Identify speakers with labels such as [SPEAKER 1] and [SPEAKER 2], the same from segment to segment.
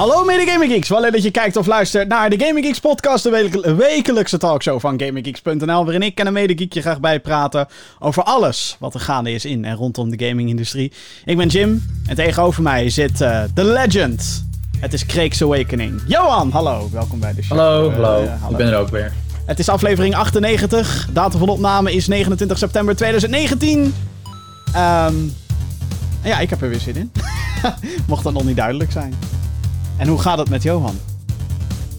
[SPEAKER 1] Hallo mede Gaming Geeks, wel leuk dat je kijkt of luistert naar de Gaming Geeks podcast, de wekel- wekelijkse talkshow van GamingGeeks.nl, waarin ik en een mede geek je graag bijpraten over alles wat er gaande is in en rondom de gaming-industrie. Ik ben Jim en tegenover mij zit eh, The Legend. Het is Creek's Awakening. Johan, hallo, welkom bij de show.
[SPEAKER 2] Hallo,
[SPEAKER 1] Eh,
[SPEAKER 2] hallo.
[SPEAKER 1] hallo.
[SPEAKER 2] Ik ben er ook weer.
[SPEAKER 1] Het is aflevering 98, datum van opname is 29 september 2019. Ehm, ja, ik heb er weer zin in. Mocht dat nog niet duidelijk zijn. En hoe gaat het met Johan?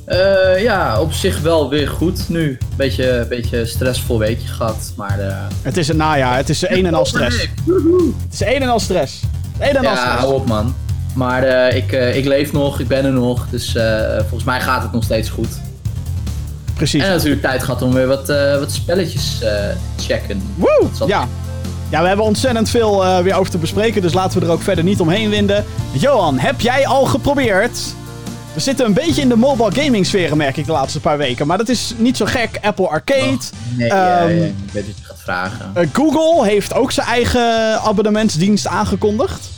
[SPEAKER 2] Eh, ja, op zich wel weer goed nu. Beetje, beetje stressvol weekje gehad, maar... eh,
[SPEAKER 1] Het is een najaar, het is een en al stress. Het is een en al stress. Een en al
[SPEAKER 2] Ja,
[SPEAKER 1] stress.
[SPEAKER 2] hou op man. Maar eh, ik, ik leef nog, ik ben er nog, dus volgens mij gaat het nog steeds goed.
[SPEAKER 1] Precies.
[SPEAKER 2] En natuurlijk tijd gehad om weer wat, wat spelletjes te checken.
[SPEAKER 1] Woe! Ja. Ja, we hebben ontzettend veel eh, weer over te bespreken, dus laten we er ook verder niet omheen winden. Johan, heb jij al geprobeerd? We zitten een beetje in de mobile gaming sfeer, merk ik de laatste paar weken. Maar dat is niet zo gek. Apple Arcade.
[SPEAKER 2] Nee,
[SPEAKER 1] Ehm,
[SPEAKER 2] ja, ja, ik weet wat je gaat vragen.
[SPEAKER 1] Eh, Google heeft ook zijn eigen abonnementsdienst aangekondigd.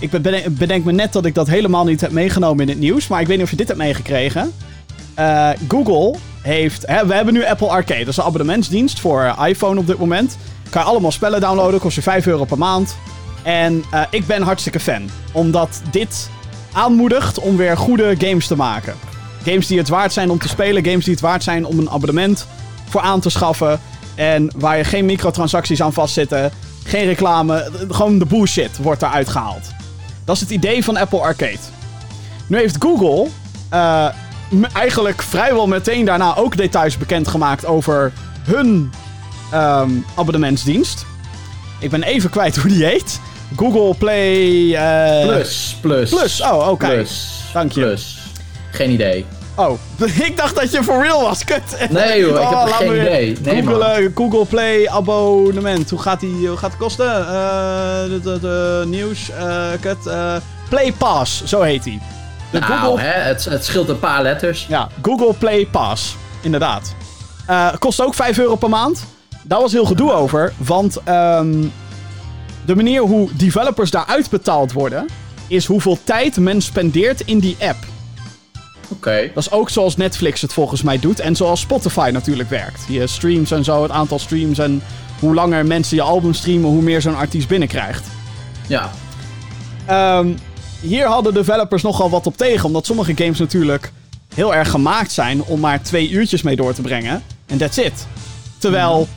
[SPEAKER 1] Ik be- bedenk, bedenk me net dat ik dat helemaal niet heb meegenomen in het nieuws. Maar ik weet niet of je dit hebt meegekregen. Eh, Google heeft... Hè, we hebben nu Apple Arcade. Dat is een abonnementsdienst voor iPhone op dit moment. Kan je allemaal spellen downloaden. Kost je 5 euro per maand. En eh, ik ben hartstikke fan. Omdat dit aanmoedigt om weer goede games te maken. Games die het waard zijn om te spelen. Games die het waard zijn om een abonnement voor aan te schaffen. En waar je geen microtransacties aan vastzitten. Geen reclame. Gewoon de bullshit wordt eruit gehaald. Dat is het idee van Apple Arcade. Nu heeft Google eh, eigenlijk vrijwel meteen daarna ook details bekendgemaakt over hun ehm, abonnementsdienst. Ik ben even kwijt hoe die heet. Google Play... eh,
[SPEAKER 2] Plus, plus.
[SPEAKER 1] Plus, oh, oké.
[SPEAKER 2] Plus.
[SPEAKER 1] Dank je.
[SPEAKER 2] Plus. Geen idee.
[SPEAKER 1] Oh, ik dacht dat je for real was. Kut.
[SPEAKER 2] Nee joh, ik
[SPEAKER 1] Oh,
[SPEAKER 2] heb
[SPEAKER 1] laat
[SPEAKER 2] geen idee. Nee
[SPEAKER 1] Google, Google Play abonnement. Hoe gaat die hoe gaat het kosten? Eh, de, de, de nieuws. eh, kut. Play Pass, zo heet die. De
[SPEAKER 2] Nou,
[SPEAKER 1] Google,
[SPEAKER 2] hè, het, het scheelt een paar letters.
[SPEAKER 1] ja, Google Play Pass. Inderdaad. Kost ook 5 euro per maand. Daar was heel gedoe over. Want ehm, de manier hoe developers daaruit betaald worden. is hoeveel tijd men spendeert in die app.
[SPEAKER 2] Oké.
[SPEAKER 1] Dat is ook zoals Netflix het volgens mij doet. En zoals Spotify natuurlijk werkt. Je streams en zo, het aantal streams. En hoe langer mensen je album streamen, hoe meer zo'n artiest binnenkrijgt.
[SPEAKER 2] Ja.
[SPEAKER 1] Ehm, hier hadden developers nogal wat op tegen. Omdat sommige games natuurlijk heel erg gemaakt zijn om maar twee uurtjes mee door te brengen. En that's it. Terwijl,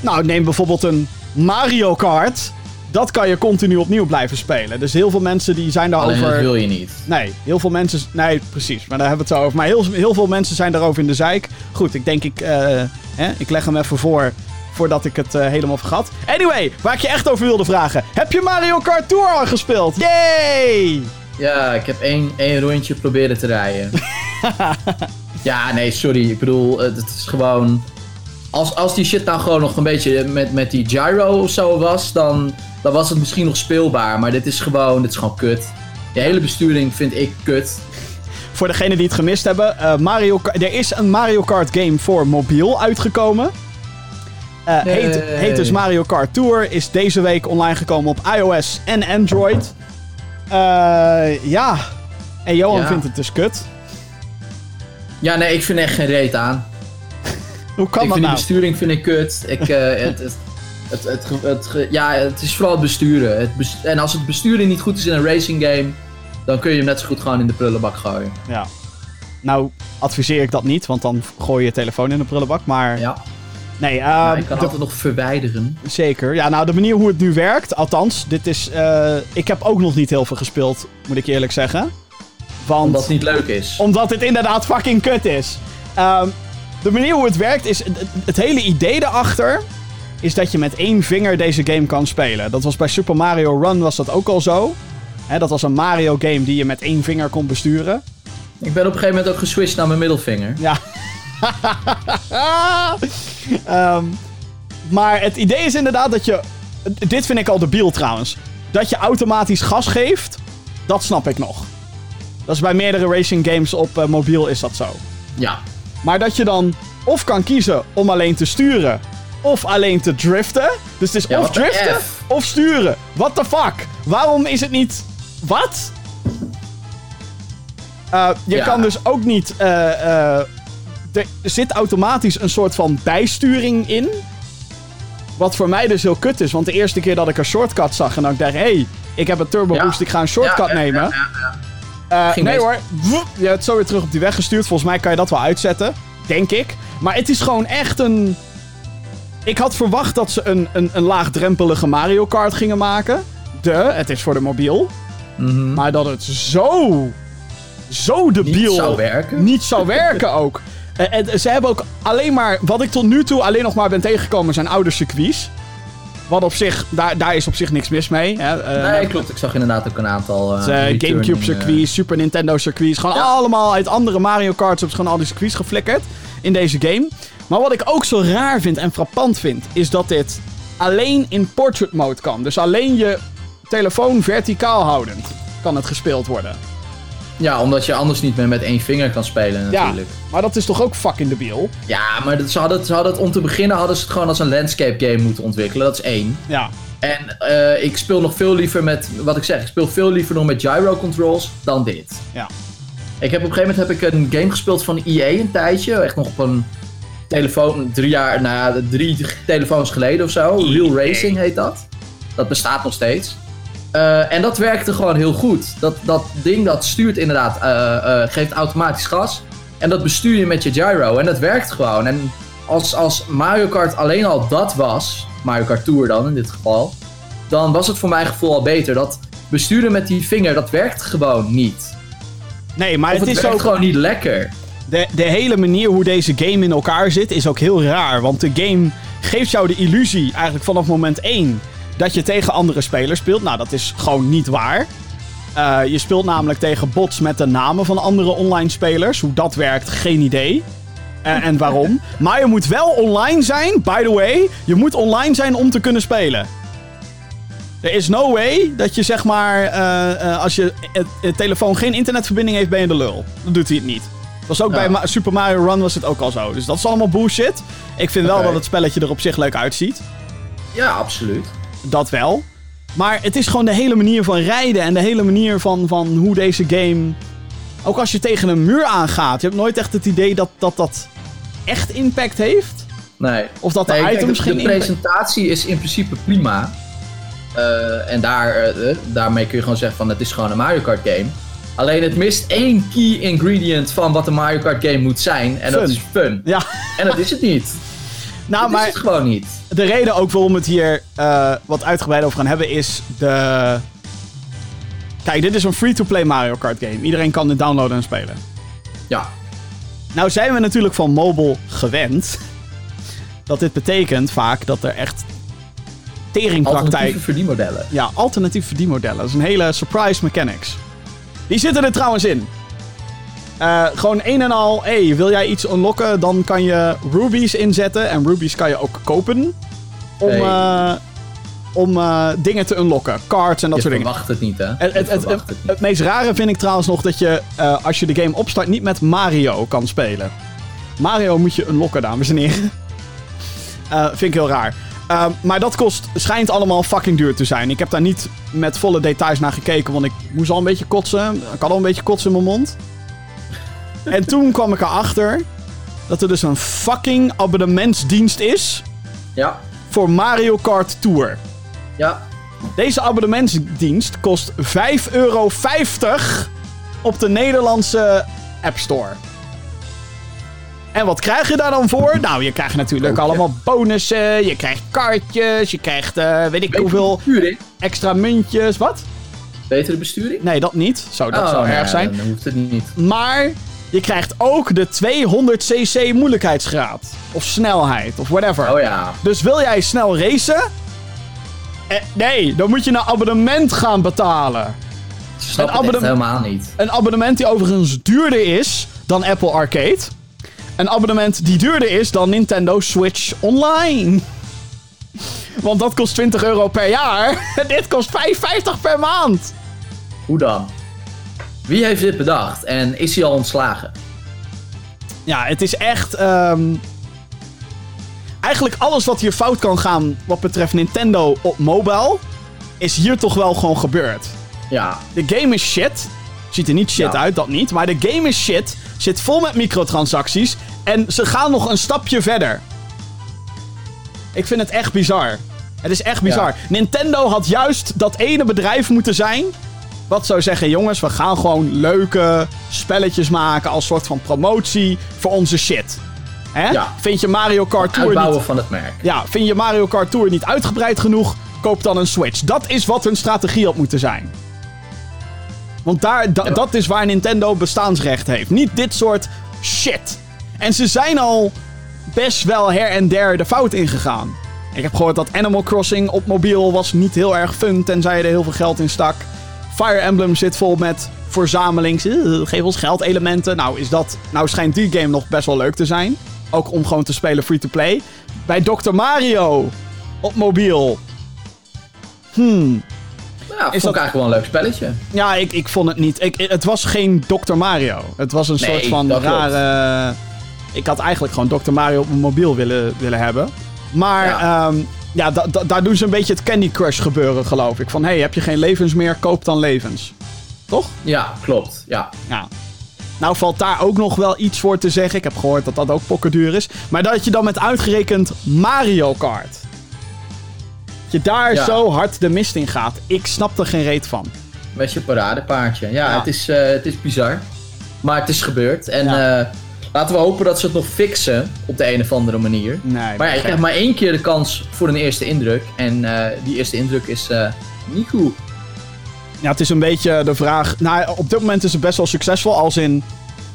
[SPEAKER 1] nou neem bijvoorbeeld een Mario Kart. Dat kan je continu opnieuw blijven spelen. Dus heel veel mensen die zijn
[SPEAKER 2] Alleen
[SPEAKER 1] daarover...
[SPEAKER 2] dat wil je niet.
[SPEAKER 1] Nee, heel veel mensen. Nee, precies. Maar daar hebben we het zo over. Maar heel, heel veel mensen zijn daarover in de zeik. Goed, ik denk ik. eh, hè, ik leg hem even voor. Voordat ik het eh, helemaal vergat. Anyway, waar ik je echt over wilde vragen. Heb je Mario Kart Tour al gespeeld? Yay!
[SPEAKER 2] Ja, ik heb één, één rondje proberen te rijden. ja, nee, sorry. Ik bedoel, het is gewoon... Als, als die shit nou gewoon nog een beetje met, met die gyro of zo was, dan, dan was het misschien nog speelbaar. Maar dit is gewoon, dit is gewoon kut. De hele besturing vind ik kut.
[SPEAKER 1] Voor degenen die het gemist hebben. eh, Mario, er is een Mario Kart game voor mobiel uitgekomen. Eh,
[SPEAKER 2] Nee.
[SPEAKER 1] heet, heet dus Mario Kart Tour. Is deze week online gekomen op iOS en Android. Eh, ja. En Johan
[SPEAKER 2] Ja.
[SPEAKER 1] vindt het dus kut.
[SPEAKER 2] Ja, nee, ik vind echt geen reet aan.
[SPEAKER 1] Hoe kan
[SPEAKER 2] ik
[SPEAKER 1] dat
[SPEAKER 2] vind
[SPEAKER 1] nou?
[SPEAKER 2] die besturing vind ik kut. Ik, eh, het, het, het, het, het ja, het is vooral het besturen. Het en als het besturen niet goed is in een racing game, dan kun je hem net zo goed gewoon in de prullenbak gooien.
[SPEAKER 1] Ja. Nou, adviseer ik dat niet, want dan gooi je je telefoon in de prullenbak. Maar
[SPEAKER 2] Ja,
[SPEAKER 1] nee,
[SPEAKER 2] maar ik kan
[SPEAKER 1] de-
[SPEAKER 2] altijd nog verwijderen.
[SPEAKER 1] zeker. Ja, nou, de manier hoe het nu werkt, althans, dit is. eh, ik heb ook nog niet heel veel gespeeld, moet ik eerlijk zeggen. Want,
[SPEAKER 2] Omdat het niet leuk is.
[SPEAKER 1] omdat dit inderdaad fucking kut is. Ehm, de manier hoe het werkt is. Het, het hele idee daarachter. Is dat je met één vinger deze game kan spelen. Dat was bij Super Mario Run was dat ook al zo. Dat was een Mario game die je met één vinger kon besturen.
[SPEAKER 2] Ik ben op een gegeven moment ook geswitcht naar mijn middelvinger.
[SPEAKER 1] Ja. Ehm, maar het idee is inderdaad dat je. Dit vind ik al debiel trouwens. Dat je automatisch gas geeft, dat snap ik nog. Dat is bij meerdere racing games op eh, mobiel is dat zo.
[SPEAKER 2] Ja.
[SPEAKER 1] Maar dat je dan of kan kiezen om alleen te sturen, of alleen te driften. Dus het is
[SPEAKER 2] Ja,
[SPEAKER 1] of driften of sturen. What the fuck? Waarom is het niet. Wat? Eh, je
[SPEAKER 2] Ja.
[SPEAKER 1] kan dus ook niet. eh, eh, er zit automatisch een soort van bijsturing in. Wat voor mij dus heel kut is. Want de eerste keer dat ik een shortcut zag en ik dacht: hé, hey, ik heb een turbo
[SPEAKER 2] Ja.
[SPEAKER 1] boost, ik ga een shortcut nemen. Eh, nee hoor, je hebt zo weer terug op die weg gestuurd. Volgens mij kan je dat wel uitzetten. Denk ik. Maar het is gewoon echt een. Ik had verwacht dat ze een, een, een laagdrempelige Mario Kart gingen maken. De, het is voor de mobiel.
[SPEAKER 2] Mhm.
[SPEAKER 1] Maar dat het zo. Zo debiel.
[SPEAKER 2] Niet zou werken.
[SPEAKER 1] Niet zou werken ook. Eh, En ze hebben ook alleen maar. Wat ik tot nu toe alleen nog maar ben tegengekomen zijn oude circuits. Wat op zich. Daar, daar is op zich niks mis mee. Hè. Eh,
[SPEAKER 2] Nee, klopt. Ik zag inderdaad ook een aantal. eh,
[SPEAKER 1] eh, Gamecube circuits, Super Nintendo circuits. Gewoon
[SPEAKER 2] Ja.
[SPEAKER 1] allemaal uit andere Mario Karts hebben gewoon al die circuits geflikkerd in deze game. Maar wat ik ook zo raar vind en frappant vind, is dat dit alleen in portrait mode kan. Dus alleen je telefoon verticaal houdend kan het gespeeld worden.
[SPEAKER 2] Ja, omdat je anders niet meer met één vinger kan spelen
[SPEAKER 1] Ja,
[SPEAKER 2] natuurlijk.
[SPEAKER 1] maar dat is toch ook fucking debiel?
[SPEAKER 2] Ja, maar dat, ze, hadden, ze hadden het om te beginnen hadden ze het gewoon als een landscape game moeten ontwikkelen. Dat is één.
[SPEAKER 1] Ja.
[SPEAKER 2] En eh, ik speel nog veel liever met, wat ik zeg, ik speel veel liever nog met gyro controls dan dit.
[SPEAKER 1] Ja.
[SPEAKER 2] Ik heb op een gegeven moment heb ik een game gespeeld van EA een tijdje. Echt nog op een telefoon, drie jaar, nou ja, drie telefoons geleden of zo. Real Racing heet dat. Dat bestaat nog steeds. Eh, en dat werkte gewoon heel goed. Dat, dat ding dat stuurt inderdaad, eh, eh, geeft automatisch gas. En dat bestuur je met je gyro. En dat werkt gewoon. En als, als Mario Kart alleen al dat was, Mario Kart Tour dan in dit geval, dan was het voor mijn gevoel al beter. Dat besturen met die vinger, dat werkt gewoon niet.
[SPEAKER 1] Nee, maar het
[SPEAKER 2] het,
[SPEAKER 1] is
[SPEAKER 2] werkt
[SPEAKER 1] ook
[SPEAKER 2] gewoon niet lekker.
[SPEAKER 1] De, de hele manier hoe deze game in elkaar zit is ook heel raar. Want de game geeft jou de illusie, eigenlijk vanaf moment 1, dat je tegen andere spelers speelt. Nou, dat is gewoon niet waar. Eh, je speelt namelijk tegen bots met de namen van andere online spelers. Hoe dat werkt, geen idee. Eh, en waarom. Maar je moet wel online zijn, by the way. Je moet online zijn om te kunnen spelen. Er is no way dat je zeg maar, eh, als je telefoon geen internetverbinding heeft, ben je de lul. Dan doet hij het niet. Dat was ook
[SPEAKER 2] Ja.
[SPEAKER 1] bij Super Mario Run was het ook al zo. Dus dat is allemaal bullshit. Ik vind wel dat het spelletje er op zich leuk uitziet.
[SPEAKER 2] Ja, absoluut.
[SPEAKER 1] Dat wel. Maar het is gewoon de hele manier van rijden en de hele manier van, van hoe deze game. Ook als je tegen een muur aangaat, je hebt nooit echt het idee dat dat, dat echt impact heeft.
[SPEAKER 2] Nee.
[SPEAKER 1] Of dat de
[SPEAKER 2] Nee, kijk,
[SPEAKER 1] items
[SPEAKER 2] de,
[SPEAKER 1] geen
[SPEAKER 2] de
[SPEAKER 1] impact
[SPEAKER 2] presentatie is in principe prima. Eh, en daar, eh, eh, daarmee kun je gewoon zeggen van het is gewoon een Mario Kart game. Alleen het mist één key ingredient van wat een Mario Kart game moet zijn. En dat is fun.
[SPEAKER 1] Ja,
[SPEAKER 2] En dat is het niet.
[SPEAKER 1] nou,
[SPEAKER 2] dat
[SPEAKER 1] maar
[SPEAKER 2] is het gewoon niet.
[SPEAKER 1] de reden ook waarom we het hier eh, wat uitgebreid over gaan hebben is de. Kijk, dit is een free-to-play Mario Kart game. Iedereen kan dit downloaden en spelen.
[SPEAKER 2] Ja.
[SPEAKER 1] Nou zijn we natuurlijk van mobile gewend. Dat dit betekent vaak dat er echt teringpraktijk...
[SPEAKER 2] Alternatieve verdienmodellen.
[SPEAKER 1] Ja, alternatieve verdienmodellen. Dat is een hele surprise mechanics. Die zitten er trouwens in. Eh, gewoon een en al, hey, wil jij iets unlocken, dan kan je rubies inzetten. En rubies kan je ook kopen. Om,
[SPEAKER 2] Hey.
[SPEAKER 1] eh, om eh, dingen te unlocken. Cards en dat
[SPEAKER 2] Je
[SPEAKER 1] soort dingen.
[SPEAKER 2] verwacht het niet, hè?
[SPEAKER 1] Het,
[SPEAKER 2] Je
[SPEAKER 1] het, het, het,
[SPEAKER 2] niet.
[SPEAKER 1] meest rare vind ik trouwens nog dat je, als je de game opstart, niet met Mario kan spelen. Mario moet je unlocken, dames en heren. Vind ik heel raar. Eh, maar dat kost, schijnt allemaal fucking duur te zijn. Ik heb daar niet met volle details naar gekeken, want ik moest al een beetje kotsen. Ik had al een beetje kotsen in mijn mond. en toen kwam ik erachter dat er dus een fucking abonnementsdienst is
[SPEAKER 2] Ja.
[SPEAKER 1] voor Mario Kart Tour.
[SPEAKER 2] Ja.
[SPEAKER 1] Deze abonnementsdienst kost 5,50 euro op de Nederlandse App Store. En wat krijg je daar dan voor? Nou, je krijgt natuurlijk
[SPEAKER 2] Koopje.
[SPEAKER 1] allemaal bonussen. Je krijgt kaartjes. Je krijgt, eh, weet ik
[SPEAKER 2] Betere
[SPEAKER 1] hoeveel,
[SPEAKER 2] besturing.
[SPEAKER 1] extra muntjes. Wat?
[SPEAKER 2] Betere besturing?
[SPEAKER 1] Nee, dat niet. Zo, dat
[SPEAKER 2] Oh,
[SPEAKER 1] zou erg zijn.
[SPEAKER 2] Dan hoeft het niet.
[SPEAKER 1] Maar je krijgt ook de 200cc moeilijkheidsgraad. Of snelheid, of whatever.
[SPEAKER 2] Oh ja.
[SPEAKER 1] Dus wil jij snel racen? Eh, nee, dan moet je een abonnement gaan betalen.
[SPEAKER 2] Ik snap
[SPEAKER 1] Een abonnement-
[SPEAKER 2] helemaal niet.
[SPEAKER 1] Een abonnement die overigens duurder is dan Apple Arcade. Een abonnement die duurder is dan Nintendo Switch Online. Want dat kost 20 euro per jaar. Dit kost 5,50 per maand.
[SPEAKER 2] Hoe dan? Wie heeft dit bedacht en is hij al ontslagen?
[SPEAKER 1] Ja, het is echt. ehm, Eigenlijk alles wat hier fout kan gaan wat betreft Nintendo op mobile. Is hier toch wel gewoon gebeurd.
[SPEAKER 2] Ja,
[SPEAKER 1] De game is shit. Ziet er niet shit
[SPEAKER 2] Ja.
[SPEAKER 1] uit, dat niet. Maar de game is shit. Zit vol met microtransacties. En ze gaan nog een stapje verder. Ik vind het echt bizar. Het is echt bizar.
[SPEAKER 2] Ja.
[SPEAKER 1] Nintendo had juist dat ene bedrijf moeten zijn. Wat zou zeggen, jongens, we gaan gewoon leuke spelletjes maken als soort van promotie voor onze shit. Hè?
[SPEAKER 2] Ja.
[SPEAKER 1] Vind je Mario Kart Tour
[SPEAKER 2] Uitbouwen
[SPEAKER 1] niet,
[SPEAKER 2] van het merk.
[SPEAKER 1] ja, vind je Mario Kart Tour niet uitgebreid genoeg? Koop dan een Switch. Dat is wat hun strategie had moeten zijn. Want daar, da- dat is waar Nintendo bestaansrecht heeft. Niet dit soort shit. En ze zijn al best wel her en der de fout ingegaan. Ik heb gehoord dat Animal Crossing op mobiel was niet heel erg fun, tenzij je er heel veel geld in stak. Fire Emblem zit vol met verzamelings... eh, geef ons geld elementen. Nou, is dat, nou schijnt die game nog best wel leuk te zijn. Ook om gewoon te spelen free-to-play. Bij Dr. Mario op mobiel. Hmm.
[SPEAKER 2] Ja, vond
[SPEAKER 1] Is
[SPEAKER 2] ik
[SPEAKER 1] dat-
[SPEAKER 2] eigenlijk wel een leuk spelletje.
[SPEAKER 1] Ja, ik, ik vond het niet. Ik, het was geen Dr. Mario. Het was een
[SPEAKER 2] Nee,
[SPEAKER 1] soort van
[SPEAKER 2] klopt.
[SPEAKER 1] rare. Ik had eigenlijk gewoon Dr. Mario op mijn mobiel willen, willen hebben. Maar
[SPEAKER 2] Ja.
[SPEAKER 1] ja, ja da- da- daar doen ze een beetje het Candy Crush gebeuren, geloof ik. Van hey, heb je geen levens meer? Koop dan levens. Toch?
[SPEAKER 2] Ja, klopt. Ja.
[SPEAKER 1] Ja. Nou valt daar ook nog wel iets voor te zeggen. Ik heb gehoord dat dat ook pokkenduur is. Maar dat je dan met uitgerekend Mario Kart. Dat je daar
[SPEAKER 2] Ja.
[SPEAKER 1] zo hard de mist in gaat. Ik snap er geen reet van.
[SPEAKER 2] Met je paradepaardje. Ja,
[SPEAKER 1] Ja.
[SPEAKER 2] Het, is, eh, het is bizar. Maar het is gebeurd. En
[SPEAKER 1] Ja.
[SPEAKER 2] eh, laten we hopen dat ze het nog fixen op de een of andere manier.
[SPEAKER 1] Nee,
[SPEAKER 2] Maar ja, je krijgt maar één keer de kans voor een eerste indruk. En eh, die eerste indruk is eh, niet goed.
[SPEAKER 1] Ja, het is een beetje de vraag. Nou, op dit moment is het best wel succesvol. Als in.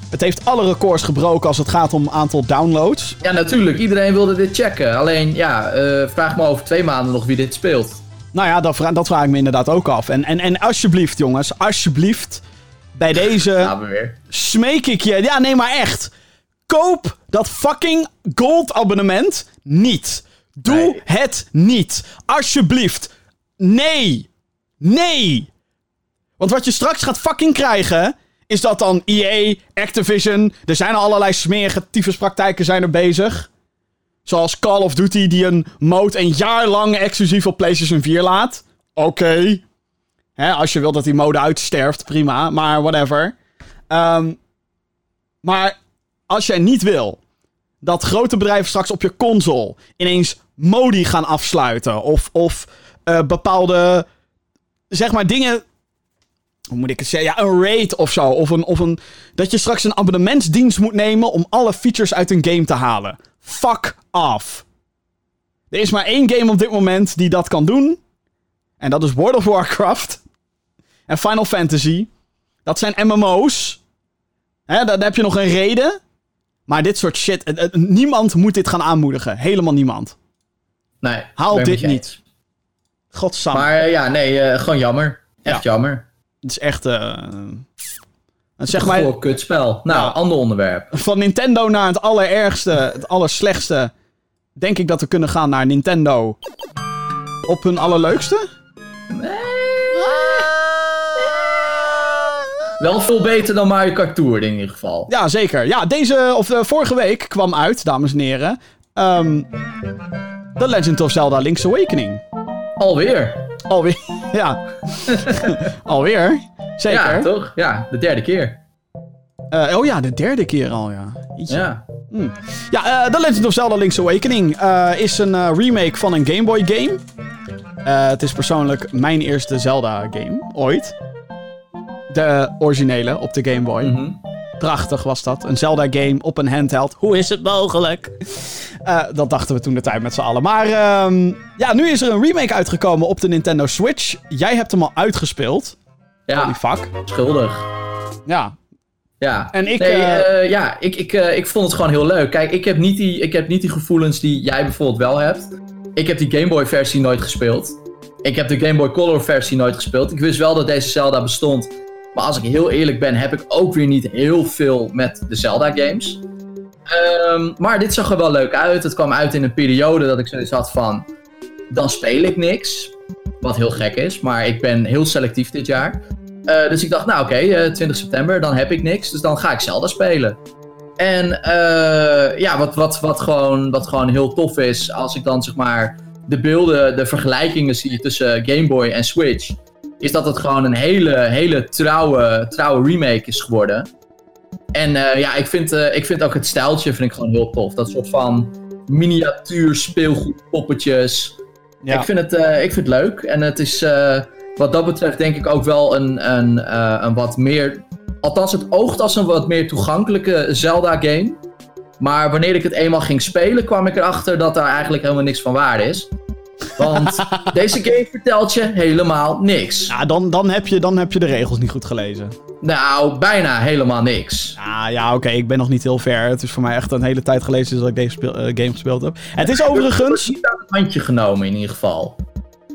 [SPEAKER 1] Het heeft alle records gebroken als het gaat om aantal downloads.
[SPEAKER 2] Ja, natuurlijk. Iedereen wilde dit checken. Alleen, ja, eh, vraag me over twee maanden nog wie dit speelt.
[SPEAKER 1] Nou ja, dat, vra- dat vraag ik me inderdaad ook af. En, en, en alsjeblieft, jongens, alsjeblieft. Bij deze
[SPEAKER 2] we weer.
[SPEAKER 1] smeek ik je. Ja, nee, maar echt. Koop dat fucking gold abonnement niet. Doe
[SPEAKER 2] Nee.
[SPEAKER 1] het niet. Alsjeblieft. Nee. Nee. Want wat je straks gaat fucking krijgen. Is dat dan EA, Activision. Er zijn allerlei smerige tyfuspraktijken zijn er bezig. Zoals Call of Duty die een mode een jaar lang exclusief op PlayStation 4 laat. Oké. Als je wil dat die mode uitsterft, prima. Maar whatever. Ehm, maar als jij niet wil dat grote bedrijven straks op je console ineens modi gaan afsluiten. Of, of eh, bepaalde, zeg maar, dingen. Hoe moet ik het zeggen? Ja, een raid of zo. Of, een, of een. Dat je straks een abonnementsdienst moet nemen om alle features uit een game te halen. Fuck off. Er is maar één game op dit moment die dat kan doen. En dat is World of Warcraft. En Final Fantasy. Dat zijn MMO's. Hè, dan heb je nog een reden. Maar dit soort shit. eh, eh, Niemand moet dit gaan aanmoedigen. Helemaal niemand.
[SPEAKER 2] Nee,
[SPEAKER 1] Haal dit niet. Godsamme.
[SPEAKER 2] Maar eh, ja, nee, gewoon jammer. Echt jammer.
[SPEAKER 1] Het is echt. eh zeg maar.
[SPEAKER 2] Gewoon kutspel. Nou,
[SPEAKER 1] Ja.
[SPEAKER 2] ander onderwerp.
[SPEAKER 1] Van Nintendo naar het allerergste. Het allerslechtste. Denk ik dat we kunnen gaan naar Nintendo. Op hun allerleukste?
[SPEAKER 2] Wel veel beter dan Mario Kart Tour in ieder geval.
[SPEAKER 1] Ja, zeker. Ja, deze, of eh, vorige week kwam uit, dames en heren. ehm The Legend of Zelda Link's Awakening.
[SPEAKER 2] Alweer.
[SPEAKER 1] Alweer. Ja. Alweer. Zeker.
[SPEAKER 2] Ja, toch? Ja, de derde keer.
[SPEAKER 1] Eh, oh ja, de derde keer al, ja. Jeetje.
[SPEAKER 2] Ja.
[SPEAKER 1] Ja, eh, The Legend of Zelda Link's Awakening is een remake van een Game Boy game. Het is persoonlijk mijn eerste Zelda game, ooit. De originele op de Game Boy.
[SPEAKER 2] Mhm.
[SPEAKER 1] Prachtig was dat. Een Zelda game op een handheld. Hoe is het mogelijk? Eh, dat dachten we toen de tijd met z'n allen. Maar ehm, ja, nu is er een remake uitgekomen op de Nintendo Switch. Jij hebt hem al uitgespeeld.
[SPEAKER 2] Ja,
[SPEAKER 1] Holy fuck.
[SPEAKER 2] schuldig.
[SPEAKER 1] Ja.
[SPEAKER 2] Ja.
[SPEAKER 1] En ik,
[SPEAKER 2] Nee,
[SPEAKER 1] eh,
[SPEAKER 2] eh, ja, ik, ik, ik vond het gewoon heel leuk. Kijk, ik heb, niet die, ik heb niet die gevoelens die jij bijvoorbeeld wel hebt. Ik heb die Game Boy versie nooit gespeeld. Ik heb de Game Boy Color versie nooit gespeeld. Ik wist wel dat deze Zelda bestond. Maar als ik heel eerlijk ben, heb ik ook weer niet heel veel met de Zelda games. Ehm, maar dit zag er wel leuk uit. Het kwam uit in een periode dat ik zoiets had van... Dan speel ik niks. Wat heel gek is, maar ik ben heel selectief dit jaar. Eh, dus ik dacht, nou oké, eh, 20 september, dan heb ik niks. Dus dan ga ik Zelda spelen. En eh, ja, wat, wat, wat, gewoon, wat gewoon heel tof is, als ik dan zeg maar de beelden, de vergelijkingen zie tussen Game Boy en Switch. Is dat het gewoon een hele, hele trouwe, trouwe remake is geworden. En eh, ja, ik vind, eh, ik vind ook het stijltje vind ik gewoon heel tof. Dat soort van miniatuur speelgoed poppetjes.
[SPEAKER 1] Ja.
[SPEAKER 2] Ik, vind het, eh, ik vind het leuk. En het is wat dat betreft denk ik ook wel een, een, een wat meer... Althans, het oogt als een wat meer toegankelijke Zelda-game. Maar wanneer ik het eenmaal ging spelen, kwam ik erachter dat daar eigenlijk helemaal niks van waar is. Want deze game vertelt je helemaal niks.
[SPEAKER 1] Ja, dan, dan, heb je, dan heb je de regels niet goed gelezen.
[SPEAKER 2] Nou, bijna helemaal niks.
[SPEAKER 1] Ah, ja, oké, ik ben nog niet heel ver. Het is voor mij echt een hele tijd geleden dat ik deze speel- eh, game gespeeld heb. Het is overigens...
[SPEAKER 2] niet aan het handje genomen in ieder geval.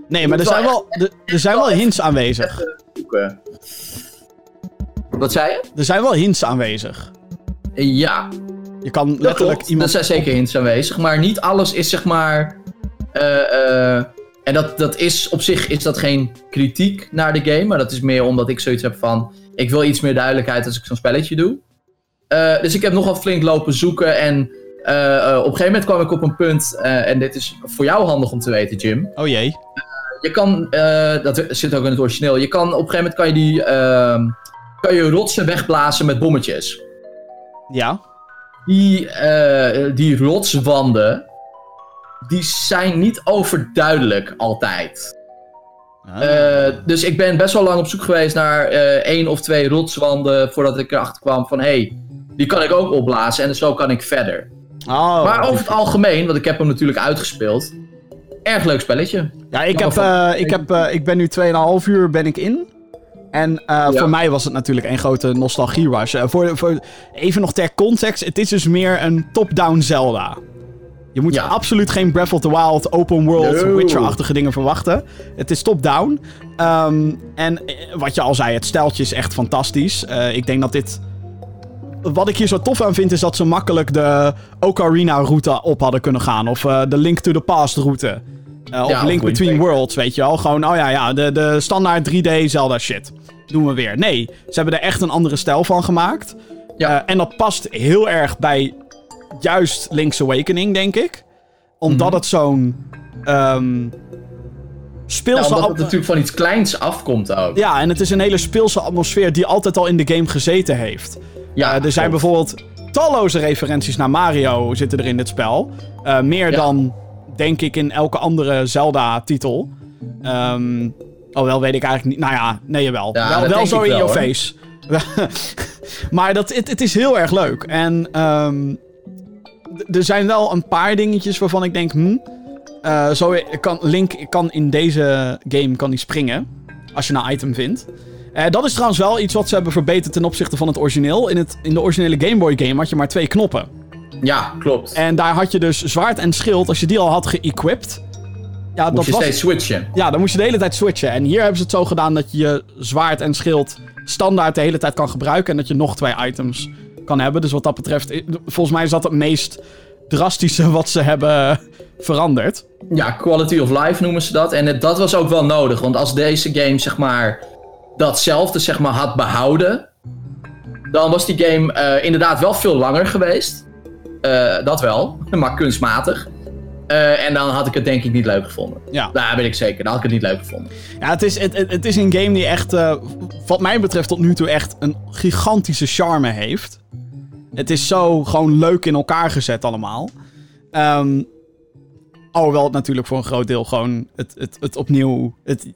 [SPEAKER 1] Nee, maar er zijn wel, er, er zijn wel hints aanwezig.
[SPEAKER 2] Wat zei je?
[SPEAKER 1] Er zijn wel hints aanwezig.
[SPEAKER 2] Ja,
[SPEAKER 1] Je kan letterlijk iemand...
[SPEAKER 2] Er zijn zeker hints aanwezig, maar niet alles is zeg maar... eh, eh, en dat, dat is op zich is dat geen kritiek naar de game, maar dat is meer omdat ik zoiets heb van... Ik wil iets meer duidelijkheid als ik zo'n spelletje doe. Eh, dus ik heb nogal flink lopen zoeken en op een gegeven moment kwam ik op een punt... en dit is voor jou handig om te weten, Jim.
[SPEAKER 1] Oh jee.
[SPEAKER 2] Je kan, dat zit ook in het origineel, je kan op een gegeven moment kan je die... ehm, kan je rotsen wegblazen met bommetjes.
[SPEAKER 1] Ja.
[SPEAKER 2] Die, die rotswanden, die zijn niet overduidelijk altijd.
[SPEAKER 1] Ah.
[SPEAKER 2] Eh, dus ik ben best wel lang op zoek geweest naar eh, één of twee rotswanden voordat ik erachter kwam van hé, hey, die kan ik ook opblazen en zo kan ik verder.
[SPEAKER 1] oh,
[SPEAKER 2] maar over het algemeen, want ik heb hem natuurlijk uitgespeeld, erg leuk spelletje.
[SPEAKER 1] Ja, ik, heb, eh, ik, heb, ik ben nu 2,5 uur ben ik in. En voor mij was het natuurlijk een grote nostalgie rush. Eh, voor, voor, even nog ter context, het is dus meer een top-down Zelda. Je moet
[SPEAKER 2] Ja.
[SPEAKER 1] absoluut geen Breath of the Wild, open world,
[SPEAKER 2] No.
[SPEAKER 1] Witcher-achtige dingen verwachten. Het is top-down. Ehm, en eh, wat je al zei, het stijltje is echt fantastisch. Eh, ik denk dat dit... Wat ik hier zo tof aan vind, is dat ze makkelijk de Ocarina-route op hadden kunnen gaan. Of eh, de Link to the Past-route. Of
[SPEAKER 2] Ja,
[SPEAKER 1] Link Between. Worlds, weet je wel. Gewoon, oh ja, ja, de, de standaard 3D Zelda shit. Doen we weer. Nee, ze hebben er echt een andere stijl van gemaakt.
[SPEAKER 2] Ja.
[SPEAKER 1] En dat past heel erg bij juist Link's Awakening, denk ik. Omdat
[SPEAKER 2] Mhm.
[SPEAKER 1] het zo'n ehm speelse...
[SPEAKER 2] Nou, omdat het natuurlijk van iets kleins afkomt ook.
[SPEAKER 1] Ja, en het is een hele speelse atmosfeer die altijd al in de game gezeten heeft.
[SPEAKER 2] Ja,
[SPEAKER 1] Eh, er zijn bijvoorbeeld talloze referenties naar Mario zitten er in dit spel. Eh, meer
[SPEAKER 2] Ja.
[SPEAKER 1] dan, denk ik, in elke andere Zelda-titel. Ehm oh, wel weet ik eigenlijk niet. Nou ja, nee.
[SPEAKER 2] Ja,
[SPEAKER 1] wel wel
[SPEAKER 2] denk
[SPEAKER 1] zo in
[SPEAKER 2] wel,
[SPEAKER 1] your
[SPEAKER 2] hoor.
[SPEAKER 1] face. maar dat, het, het is heel erg leuk. En ehm, er zijn wel een paar dingetjes waarvan ik denk... Hm, eh, zo kan, Link kan in deze game kan hij springen. Als je een item vindt. Eh, dat is trouwens wel iets wat ze hebben verbeterd ten opzichte van het origineel. In, het, in de originele Game Boy game had je maar twee knoppen.
[SPEAKER 2] Ja, klopt.
[SPEAKER 1] En daar had je dus zwaard en schild. Als je die al had geëquipt. Ja,
[SPEAKER 2] Moet
[SPEAKER 1] dat
[SPEAKER 2] je
[SPEAKER 1] was,
[SPEAKER 2] steeds switchen.
[SPEAKER 1] ja, dan moest je de hele tijd switchen. En hier hebben ze het zo gedaan dat je je zwaard en schild standaard de hele tijd kan gebruiken. En dat je nog twee items kan hebben. Dus wat dat betreft, volgens mij is dat het meest drastische wat ze hebben veranderd.
[SPEAKER 2] Ja, quality of life noemen ze dat. En dat was ook wel nodig. Want als deze game, zeg maar, datzelfde zeg maar, had behouden. Dan was die game eh, inderdaad wel veel langer geweest. Eh, dat wel, maar kunstmatig. Eh, en dan had ik het denk ik niet leuk gevonden.
[SPEAKER 1] Ja.
[SPEAKER 2] Daar ben ik zeker. Dan had ik het niet leuk gevonden.
[SPEAKER 1] Ja, het is, het, het, is een game die echt, eh, wat mij betreft tot nu toe echt een gigantische charme heeft. Het is zo gewoon leuk in elkaar gezet allemaal. Ehm alhoewel het natuurlijk voor een groot deel gewoon het, het, het opnieuw... Het,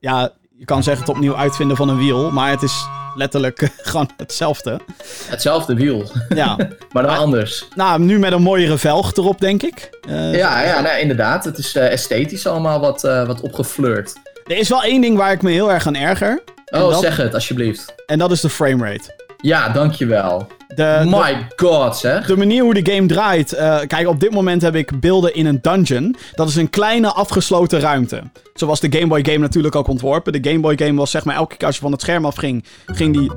[SPEAKER 1] ja, je kan zeggen het opnieuw uitvinden van een wiel, maar het is letterlijk gewoon hetzelfde.
[SPEAKER 2] Hetzelfde wiel,
[SPEAKER 1] Ja,
[SPEAKER 2] maar dan anders.
[SPEAKER 1] nou, nu met een mooiere velg erop, denk ik. Eh,
[SPEAKER 2] Ja, ja inderdaad. Het is eh, esthetisch allemaal wat, eh, wat opgeflirt.
[SPEAKER 1] Er is wel één ding waar ik me heel erg aan erger.
[SPEAKER 2] Oh,
[SPEAKER 1] dat,
[SPEAKER 2] zeg het alsjeblieft.
[SPEAKER 1] en dat is de framerate.
[SPEAKER 2] Ja, dankjewel.
[SPEAKER 1] De, de-
[SPEAKER 2] My god, zeg.
[SPEAKER 1] De manier hoe de game draait. eh, kijk, op dit moment heb ik beelden in een dungeon. Dat is een kleine afgesloten ruimte. Zoals de Game Boy game natuurlijk ook ontworpen. De Game Boy game was zeg maar elke keer als je van het scherm afging, ging die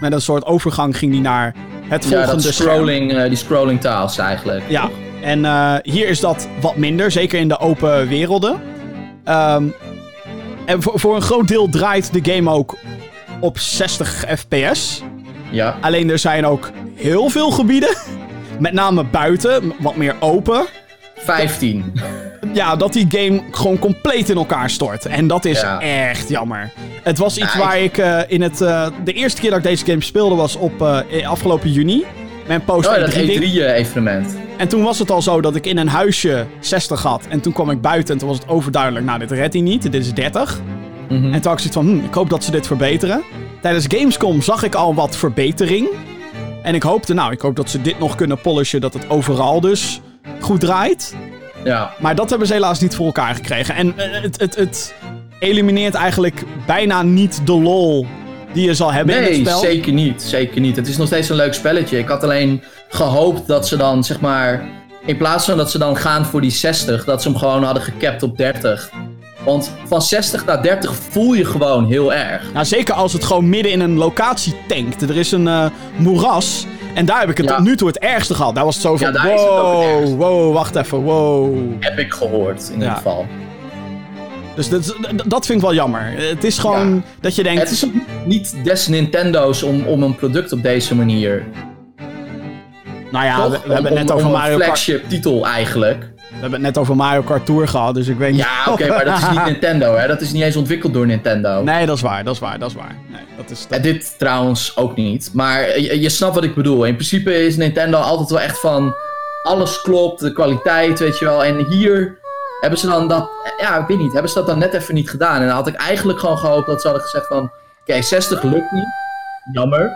[SPEAKER 1] met een soort overgang ging die naar het
[SPEAKER 2] Ja,
[SPEAKER 1] volgende
[SPEAKER 2] dat
[SPEAKER 1] scherm.
[SPEAKER 2] scrolling, eh, die scrolling taals eigenlijk.
[SPEAKER 1] Ja, en eh, hier is dat wat minder, zeker in de open werelden. Ehm, en voor, voor een groot deel draait de game ook op 60 fps.
[SPEAKER 2] Ja.
[SPEAKER 1] Alleen er zijn ook heel veel gebieden. Met name buiten, wat meer open.
[SPEAKER 2] 15.
[SPEAKER 1] ja, dat die game gewoon compleet in elkaar stort. En dat is
[SPEAKER 2] Ja.
[SPEAKER 1] echt jammer. Het was iets waar ik eh, in het... eh, de eerste keer dat ik deze game speelde was op eh, afgelopen juni. Mijn post
[SPEAKER 2] Oh, dat
[SPEAKER 1] E3 ding.
[SPEAKER 2] E3-evenement.
[SPEAKER 1] En toen was het al zo dat ik in een huisje 60 had. En toen kwam ik buiten en toen was het overduidelijk. Nou, dit redt hij niet. Dit is 30.
[SPEAKER 2] Mhm.
[SPEAKER 1] En toen had ik zoiets van, hm, ik hoop dat ze dit verbeteren. Tijdens Gamescom zag ik al wat verbetering. En ik hoopte, nou, ik hoop dat ze dit nog kunnen polishen. Dat het overal dus goed draait.
[SPEAKER 2] Ja.
[SPEAKER 1] Maar dat hebben ze helaas niet voor elkaar gekregen. En eh, het, het, het elimineert eigenlijk bijna niet de lol die je zal hebben in het
[SPEAKER 2] Nee,
[SPEAKER 1] spel.
[SPEAKER 2] zeker niet. Zeker niet. Het is nog steeds een leuk spelletje. Ik had alleen gehoopt dat ze dan, zeg maar... In plaats van dat ze dan gaan voor die 60, dat ze hem gewoon hadden gecapt op 30. Want van 60 naar 30 voel je gewoon heel erg.
[SPEAKER 1] Nou, zeker als het gewoon midden in een locatie tankt. Er is een eh, moeras. En daar heb ik het
[SPEAKER 2] Ja.
[SPEAKER 1] tot nu toe het ergste gehad. Daar was het zo van,
[SPEAKER 2] Ja, daar is het
[SPEAKER 1] wow, wow, wacht even, wow.
[SPEAKER 2] Heb ik gehoord, in ieder geval.
[SPEAKER 1] Dus dat, dat vind ik wel jammer. Het is gewoon
[SPEAKER 2] Ja.
[SPEAKER 1] dat je denkt...
[SPEAKER 2] Het is niet des Nintendo's om, om een product op deze manier.
[SPEAKER 1] nou ja,
[SPEAKER 2] toch?
[SPEAKER 1] we, we hebben het net
[SPEAKER 2] om-
[SPEAKER 1] over
[SPEAKER 2] om een
[SPEAKER 1] Mario Kart.
[SPEAKER 2] flagship titel eigenlijk.
[SPEAKER 1] We hebben het net over Mario Kart Tour gehad, dus ik weet niet...
[SPEAKER 2] Ja, oké, maar dat is niet Nintendo, hè? Dat is niet eens ontwikkeld door Nintendo.
[SPEAKER 1] Nee, dat is waar, dat is waar, dat is waar. Nee, dat is...
[SPEAKER 2] En dit trouwens ook niet. Maar je, je snapt wat ik bedoel. In principe is Nintendo altijd wel echt van... Alles klopt, de kwaliteit, weet je wel. En hier hebben ze dan dat... Ja, ik weet niet. Hebben ze dat dan net even niet gedaan. En dan had ik eigenlijk gewoon gehoopt dat ze hadden gezegd van... Oké, 60 lukt niet. Jammer.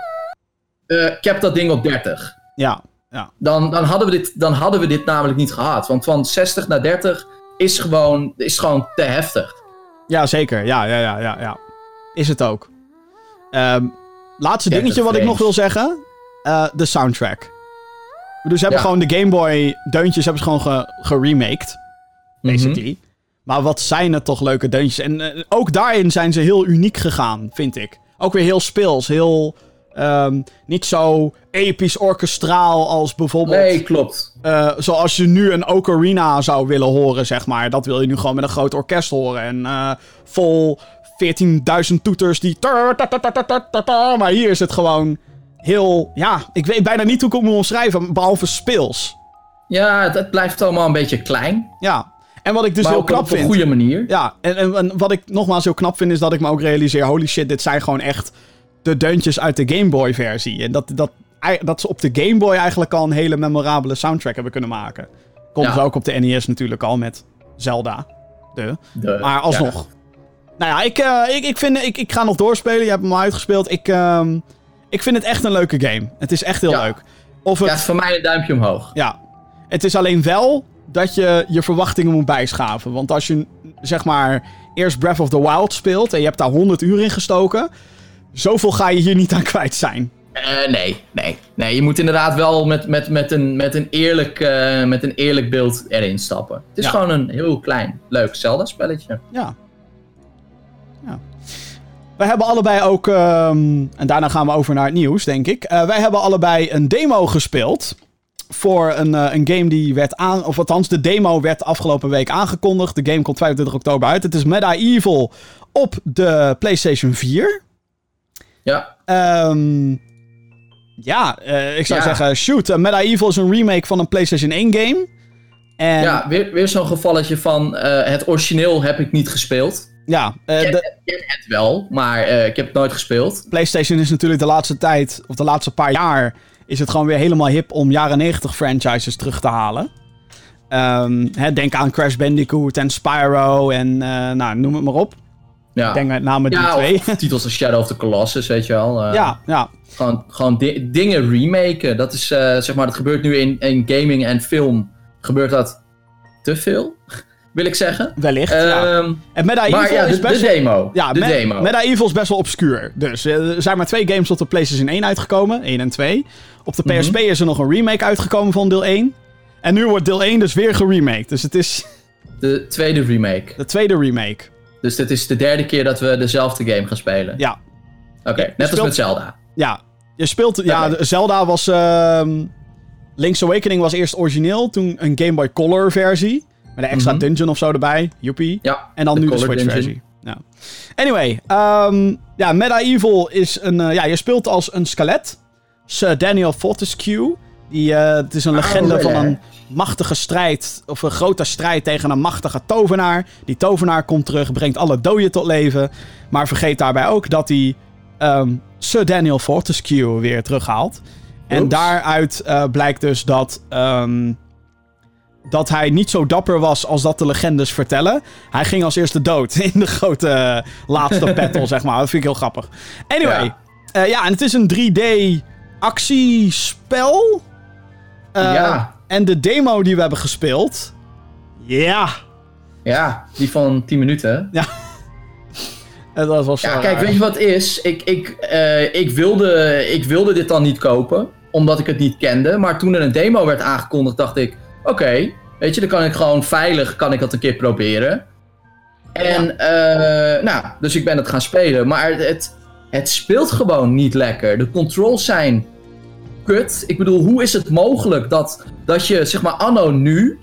[SPEAKER 2] Eh, ik heb dat ding op 30.
[SPEAKER 1] Ja, ja.
[SPEAKER 2] Dan, dan, hadden we dit, dan hadden we dit namelijk niet gehad. Want van 60 naar 30 is gewoon, is gewoon te heftig.
[SPEAKER 1] ja, zeker. Ja, ja, ja, ja, ja. Is het ook. Ehm, laatste
[SPEAKER 2] 30
[SPEAKER 1] dingetje wat ik nog wil zeggen. Eh, de soundtrack. Dus ze hebben
[SPEAKER 2] Ja.
[SPEAKER 1] gewoon de Game Boy deuntjes hebben ze gewoon ge- geremaked.
[SPEAKER 2] Mhm.
[SPEAKER 1] basically. Maar wat zijn het toch leuke deuntjes. En eh, ook daarin zijn ze heel uniek gegaan, vind ik. Ook weer heel speels, heel... ehm, niet zo episch orkestraal als bijvoorbeeld...
[SPEAKER 2] Nee, klopt.
[SPEAKER 1] eh, zoals je nu een ocarina zou willen horen, zeg maar. Dat wil je nu gewoon met een groot orkest horen. En eh, vol 14.000 toeters die... Maar hier is het gewoon heel... Ja, ik weet bijna niet hoe ik het moet omschrijven, behalve speels.
[SPEAKER 2] Ja, het, blijft allemaal een beetje klein.
[SPEAKER 1] Ja. En wat ik dus heel knap
[SPEAKER 2] op een
[SPEAKER 1] vind...
[SPEAKER 2] goede manier.
[SPEAKER 1] Ja, en, en, en wat ik nogmaals heel knap vind is dat ik me ook realiseer... holy shit, dit zijn gewoon echt de deuntjes uit de Game Boy versie. En dat, dat, dat ze op de Game Boy eigenlijk al een hele memorabele soundtrack hebben kunnen maken. Komt
[SPEAKER 2] Ja.
[SPEAKER 1] dus ook op de NES natuurlijk al met Zelda. De.
[SPEAKER 2] De-
[SPEAKER 1] Maar alsnog.
[SPEAKER 2] ja.
[SPEAKER 1] Nou ja, ik, eh, ik, ik, vind, ik, ik ga nog doorspelen. Je hebt hem al uitgespeeld. Ik, ehm, ik vind het echt een leuke game. Het is echt heel
[SPEAKER 2] Ja.
[SPEAKER 1] leuk. Of het,
[SPEAKER 2] Ja, voor mij een duimpje omhoog.
[SPEAKER 1] ja. Het is alleen wel dat je je verwachtingen moet bijschaven. Want als je, zeg maar, eerst Breath of the Wild speelt en je hebt daar 100 uur in gestoken, zoveel ga je hier niet aan kwijt zijn.
[SPEAKER 2] Eh, nee, nee. Nee, je moet inderdaad wel met, met, met, een, met, een, eerlijk, eh, met een eerlijk beeld erin stappen. Het is
[SPEAKER 1] Ja.
[SPEAKER 2] gewoon een heel klein, leuk Zelda-spelletje.
[SPEAKER 1] Ja. ja. Wij hebben allebei ook, ehm, en daarna gaan we over naar het nieuws, denk ik. Eh, wij hebben allebei een demo gespeeld. Voor een, een game die werd aan. Of althans, de demo werd afgelopen week aangekondigd. De game komt 25 oktober uit. Het is Medieval op de PlayStation 4.
[SPEAKER 2] Ja,
[SPEAKER 1] Ehm ja, eh, ik zou
[SPEAKER 2] Ja.
[SPEAKER 1] zeggen, shoot. Uh, Medieval is een remake van een PlayStation 1 game. En ja,
[SPEAKER 2] ja weer, weer zo'n gevalletje van eh, het origineel heb ik niet gespeeld.
[SPEAKER 1] eh,
[SPEAKER 2] Ik ken,
[SPEAKER 1] de,
[SPEAKER 2] ken het wel, maar ik heb het nooit gespeeld.
[SPEAKER 1] PlayStation is natuurlijk de laatste tijd, of de laatste paar jaar, is het gewoon weer helemaal hip om jaren 90 franchises terug te halen. Ehm, hè, denk aan Crash Bandicoot en Spyro en nou, noem het maar op.
[SPEAKER 2] Ja,
[SPEAKER 1] Ik denk met name die
[SPEAKER 2] ja
[SPEAKER 1] twee.
[SPEAKER 2] titels als Shadow of the Colossus, weet je wel. eh,
[SPEAKER 1] ja, ja,
[SPEAKER 2] Gewoon, gewoon di- dingen remaken. Dat is, eh, zeg maar, dat gebeurt nu in, in gaming en film. Gebeurt dat te veel, wil ik zeggen.
[SPEAKER 1] wellicht. ja.
[SPEAKER 2] Ehm,
[SPEAKER 1] En
[SPEAKER 2] maar ja,
[SPEAKER 1] is
[SPEAKER 2] de,
[SPEAKER 1] best
[SPEAKER 2] de demo.
[SPEAKER 1] Ja,
[SPEAKER 2] de demo.
[SPEAKER 1] Medieval is best wel obscuur. Dus eh, er zijn maar twee games op de PlayStation 1 uitgekomen. 1 en 2. Op de
[SPEAKER 2] Mhm.
[SPEAKER 1] PSP is er nog een remake uitgekomen van deel 1. En nu wordt deel 1 dus weer geremaked. Dus het is
[SPEAKER 2] De tweede remake.
[SPEAKER 1] de tweede remake.
[SPEAKER 2] Dus dit is de derde keer dat we dezelfde game gaan spelen.
[SPEAKER 1] Ja,
[SPEAKER 2] Oké, net als met Zelda.
[SPEAKER 1] ja. Je speelt... Ja, Zelda was... ehm, Link's Awakening was eerst origineel. Toen een Game Boy Color versie. Met een extra
[SPEAKER 2] Mhm.
[SPEAKER 1] dungeon of zo erbij. Joepie.
[SPEAKER 2] Ja,
[SPEAKER 1] En dan
[SPEAKER 2] de
[SPEAKER 1] nu de Switch
[SPEAKER 2] Dungeon.
[SPEAKER 1] versie. Ja. Anyway, ehm ja, Medieval is een... eh, ja, je speelt als een skelet. Sir Daniel Fortescue. Die, eh, het is een
[SPEAKER 2] Oh,
[SPEAKER 1] legende van een machtige strijd, of een grote strijd tegen een machtige tovenaar. Die tovenaar komt terug, brengt alle doden tot leven. Maar vergeet daarbij ook dat hij ehm, Sir Daniel Fortescue weer terughaalt. En daaruit eh, blijkt dus dat, ehm, dat hij niet zo dapper was als dat de legendes vertellen. Hij ging als eerste dood in de grote eh, laatste battle, zeg maar. Dat vind ik heel grappig. Anyway,
[SPEAKER 2] ja
[SPEAKER 1] en het is een 3D actiespel. Eh,
[SPEAKER 2] Ja.
[SPEAKER 1] En de demo die we hebben gespeeld. Ja.
[SPEAKER 2] Ja, die van 10 minuten.
[SPEAKER 1] Het was wel zo
[SPEAKER 2] Ja, kijk, weet je wat het is? Ik, ik, eh, ik, wilde, ik wilde dit dan niet kopen, omdat ik het niet kende. Maar toen er een demo werd aangekondigd, dacht ik... Oké, weet je, dan kan ik gewoon veilig kan ik dat een keer proberen. En, eh, nou, dus ik ben het gaan spelen. Maar het, het speelt gewoon niet lekker. De controls zijn kut. Ik bedoel, hoe is het mogelijk dat, dat je, zeg maar, anno nu...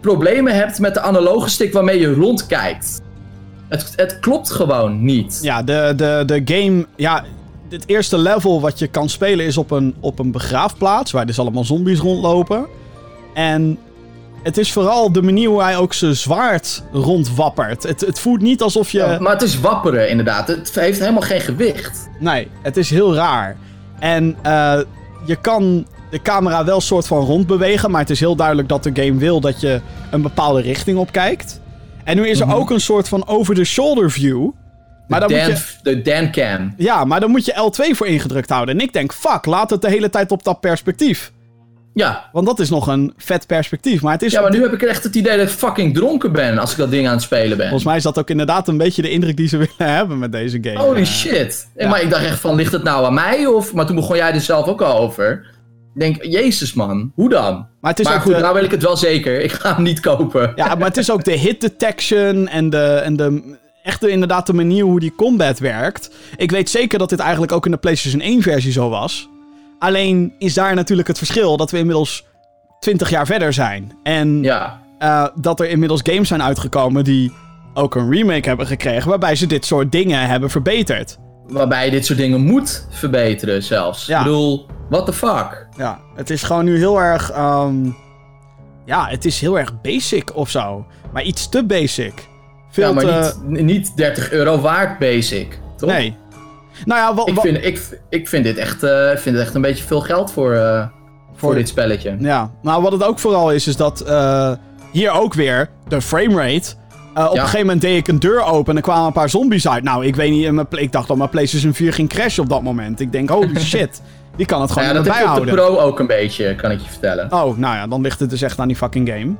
[SPEAKER 2] problemen hebt met de analoge stick waarmee je rondkijkt? Het, het klopt gewoon niet.
[SPEAKER 1] Ja, de, de, de game. Ja, het eerste level wat je kan spelen is op een, op een begraafplaats. Waar dus allemaal zombies rondlopen. En het is vooral de manier hoe hij ook zijn zwaard rondwappert. Het, het voelt niet alsof je.
[SPEAKER 2] Ja, maar het is wapperen, inderdaad. Het heeft helemaal geen gewicht.
[SPEAKER 1] Nee, het is heel raar. En eh, je kan de camera wel soort van rondbewegen. Maar het is heel duidelijk dat de game wil dat je een bepaalde richting op kijkt. En nu is er
[SPEAKER 2] Mhm.
[SPEAKER 1] ook een soort van over-the-shoulder view. Maar
[SPEAKER 2] de,
[SPEAKER 1] dan je.
[SPEAKER 2] de Dan Cam.
[SPEAKER 1] Ja, maar dan moet je L2 voor ingedrukt houden. En ik denk, fuck, laat het de hele tijd op dat perspectief.
[SPEAKER 2] Ja.
[SPEAKER 1] Want dat is nog een vet perspectief. Maar het is.
[SPEAKER 2] ja, maar nu heb ik echt het idee dat ik fucking dronken ben als ik dat ding aan het spelen ben.
[SPEAKER 1] Volgens mij is dat ook inderdaad een beetje de indruk die ze willen hebben met deze game.
[SPEAKER 2] Holy shit.
[SPEAKER 1] ja.
[SPEAKER 2] Maar ik dacht echt van, ligt het nou aan mij? Of... Maar toen begon jij er zelf ook al over. Ik denk, jezus man, hoe dan?
[SPEAKER 1] Maar het is
[SPEAKER 2] maar
[SPEAKER 1] ook
[SPEAKER 2] goed,
[SPEAKER 1] de-
[SPEAKER 2] nou weet ik het wel zeker. Ik ga hem niet kopen.
[SPEAKER 1] Ja, maar het is ook de hit detection en de, en de echt de, inderdaad de manier hoe die combat werkt. Ik weet zeker dat dit eigenlijk ook in de PlayStation 1 versie zo was. Alleen is daar natuurlijk het verschil dat we inmiddels 20 jaar verder zijn. En
[SPEAKER 2] Ja.
[SPEAKER 1] eh, dat er inmiddels games zijn uitgekomen die ook een remake hebben gekregen, waarbij ze dit soort dingen hebben verbeterd.
[SPEAKER 2] Waarbij je dit soort dingen moet verbeteren zelfs.
[SPEAKER 1] Ja.
[SPEAKER 2] Ik bedoel, what the fuck?
[SPEAKER 1] Ja, het is gewoon nu heel erg. ehm, ja, het is heel erg basic of zo. Maar iets te basic. Veel
[SPEAKER 2] ja, maar
[SPEAKER 1] te.
[SPEAKER 2] niet, niet 30 euro waard basic. Toch?
[SPEAKER 1] Nee. Nou ja, wa-
[SPEAKER 2] Ik vind, ik, ik vind dit echt, eh, vind het echt een beetje veel geld voor, eh, voor dit spelletje.
[SPEAKER 1] Ja, maar wat het ook vooral is, is dat eh, hier ook weer de framerate. eh op
[SPEAKER 2] Ja.
[SPEAKER 1] een gegeven moment deed ik een deur open en er kwamen een paar zombies uit. Nou, ik weet niet, mijn ik dacht dat mijn PlayStation 4 ging crashen op dat moment. Ik denk, holy shit, die kan het
[SPEAKER 2] Nou
[SPEAKER 1] gewoon
[SPEAKER 2] ja, dat heb je op de
[SPEAKER 1] bijhouden.
[SPEAKER 2] Pro ook een beetje, kan ik je vertellen.
[SPEAKER 1] Oh, nou ja, dan ligt het dus echt aan die fucking game.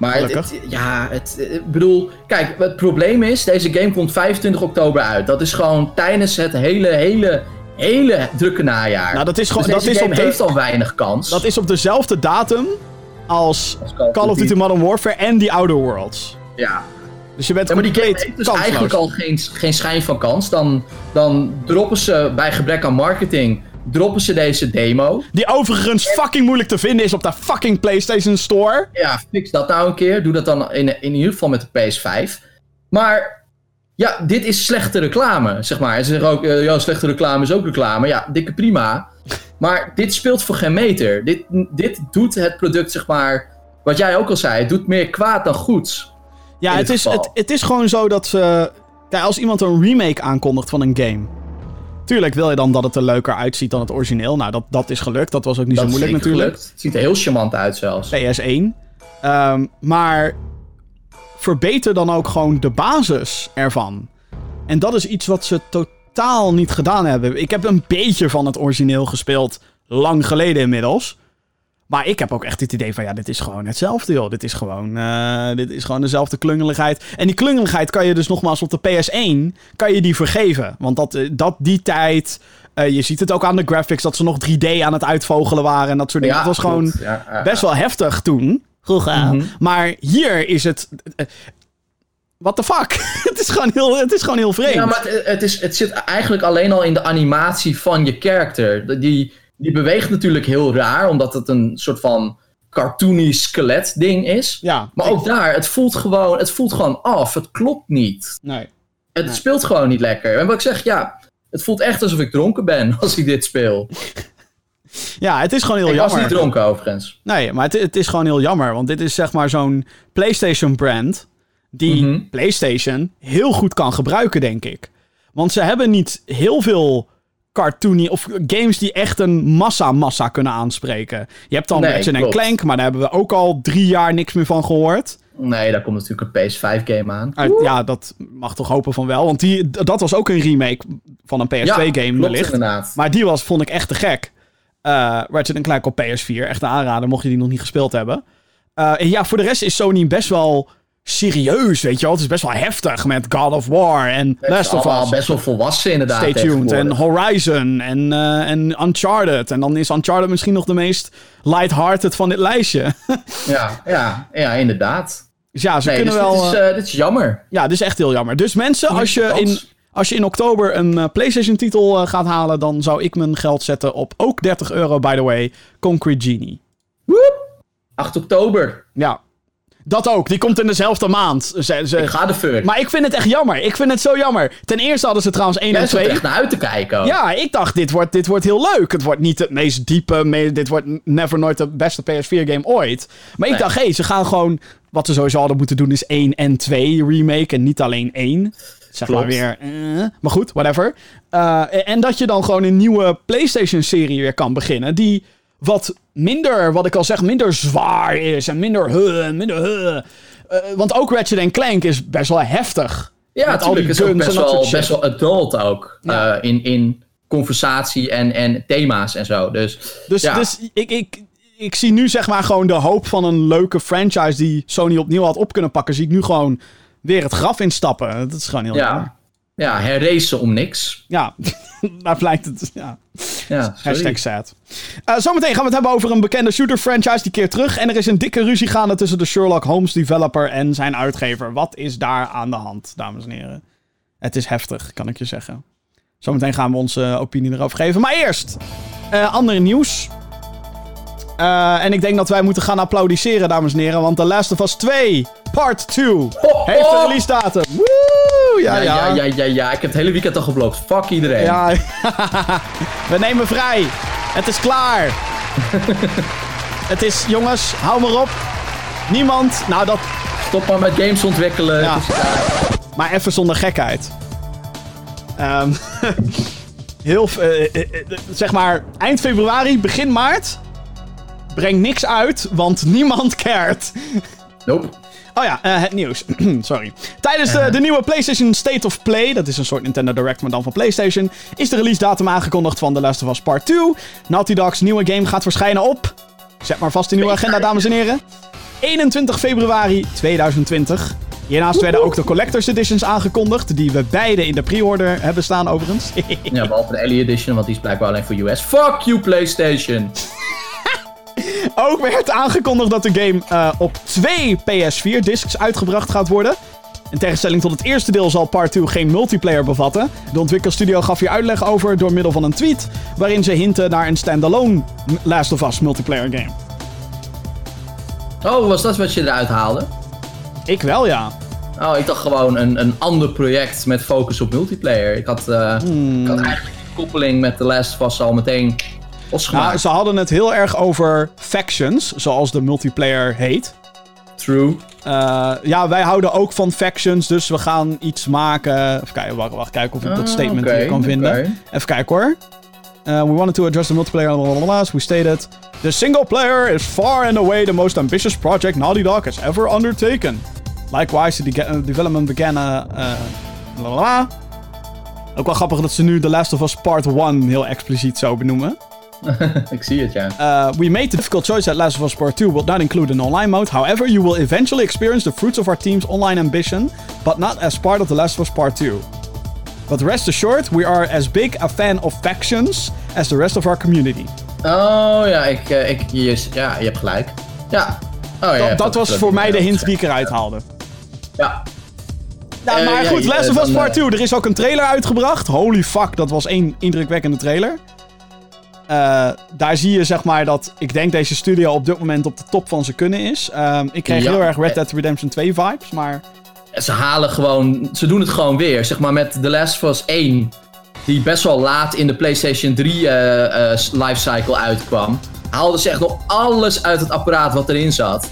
[SPEAKER 2] Maar het,
[SPEAKER 1] Gelukkig.
[SPEAKER 2] het- ja, het, ik bedoel, kijk, het probleem is, deze game komt 25 oktober uit. Dat is gewoon tijdens het hele, hele, hele drukke najaar.
[SPEAKER 1] Nou, dat is gewoon-
[SPEAKER 2] Dus
[SPEAKER 1] dat is op de-
[SPEAKER 2] heeft al weinig kans.
[SPEAKER 1] Dat is op dezelfde datum als
[SPEAKER 2] Als
[SPEAKER 1] Call of Duty Modern Warfare en The Outer Worlds.
[SPEAKER 2] Ja.
[SPEAKER 1] Dus je bent
[SPEAKER 2] ja, maar die game heeft dus
[SPEAKER 1] kansloos.
[SPEAKER 2] eigenlijk al geen, geen schijn van kans. Dan, dan droppen ze bij gebrek aan marketing, droppen ze deze demo.
[SPEAKER 1] Die overigens fucking moeilijk te vinden is op de fucking PlayStation Store.
[SPEAKER 2] Ja, fix dat nou een keer. Doe dat dan in, in ieder geval met de PS5. Maar ja, dit is slechte reclame, zeg maar. En ze zeggen ook, eh, ja, slechte reclame is ook reclame. Ja, dikke prima. Maar dit speelt voor geen meter. Dit, dit doet het product, zeg maar, wat jij ook al zei, het doet meer kwaad dan goeds.
[SPEAKER 1] Ja, het is, het, het is gewoon zo dat ze... Als iemand een remake aankondigt van een game... Tuurlijk wil je dan dat het er leuker uitziet dan het origineel. Nou, dat, dat is gelukt. Dat was ook niet
[SPEAKER 2] dat
[SPEAKER 1] zo moeilijk natuurlijk.
[SPEAKER 2] gelukt. Het ziet er heel charmant uit zelfs.
[SPEAKER 1] PS1. Ehm, maar verbeter dan ook gewoon de basis ervan. En dat is iets wat ze totaal niet gedaan hebben. Ik heb een beetje van het origineel gespeeld. Lang geleden inmiddels. Maar ik heb ook echt het idee van, ja, dit is gewoon hetzelfde, joh. Dit is gewoon, eh, dit is gewoon dezelfde klungeligheid. En die klungeligheid kan je dus nogmaals op de PS1, kan je die vergeven. Want dat, eh, dat die tijd, eh, je ziet het ook aan de graphics, dat ze nog 3D aan het uitvogelen waren en dat soort dingen.
[SPEAKER 2] Ja,
[SPEAKER 1] dat was gewoon
[SPEAKER 2] goed. Ja,
[SPEAKER 1] best wel heftig toen. Vroeger.
[SPEAKER 2] Mhm.
[SPEAKER 1] Maar hier is het... What the fuck? het, is gewoon heel, het is gewoon heel vreemd.
[SPEAKER 2] Ja, maar het, het, is, het zit eigenlijk alleen al in de animatie van je character. Die, die beweegt natuurlijk heel raar, omdat het een soort van cartoony skelet ding is.
[SPEAKER 1] Ja,
[SPEAKER 2] Maar ook daar, het voelt gewoon, het voelt gewoon af. Het klopt niet.
[SPEAKER 1] Nee.
[SPEAKER 2] Het
[SPEAKER 1] Nee.
[SPEAKER 2] speelt gewoon niet lekker. En wat ik zeg, ja, het voelt echt alsof ik dronken ben als ik dit speel.
[SPEAKER 1] Ja, het is gewoon heel
[SPEAKER 2] Ik was
[SPEAKER 1] jammer.
[SPEAKER 2] niet dronken overigens.
[SPEAKER 1] Nee, maar het, het is gewoon heel jammer. Want dit is zeg maar zo'n PlayStation-brand. Die
[SPEAKER 2] Mhm.
[SPEAKER 1] PlayStation heel goed kan gebruiken, denk ik. Want ze hebben niet heel veel cartoony of games die echt een massa-massa kunnen aanspreken. Je hebt dan
[SPEAKER 2] Nee,
[SPEAKER 1] Ratchet. Clank, maar daar hebben we ook al drie jaar niks meer van gehoord.
[SPEAKER 2] Nee, daar komt natuurlijk een PS5-game aan.
[SPEAKER 1] Uit- ja, dat mag toch hopen van wel. Want die, dat was ook een remake van een PS2-game
[SPEAKER 2] klopt
[SPEAKER 1] wellicht.
[SPEAKER 2] inderdaad.
[SPEAKER 1] Maar die was, vond ik echt te gek. Eh Ratchet Clank op PS4. Echt een aanrader, mocht je die nog niet gespeeld hebben. Eh, en ja, voor de rest is Sony best wel serieus, weet je wel. Het is best wel heftig met God of War en Last of Us.
[SPEAKER 2] best wel volwassen inderdaad.
[SPEAKER 1] Stay tuned. En. Horizon en, eh, en Uncharted. En dan is Uncharted misschien nog de meest lighthearted van dit lijstje.
[SPEAKER 2] Ja, ja, ja, inderdaad.
[SPEAKER 1] dus ja, ze
[SPEAKER 2] Nee,
[SPEAKER 1] kunnen
[SPEAKER 2] dus
[SPEAKER 1] wel...
[SPEAKER 2] dit, is,
[SPEAKER 1] eh,
[SPEAKER 2] eh, dit is jammer.
[SPEAKER 1] Ja, dit is echt heel jammer. Dus mensen, als je in, als je in oktober een PlayStation-titel gaat halen, dan zou ik mijn geld zetten op ook 30 euro, by the way, Concrete Genie.
[SPEAKER 2] Woep! 8 oktober.
[SPEAKER 1] Ja, dat ook. Die komt in dezelfde maand. Ze, ze-
[SPEAKER 2] Ik ga de fuck.
[SPEAKER 1] Maar ik vind het echt jammer. Ik vind het zo jammer. Ten eerste hadden ze trouwens 1
[SPEAKER 2] Jij
[SPEAKER 1] en
[SPEAKER 2] zat er
[SPEAKER 1] 2.
[SPEAKER 2] echt naar uit te kijken. ook.
[SPEAKER 1] Ja, ik dacht, dit wordt, dit wordt heel leuk. Het wordt niet het meest diepe, me- dit wordt never nooit de beste PS4-game ooit. Maar ik dacht, hé, hey, ze gaan gewoon... Wat ze sowieso hadden moeten doen is 1 en 2 remake en niet alleen 1. Zeg maar weer... eh, maar goed, whatever. Eh, en dat je dan gewoon een nieuwe PlayStation-serie weer kan beginnen. Die wat minder, wat ik al zeg, minder zwaar is. En minder huh, minder huh. Eh, want ook Ratchet Clank is best wel heftig.
[SPEAKER 2] Ja, natuurlijk. is ook best wel, best wel adult ook.
[SPEAKER 1] Ja.
[SPEAKER 2] eh, in, in conversatie en, en thema's en zo. Dus,
[SPEAKER 1] Dus,
[SPEAKER 2] ja.
[SPEAKER 1] dus ik, ik, ik zie nu zeg maar gewoon de hoop van een leuke franchise die Sony opnieuw had op kunnen pakken. Zie ik nu gewoon weer het graf instappen. Dat is gewoon heel
[SPEAKER 2] ja, ja herracen om niks.
[SPEAKER 1] Ja, daar blijkt het. Ja.
[SPEAKER 2] Ja.
[SPEAKER 1] Hashtag sad. Eh, zometeen gaan we het hebben over een bekende shooter franchise die keert terug. En er is een dikke ruzie gaande tussen de Sherlock Holmes developer en zijn uitgever. Wat is daar aan de hand, dames en heren? Het is heftig, kan ik je zeggen. Zometeen gaan we onze opinie erover geven. Maar eerst, eh andere nieuws. Eh, en ik denk dat wij moeten gaan applaudisseren, dames en heren. Want The Last of Us 2, Part 2,
[SPEAKER 2] Ho,
[SPEAKER 1] heeft een release datum. Woe! Ja,
[SPEAKER 2] Ja,
[SPEAKER 1] ja.
[SPEAKER 2] ja, ja, ja, ja. Ik heb het hele weekend al geblokt. Fuck iedereen.
[SPEAKER 1] Ja, we nemen vrij. Het is klaar. het is, jongens, hou maar op. Niemand, nou dat,
[SPEAKER 2] Stop maar met games ontwikkelen.
[SPEAKER 1] Ja. Maar even zonder gekheid. Ehm, heel, eh, eh, zeg maar, eind februari, begin maart. Breng niks uit, want niemand cared.
[SPEAKER 2] Nope.
[SPEAKER 1] Oh ja, eh, het nieuws. Sorry. Tijdens de, de nieuwe PlayStation State of Play, dat is een soort Nintendo Direct, maar dan van PlayStation, is de release datum aangekondigd van The Last of Us Part 2. Naughty Dog's nieuwe game gaat verschijnen op. Zet maar vast in uw agenda, dames en heren. 21 februari 2020. Hiernaast werden ook de Collector's Editions aangekondigd, die we beide in de pre-order hebben staan overigens.
[SPEAKER 2] Ja, behalve de Ellie Edition, want die is blijkbaar alleen voor US. Fuck you, PlayStation.
[SPEAKER 1] Ook werd aangekondigd dat de game eh, op twee PS4-discs uitgebracht gaat worden. In tegenstelling tot het eerste deel zal Part 2 geen multiplayer bevatten. De ontwikkelstudio gaf hier uitleg over door middel van een tweet, waarin ze hinten naar een standalone Last of Us multiplayer game.
[SPEAKER 2] Oh, was dat wat je eruit haalde?
[SPEAKER 1] Ik wel, ja.
[SPEAKER 2] Oh, ik dacht gewoon een, een ander project met focus op multiplayer. Ik had, eh,
[SPEAKER 1] Hmm.
[SPEAKER 2] ik had eigenlijk koppeling met The Last of Us al meteen.
[SPEAKER 1] Nou, ze hadden het heel erg over factions, zoals de multiplayer heet.
[SPEAKER 2] True.
[SPEAKER 1] Eh, ja, wij houden ook van factions, dus we gaan iets maken. Even kijken, wacht, wacht kijken of ik dat
[SPEAKER 2] Ah,
[SPEAKER 1] statement hier kan vinden. Even kijken hoor. Uh, we wanted to address the multiplayer, blablabla, as we stated. The single player is far and away the most ambitious project Naughty Dog has ever undertaken. Likewise, the de- uh, development began. Uh, uh. Ook wel grappig dat ze nu The Last of Us Part 1 heel expliciet zo benoemen.
[SPEAKER 2] ik zie het, ja.
[SPEAKER 1] Uh, we made the difficult choice that Last of Us Part 2 will not include an online mode. However, you will eventually experience the fruits of our team's online ambition, but not as part of The Last of Us Part 2. But rest assured, we are as big a fan of factions as the rest of our community.
[SPEAKER 2] Oh ja, ik, eh, ik, je, ja, je hebt gelijk. Ja. Oh, ja,
[SPEAKER 1] Dat, was voor mij de hint die ik eruit haalde.
[SPEAKER 2] Ja.
[SPEAKER 1] Nou,
[SPEAKER 2] Eh,
[SPEAKER 1] maar goed, Last of Us Part
[SPEAKER 2] eh,
[SPEAKER 1] 2. Er is ook een trailer uitgebracht. Holy fuck, dat was één indrukwekkende trailer. Eh, daar zie je zeg maar dat ik denk deze studio op dit moment op de top van zijn kunnen is. Ehm, ik kreeg
[SPEAKER 2] Ja.
[SPEAKER 1] heel erg Red Dead Redemption 2 vibes, maar...
[SPEAKER 2] Ze halen gewoon, ze doen het gewoon weer. Zeg maar met The Last of Us 1. die best wel laat in de PlayStation 3 eh, eh, lifecycle uitkwam, haalden ze echt nog alles uit het apparaat wat erin zat.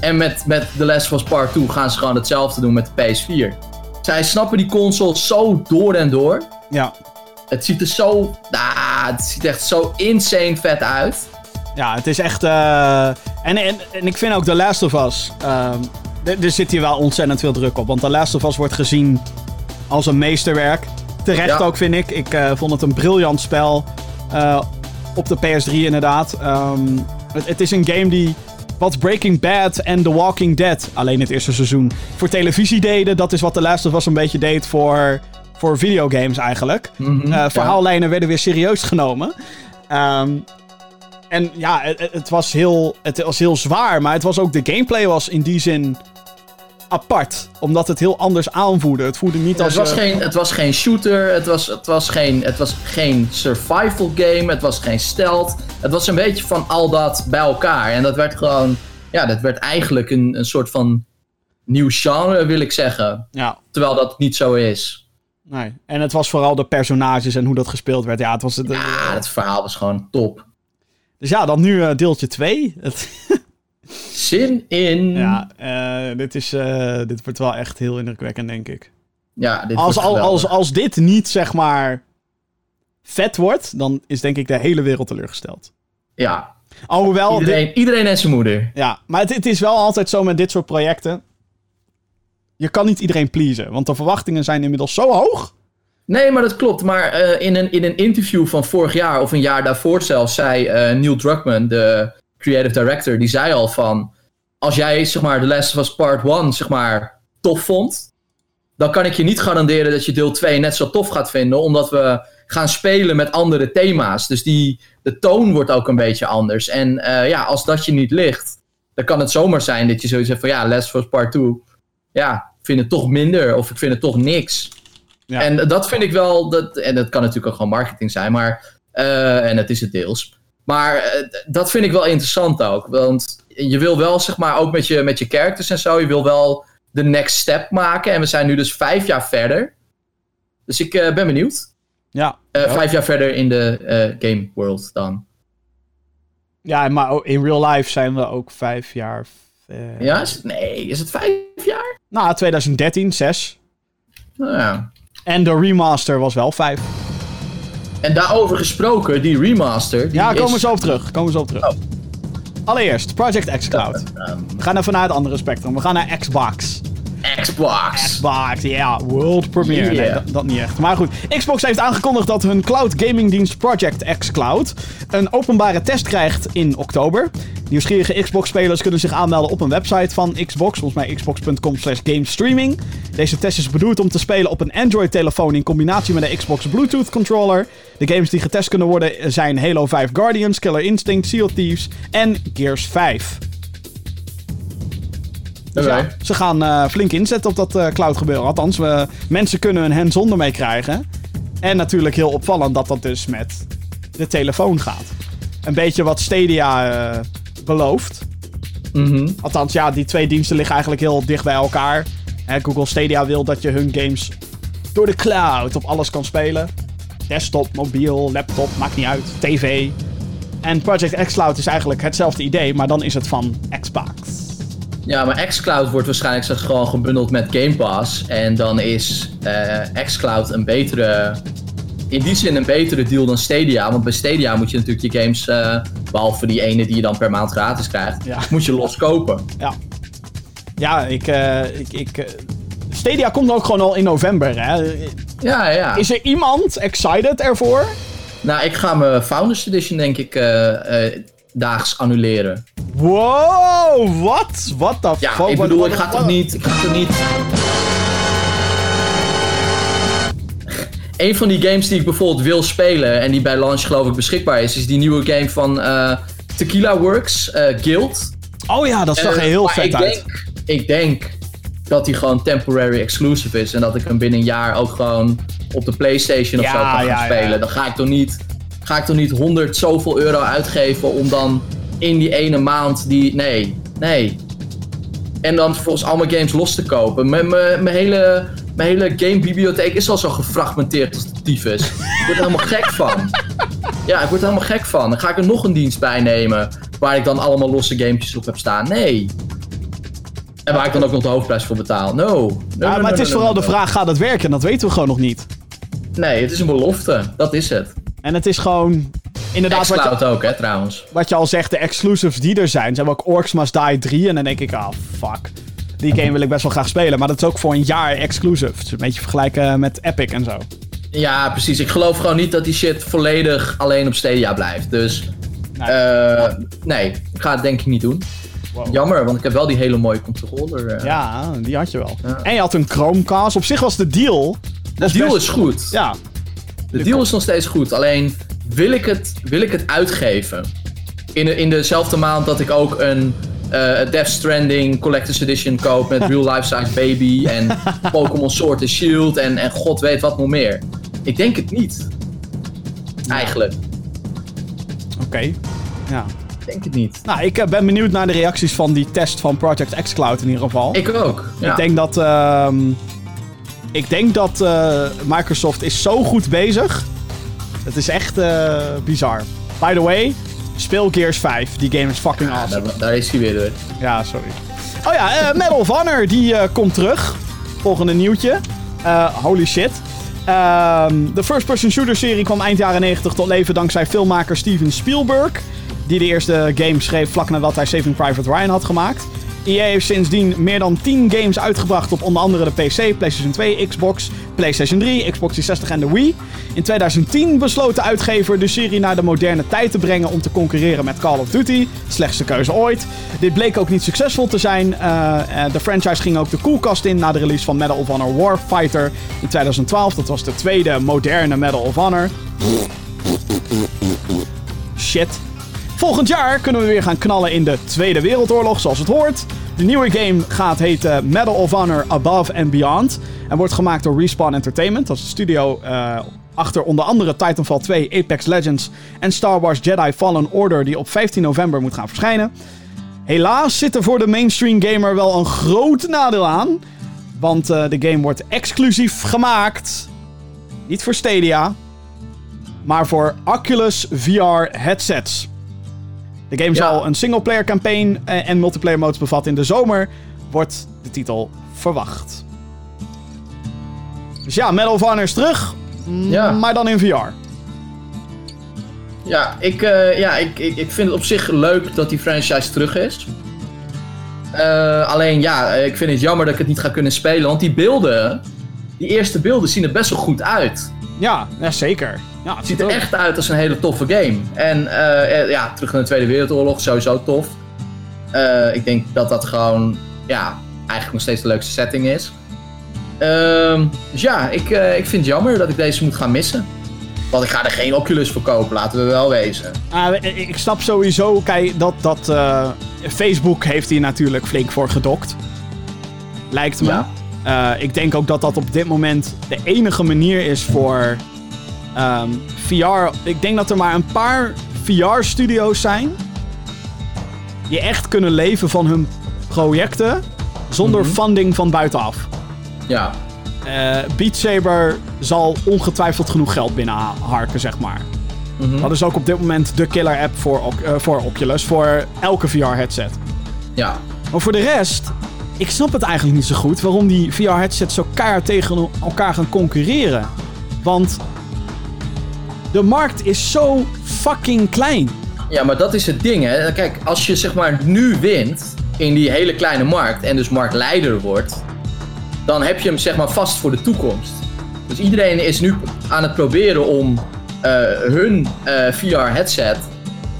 [SPEAKER 2] En met, met The Last of Us Part 2 gaan ze gewoon hetzelfde doen met de PS4. Zij snappen die console zo door en door.
[SPEAKER 1] Ja.
[SPEAKER 2] Het ziet er zo. Ah, het ziet echt zo insane vet uit.
[SPEAKER 1] Ja, het is echt. eh, en, en, en ik vind ook The Last of Us. ehm, er- zit hier wel ontzettend veel druk op. Want The Last of Us wordt gezien als een meesterwerk. Terecht
[SPEAKER 2] Ja.
[SPEAKER 1] ook, vind ik. Ik eh, vond het een briljant spel. eh, op de PS3 inderdaad. Ehm, het, het is een game die. Wat Breaking Bad en The Walking Dead, alleen het eerste seizoen, voor televisie deden. Dat is wat The Last of Us een beetje deed voor, voor videogames eigenlijk.
[SPEAKER 2] Mhm,
[SPEAKER 1] Eh, verhaallijnen werden weer serieus genomen. Ehm, en ja, het, het was heel, het was heel zwaar, maar het was ook de gameplay was in die zin apart. Omdat het heel anders aanvoerde. Het voelde niet
[SPEAKER 2] Ja,
[SPEAKER 1] als...
[SPEAKER 2] het, was geen, het was geen shooter, het was, het, was geen, het was geen survival game, het was geen stealth. Het was een beetje van al dat bij elkaar. En dat werd gewoon, ja, dat werd eigenlijk een, een soort van nieuw genre, wil ik zeggen.
[SPEAKER 1] Ja,
[SPEAKER 2] Terwijl dat niet zo is.
[SPEAKER 1] Nee. En het was vooral de personages en hoe dat gespeeld werd. Ja, het was... Het,
[SPEAKER 2] Ja, het verhaal was gewoon top.
[SPEAKER 1] Dus ja, dan nu eh, deeltje 2.
[SPEAKER 2] Zin in.
[SPEAKER 1] ja, eh, dit, is, eh, dit wordt wel echt heel indrukwekkend, denk ik.
[SPEAKER 2] Ja, dit
[SPEAKER 1] Als,
[SPEAKER 2] wordt
[SPEAKER 1] al, als, als dit niet, zeg maar, vet wordt, dan is denk ik de hele wereld teleurgesteld.
[SPEAKER 2] Ja,
[SPEAKER 1] Alhoewel, dit-
[SPEAKER 2] iedereen, iedereen en zijn moeder.
[SPEAKER 1] ja, maar het, het is wel altijd zo met dit soort projecten. Je kan niet iedereen pleasen, want de verwachtingen zijn inmiddels zo hoog.
[SPEAKER 2] Nee, maar dat klopt. Maar eh, in, een, in een interview van vorig jaar, of een jaar daarvoor zelfs, zei eh, Neil Druckmann, de creative director, die zei al van... Als jij, zeg maar, The Last of Us Part 1, zeg maar, tof vond... dan kan ik je niet garanderen dat je deel 2 net zo tof gaat vinden, omdat we gaan spelen met andere thema's. Dus die, de toon wordt ook een beetje anders. En eh, ja, als dat je niet ligt, dan kan het zomaar zijn dat je zoiets hebt van... Ja, Last of Us Part 2, ja, vind het toch minder, of ik vind het toch niks.
[SPEAKER 1] Ja.
[SPEAKER 2] En dat vind ik wel, dat, en dat kan natuurlijk ook gewoon marketing zijn, maar, eh, en dat is het deels. Maar eh, dat vind ik wel interessant ook, want je wil wel, zeg maar, ook met je, met je characters en zo, je wil wel de next step maken. En we zijn nu dus vijf jaar verder. Dus ik eh, ben benieuwd.
[SPEAKER 1] Ja, ja.
[SPEAKER 2] Vijf jaar verder in de game world dan.
[SPEAKER 1] ja maar in real life zijn we ook vijf jaar. Ver.
[SPEAKER 2] Ja, is het, nee, is het vijf jaar?
[SPEAKER 1] Nou, 2013, zes.
[SPEAKER 2] Nou ja.
[SPEAKER 1] En de remaster was wel vijf.
[SPEAKER 2] En daarover gesproken, die remaster. Die
[SPEAKER 1] Ja, komen we zo op terug. Komen we zo op terug.
[SPEAKER 2] Oh.
[SPEAKER 1] Allereerst, Project X Cloud. We gaan even naar het andere spectrum. We gaan naar Xbox.
[SPEAKER 2] Xbox.
[SPEAKER 1] Xbox, ja, world premiere. Nee, dat, dat niet echt. Maar goed, Xbox heeft aangekondigd dat hun cloud gaming dienst Project X Cloud een openbare test krijgt in oktober. Nieuwsgierige Xbox-spelers kunnen zich aanmelden op een website van Xbox, volgens mij xbox.com slash gamestreaming. Deze test is bedoeld om te spelen op een Android-telefoon in combinatie met een Xbox Bluetooth-controller. De games die getest kunnen worden zijn Halo 5 Guardians, Killer Instinct, Sea of Thieves en Gears 5. Dus ja, ze gaan eh, flink inzetten op dat eh, cloud gebeuren. Althans, we, mensen kunnen een hands-on ermee krijgen. En natuurlijk heel opvallend dat dat dus met de telefoon gaat. Een beetje wat Stadia belooft.
[SPEAKER 2] Mhm.
[SPEAKER 1] Althans, ja, die twee diensten liggen eigenlijk heel dicht bij elkaar. Hè, Google Stadia wil dat je hun games door de cloud op alles kan spelen. Desktop, mobiel, laptop, maakt niet uit. TV. En Project xCloud is eigenlijk hetzelfde idee, maar dan is het van Xbox.
[SPEAKER 2] Ja, maar xCloud wordt waarschijnlijk gewoon gebundeld met Game Pass. En dan is eh, xCloud een betere. In die zin een betere deal dan Stadia. Want bij Stadia moet je natuurlijk je games. eh, behalve die ene die je dan per maand gratis krijgt.
[SPEAKER 1] Ja.
[SPEAKER 2] Moet je los kopen.
[SPEAKER 1] Ja. Ja, ik... eh, ik, ik eh, Stadia komt ook gewoon al in november, hè.
[SPEAKER 2] Ja, ja.
[SPEAKER 1] Is er iemand excited ervoor?
[SPEAKER 2] Nou, ik ga mijn Founders Edition denk ik daags annuleren.
[SPEAKER 1] Wow, wat? Wat de
[SPEAKER 2] Ja,
[SPEAKER 1] fuck?
[SPEAKER 2] ik
[SPEAKER 1] Wat-
[SPEAKER 2] bedoel, ik ga toch niet. Ik ga toch niet. Een van die games die ik bijvoorbeeld wil spelen en die bij launch geloof ik beschikbaar is, is die nieuwe game van eh, Tequila Works, eh, Guild.
[SPEAKER 1] Oh ja, dat zag er
[SPEAKER 2] Eh,
[SPEAKER 1] heel vet
[SPEAKER 2] ik
[SPEAKER 1] uit.
[SPEAKER 2] Denk, ik denk dat die gewoon temporary exclusive is en dat ik hem binnen een jaar ook gewoon op de PlayStation of
[SPEAKER 1] Ja,
[SPEAKER 2] zo kan gaan
[SPEAKER 1] ja, ja.
[SPEAKER 2] spelen. Dan ga ik toch niet, ga ik toch niet 100 zoveel euro uitgeven om dan in die ene maand die. Nee, nee. En dan vervolgens al mijn games los te kopen. Mijn mijn hele mijn hele gamebibliotheek is al zo gefragmenteerd als de tyfus. Ik word er helemaal gek van. Ja, ik word er helemaal gek van. Dan ga ik er nog een dienst bij nemen waar ik dan allemaal losse gamepjes op heb staan. Nee. En waar ik dan ook nog de hoofdprijs voor betaal. No. no
[SPEAKER 1] Ja,
[SPEAKER 2] no,
[SPEAKER 1] maar het is vooral de vraag, gaat het werken? En dat weten we gewoon nog niet.
[SPEAKER 2] Nee, het is een belofte. Dat is het.
[SPEAKER 1] En het is gewoon... Inderdaad, wat je,
[SPEAKER 2] ook, hè, trouwens.
[SPEAKER 1] wat je al zegt, de exclusives die er zijn. Hebben ook Orcs Must Die 3. En dan denk ik, ah, fuck. Die game wil ik best wel graag spelen. Maar dat is ook voor een jaar exclusive. Een beetje vergelijken met Epic en zo.
[SPEAKER 2] Ja, precies. Ik geloof gewoon niet dat die shit volledig alleen op Stadia blijft. Dus,
[SPEAKER 1] Nee.
[SPEAKER 2] eh, nee, ik ga het denk ik niet doen.
[SPEAKER 1] Wow.
[SPEAKER 2] Jammer, want ik heb wel die hele mooie controller. eh.
[SPEAKER 1] Ja, die had je wel.
[SPEAKER 2] Ja.
[SPEAKER 1] En je had een Chromecast. Op zich was de deal...
[SPEAKER 2] de deal is goed.
[SPEAKER 1] Ja,
[SPEAKER 2] De deal is nog steeds goed. Alleen wil ik het, wil ik het uitgeven. In, de, in dezelfde maand dat ik ook een eh, Death Stranding Collector's Edition koop met Real Life Size Baby en Pokémon Sword and Shield en, en god weet wat nog meer. Ik denk het niet. Eigenlijk.
[SPEAKER 1] oké. Ja.
[SPEAKER 2] Ik denk het niet.
[SPEAKER 1] Nou, ik eh, ben benieuwd naar de reacties van die test van Project xCloud in ieder geval.
[SPEAKER 2] Ik ook. Ja.
[SPEAKER 1] Ik denk dat... ehm, ik denk dat eh, Microsoft is zo goed bezig. Het is echt bizar. By the way, speel Gears 5. Die game is fucking
[SPEAKER 2] Ja,
[SPEAKER 1] awesome.
[SPEAKER 2] daar, daar is hij weer door.
[SPEAKER 1] Ja, sorry. Oh ja, eh, Medal of Honor, die eh, komt terug. Volgende nieuwtje. Eh, holy shit. Ehm, de first-person shooter serie kwam eind jaren 90 tot leven dankzij filmmaker Steven Spielberg. Die de eerste game schreef vlak nadat hij Saving Private Ryan had gemaakt. EA heeft sindsdien meer dan 10 games uitgebracht op onder andere de PC, PlayStation 2, Xbox, PlayStation 3, Xbox 360 en de Wii. In 2010 besloot de uitgever de serie naar de moderne tijd te brengen om te concurreren met Call of Duty. Slechtste keuze ooit. Dit bleek ook niet succesvol te zijn. Eh, eh, de franchise ging ook de koelkast in na de release van Medal of Honor Warfighter in 2012. Dat was de tweede moderne Medal of Honor. Shit. Volgend jaar kunnen we weer gaan knallen in de Tweede Wereldoorlog, zoals het hoort. De nieuwe game gaat heten Medal of Honor Above and Beyond. En wordt gemaakt door Respawn Entertainment. Dat is de studio eh, achter onder andere Titanfall 2, Apex Legends en Star Wars Jedi Fallen Order, die op 15 november moet gaan verschijnen. Helaas zit er voor de mainstream gamer wel een groot nadeel aan. Want eh, de game wordt exclusief gemaakt. Niet voor Stadia, maar voor Oculus VR headsets. De game
[SPEAKER 2] Ja.
[SPEAKER 1] zal een singleplayer campaign eh, en multiplayer modes bevatten. In de zomer wordt de titel verwacht. Dus ja, Medal of Honor is terug,
[SPEAKER 2] Ja.
[SPEAKER 1] maar dan in VR.
[SPEAKER 2] Ja, ik, eh, ja ik, ik, ik vind het op zich leuk dat die franchise terug is. Eh, alleen ja, ik vind het jammer dat ik het niet ga kunnen spelen. Want die beelden, die eerste beelden zien er best wel goed uit.
[SPEAKER 1] Ja, ja zeker. Ja, het
[SPEAKER 2] ziet er echt uit als een hele toffe game. En eh, ja, terug naar de Tweede Wereldoorlog, sowieso tof. Eh, ik denk dat dat gewoon, ja, eigenlijk nog steeds de leukste setting is. Ehm, dus ja, ik, eh, ik vind het jammer dat ik deze moet gaan missen. Want ik ga er geen Oculus voor kopen, laten we wel wezen.
[SPEAKER 1] Ah, ik- snap sowieso, kijk, dat, dat Facebook heeft hier natuurlijk flink voor gedokt. Lijkt me.
[SPEAKER 2] Ja.
[SPEAKER 1] Eh, ik denk ook dat dat op dit moment de enige manier is voor ehm, VR. Ik denk dat er maar een paar VR-studio's zijn die echt kunnen leven van hun projecten zonder
[SPEAKER 2] Mhm.
[SPEAKER 1] funding van buitenaf.
[SPEAKER 2] Ja,
[SPEAKER 1] Eh Beat Saber zal ongetwijfeld genoeg geld binnenharken, zeg maar.
[SPEAKER 2] Mhm.
[SPEAKER 1] Dat is ook op dit moment de killer app voor, eh, voor Oculus, voor elke VR-headset.
[SPEAKER 2] ja.
[SPEAKER 1] Maar voor de rest, ik snap het eigenlijk niet zo goed waarom die VR-headsets zo keihard tegen elkaar gaan concurreren. Want de markt is zo fucking klein.
[SPEAKER 2] Ja, maar dat is het ding, hè. Kijk, als je zeg maar nu wint in die hele kleine markt en dus marktleider wordt, dan heb je hem zeg maar vast voor de toekomst. Dus iedereen is nu aan het proberen om eh, hun eh, VR-headset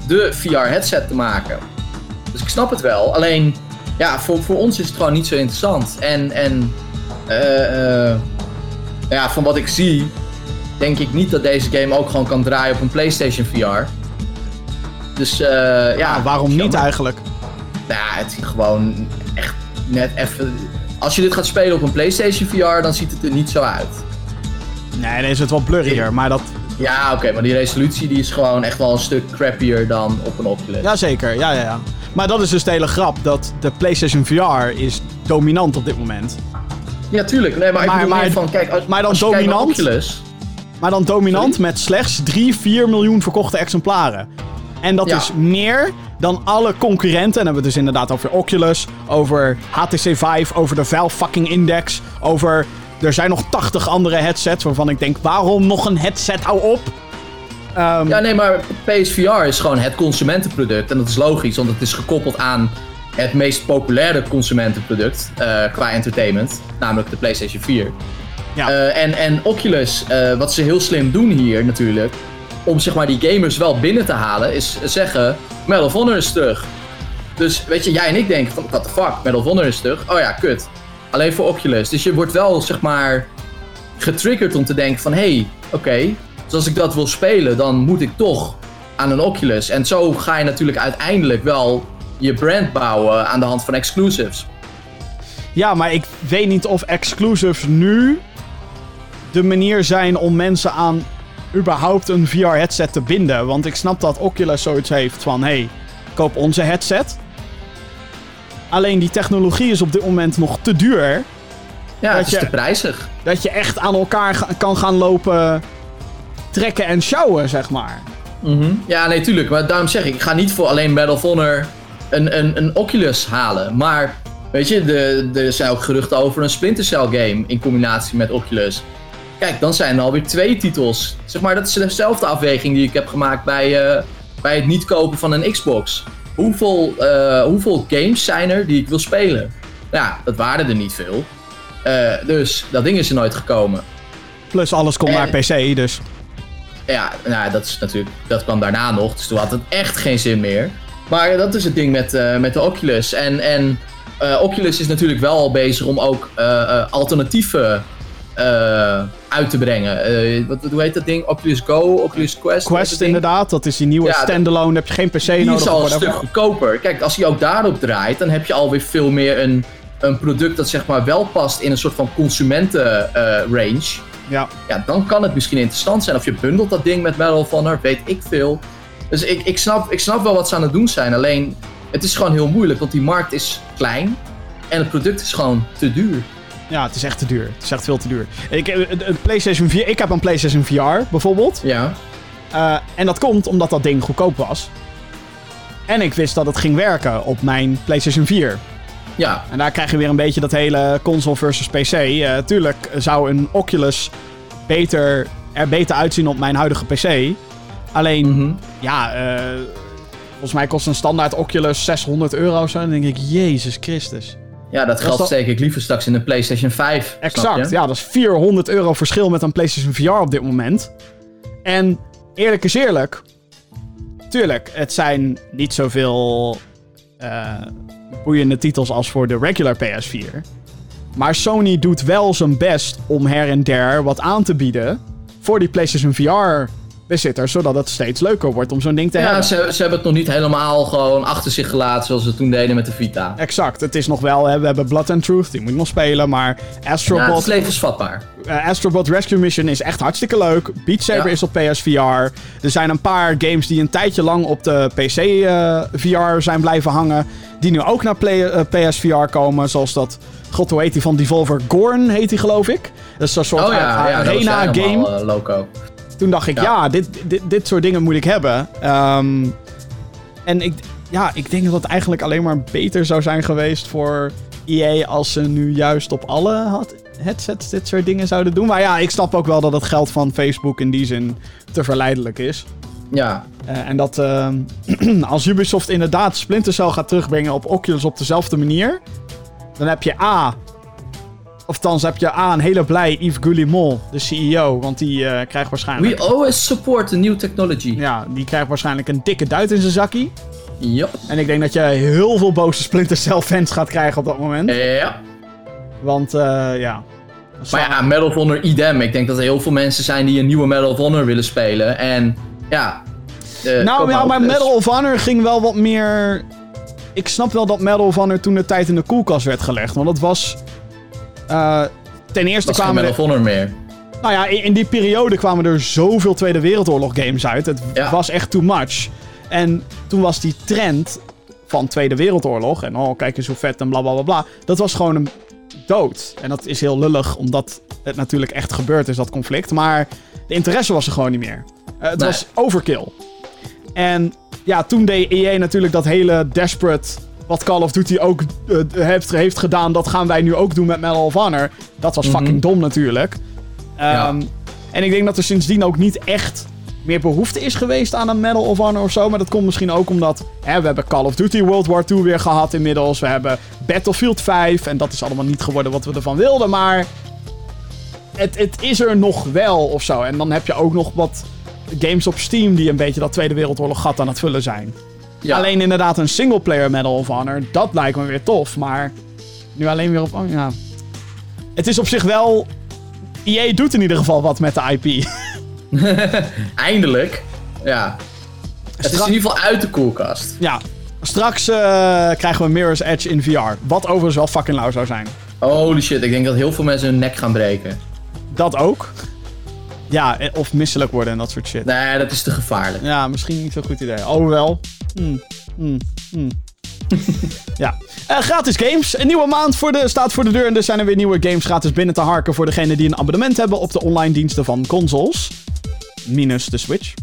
[SPEAKER 2] de VR-headset te maken. Dus ik snap het wel. Alleen, ja, voor, voor ons is het gewoon niet zo interessant. En, en eh, ja, van wat ik zie, denk ik niet dat deze game ook gewoon kan draaien op een PlayStation VR. Dus eh, ja,
[SPEAKER 1] Ja, waarom niet
[SPEAKER 2] jammer.
[SPEAKER 1] eigenlijk?
[SPEAKER 2] Nou, ja, het ziet gewoon echt net even. Als je dit gaat spelen op een PlayStation VR, dan ziet het er niet zo uit.
[SPEAKER 1] Nee, dan is het wel blurrier, maar dat...
[SPEAKER 2] Ja, oké, maar die resolutie die is gewoon echt wel een stuk crappier dan op een Oculus.
[SPEAKER 1] Jazeker, ja, ja, ja. Maar dat is dus de hele grap, dat de PlayStation VR is dominant op dit moment.
[SPEAKER 2] Ja, tuurlijk. Nee, maar,
[SPEAKER 1] Maar-
[SPEAKER 2] ik
[SPEAKER 1] maar-
[SPEAKER 2] van, kijk, als,
[SPEAKER 1] maar dan
[SPEAKER 2] als
[SPEAKER 1] dominant?
[SPEAKER 2] Oculus,
[SPEAKER 1] Maar dan dominant met slechts 3, 4 miljoen verkochte exemplaren. En dat
[SPEAKER 2] Ja.
[SPEAKER 1] is meer dan alle concurrenten. En dan hebben we het dus inderdaad over Oculus, over HTC Vive, over de Valve fucking Index, over... Er zijn nog 80 andere headsets waarvan ik denk, waarom nog een headset? Hou op! Ehm,
[SPEAKER 2] Ja, nee, maar PSVR is gewoon het consumentenproduct. En dat is logisch, want het is gekoppeld aan het meest populaire consumentenproduct eh, qua entertainment. Namelijk de PlayStation 4.
[SPEAKER 1] Ja.
[SPEAKER 2] Eh, en, en Oculus, eh, wat ze heel slim doen hier natuurlijk, om zeg maar die gamers wel binnen te halen, is zeggen, Medal of Honor is terug. Dus weet je, jij en ik denken van, what the fuck, Medal of Honor is terug. Oh ja, kut. Alleen voor Oculus. Dus je wordt wel, zeg maar, getriggerd om te denken van, hé, hey, oké, dus als ik dat wil spelen, dan moet ik toch aan een Oculus. En zo ga je natuurlijk uiteindelijk wel je brand bouwen aan de hand van exclusives.
[SPEAKER 1] Ja, maar ik weet niet of exclusives nu de manier zijn om mensen aan überhaupt een VR-headset te binden. Want ik snap dat Oculus zoiets heeft van: hey, koop onze headset. Alleen die technologie is op dit moment nog te duur.
[SPEAKER 2] Ja,
[SPEAKER 1] Dat
[SPEAKER 2] het is
[SPEAKER 1] je-
[SPEAKER 2] te prijzig.
[SPEAKER 1] Dat je echt aan elkaar kan gaan lopen trekken en sjouwen, zeg maar.
[SPEAKER 2] Ja, nee, tuurlijk. Maar daarom zeg ik, ik ga niet voor alleen Medal of Honor een, een, een Oculus halen. Maar, weet je, de, er zijn ook geruchten over een Splinter Cell game in combinatie met Oculus. Kijk, dan zijn er alweer twee titels. Zeg maar, dat is dezelfde afweging die ik heb gemaakt bij, eh, bij het niet kopen van een Xbox. Hoeveel, eh, hoeveel games zijn er die ik wil spelen? Ja, dat waren er niet veel. Eh, dus dat ding is er nooit gekomen.
[SPEAKER 1] Plus alles komt
[SPEAKER 2] En-
[SPEAKER 1] naar PC, dus.
[SPEAKER 2] Ja, nou, dat is natuurlijk, dat kwam daarna nog, dus toen had het echt geen zin meer. Maar dat is het ding met, eh, met de Oculus. En, en eh, Oculus is natuurlijk wel al bezig om ook eh, alternatieven uit te brengen. Wat, hoe heet dat ding? Oculus Go, Oculus Quest?
[SPEAKER 1] Quest inderdaad, dat is die nieuwe
[SPEAKER 2] Ja,
[SPEAKER 1] standalone. Heb je geen PC
[SPEAKER 2] Die
[SPEAKER 1] nodig.
[SPEAKER 2] is al een stuk goedkoper. Kijk, als die ook daarop draait, dan heb je alweer veel meer een, een product dat zeg maar wel past in een soort van consumenten range.
[SPEAKER 1] Ja.
[SPEAKER 2] ja, dan kan het misschien interessant zijn. Of je bundelt dat ding met Medal of Honor, weet ik veel. Dus ik, ik, snap, ik snap wel wat ze aan het doen zijn. Alleen, het is gewoon heel moeilijk, want die markt is klein. En het product is gewoon te duur.
[SPEAKER 1] Ja, het is echt te duur. Het is echt veel te duur. Ik, eh, een- een PlayStation 4, ik heb een PlayStation VR bijvoorbeeld.
[SPEAKER 2] Ja.
[SPEAKER 1] Eh, en dat komt omdat dat ding goedkoop was. En ik wist dat het ging werken op mijn PlayStation 4.
[SPEAKER 2] Ja,
[SPEAKER 1] En daar krijg je weer een beetje dat hele console versus PC. Eh, tuurlijk zou een Oculus beter, er beter uitzien op mijn huidige PC. Alleen,
[SPEAKER 2] Mhm.
[SPEAKER 1] ja, eh, volgens mij kost een standaard Oculus 600 euro of zo. Dan denk ik, Jezus Christus.
[SPEAKER 2] ja dat geld
[SPEAKER 1] dat-
[SPEAKER 2] steek ik liever straks in een PlayStation 5. snap
[SPEAKER 1] Exact, ja, dat is 400 euro verschil met een PlayStation VR op dit moment. En eerlijk is eerlijk, tuurlijk, het zijn niet zoveel eh, boeiende titels als voor de regular PS4. Maar Sony doet wel zijn best om her en der wat aan te bieden voor die PlayStation VR zodat het steeds leuker wordt om zo'n ding te
[SPEAKER 2] Ja,
[SPEAKER 1] hebben.
[SPEAKER 2] ze, ze hebben het nog niet helemaal gewoon achter zich gelaten zoals ze toen deden met de Vita.
[SPEAKER 1] Exact, het is nog wel, hè, we hebben Blood and Truth, die moet nog spelen, maar
[SPEAKER 2] Ja,
[SPEAKER 1] Astrobot...
[SPEAKER 2] het is levensvatbaar.
[SPEAKER 1] Uh, Astrobot Rescue Mission is echt hartstikke leuk. Beat Saber
[SPEAKER 2] Ja.
[SPEAKER 1] is op PSVR. Er zijn een paar games die een tijdje lang op de PC eh, VR zijn blijven hangen. Die nu ook naar play, eh, PSVR komen. Zoals dat, god hoe heet die van Devolver? Gorn heet die geloof ik. Dat is een soort
[SPEAKER 2] Oh ja, ja dat was
[SPEAKER 1] arena game.
[SPEAKER 2] helemaal eh, loco.
[SPEAKER 1] Toen dacht ik, ja,
[SPEAKER 2] Ja.
[SPEAKER 1] dit, dit, dit soort dingen moet ik hebben. Ehm, en ik, ja, ik denk dat het eigenlijk alleen maar beter zou zijn geweest voor EA als ze nu juist op alle had- headsets dit soort dingen zouden doen. Maar ja, ik snap ook wel dat het geld van Facebook in die zin te verleidelijk is.
[SPEAKER 2] Ja,
[SPEAKER 1] Eh, en dat ehm, als Ubisoft inderdaad Splinter Cell gaat terugbrengen op Oculus op dezelfde manier, dan heb je A. Of thans heb je A een hele blij Yves Goulimont, de CEO, want die eh, krijgt waarschijnlijk...
[SPEAKER 2] we always support the new technology.
[SPEAKER 1] Ja, die krijgt waarschijnlijk een dikke duit in zijn zakkie.
[SPEAKER 2] Yep.
[SPEAKER 1] En ik denk dat je heel veel boze Splinter Cell fans gaat krijgen op dat moment.
[SPEAKER 2] Ja.
[SPEAKER 1] Want, eh, ja.
[SPEAKER 2] Maar ja, Medal of Honor idem. Ik denk dat er heel veel mensen zijn die een nieuwe Medal of Honor willen spelen. En ja. eh,
[SPEAKER 1] nou ja, maar
[SPEAKER 2] Oculus.
[SPEAKER 1] Medal of Honor ging wel wat meer... Ik snap wel dat Medal of Honor toen de tijd in de koelkast werd gelegd. Want dat was... eh, ten eerste kwamen er...
[SPEAKER 2] of Honor meer.
[SPEAKER 1] Nou ja, in, in die periode kwamen er zoveel Tweede Wereldoorlog games uit. Het
[SPEAKER 2] Ja.
[SPEAKER 1] was echt too much. En toen was die trend van Tweede Wereldoorlog... En oh, kijk eens hoe vet en bla bla bla bla. Dat was gewoon een dood. En dat is heel lullig, omdat het natuurlijk echt gebeurd is, dat conflict. Maar de interesse was er gewoon niet meer. Eh, het
[SPEAKER 2] Nee.
[SPEAKER 1] was overkill. En ja, toen deed EA natuurlijk dat hele desperate... wat Call of Duty ook eh, heeft, heeft gedaan... dat gaan wij nu ook doen met Medal of Honor. Dat was
[SPEAKER 2] Mhm.
[SPEAKER 1] fucking dom natuurlijk.
[SPEAKER 2] Ja.
[SPEAKER 1] Ehm, En ik denk dat er sindsdien ook niet echt meer behoefte is geweest aan een Medal of Honor of zo. Maar dat komt misschien ook omdat hè, we hebben Call of Duty World War II weer gehad inmiddels. We hebben Battlefield 5 en dat is allemaal niet geworden wat we ervan wilden. Maar het, het is er nog wel of zo. En dan heb je ook nog wat games op Steam die een beetje dat Tweede Wereldoorlog gat aan het vullen zijn.
[SPEAKER 2] Ja.
[SPEAKER 1] Alleen inderdaad een singleplayer Medal of Honor, dat lijkt me weer tof. Maar nu alleen weer op... oh, ja. Het is op zich wel... EA doet in ieder geval wat met de IP.
[SPEAKER 2] Eindelijk. Ja. Het is in ieder geval uit de koelkast.
[SPEAKER 1] Ja, straks eh, krijgen we Mirror's Edge in VR. Wat overigens wel fucking lauw zou zijn.
[SPEAKER 2] Holy shit, ik denk dat heel veel mensen hun nek gaan breken.
[SPEAKER 1] Dat ook. Ja, eh, of misselijk worden en dat soort shit.
[SPEAKER 2] Nee, dat is te gevaarlijk.
[SPEAKER 1] Ja, misschien niet zo'n goed idee. Oh wel. Hmm, hmm, hmm. ja. Eh, gratis games. Een nieuwe maand voor de, staat voor de deur. En er zijn er weer nieuwe games gratis binnen te harken voor degenen die een abonnement hebben op de online diensten van consoles. Minus de Switch.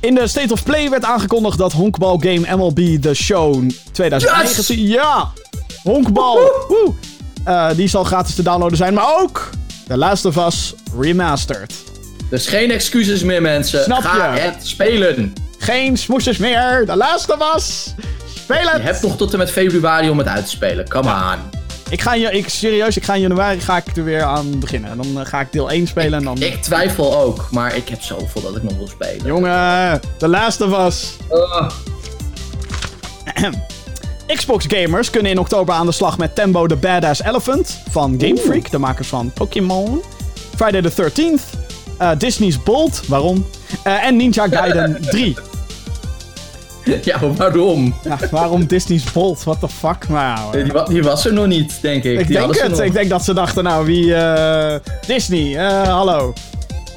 [SPEAKER 1] In de State of Play werd aangekondigd dat honkbal game MLB The Show 2019... Ja! Honkbal! Woe! Eh, die zal gratis te downloaden zijn. Maar ook The Last of Us Remastered.
[SPEAKER 2] Dus geen excuses meer, mensen.
[SPEAKER 1] Snap
[SPEAKER 2] Ga
[SPEAKER 1] je?
[SPEAKER 2] het spelen.
[SPEAKER 1] Geen smoesjes meer. Last of Us. Speel het.
[SPEAKER 2] Je hebt nog tot en met februari om het uit te spelen. Come on.
[SPEAKER 1] Ik ga, ik, serieus, ik ga in januari ga ik er weer aan beginnen. En dan eh, ga ik deel 1 spelen en dan...
[SPEAKER 2] Ik twijfel ook, maar ik heb zoveel dat ik nog wil spelen.
[SPEAKER 1] Jongen, Last of Us.
[SPEAKER 2] Ugh.
[SPEAKER 1] Xbox gamers kunnen in oktober aan de slag met Tembo the Badass Elephant van Game Freak, de makers van Pokémon. Friday the 13th. eh, Disney's Bolt, waarom? Eh, en Ninja Gaiden 3.
[SPEAKER 2] ja, waarom?
[SPEAKER 1] Ja, waarom Disney's Bolt? What the fuck? Nou,
[SPEAKER 2] Die, wa- die was er nog niet, denk ik.
[SPEAKER 1] Ik
[SPEAKER 2] Die
[SPEAKER 1] denk het. Ik denk dat ze dachten, nou, wie... eh, Disney, eh, hallo.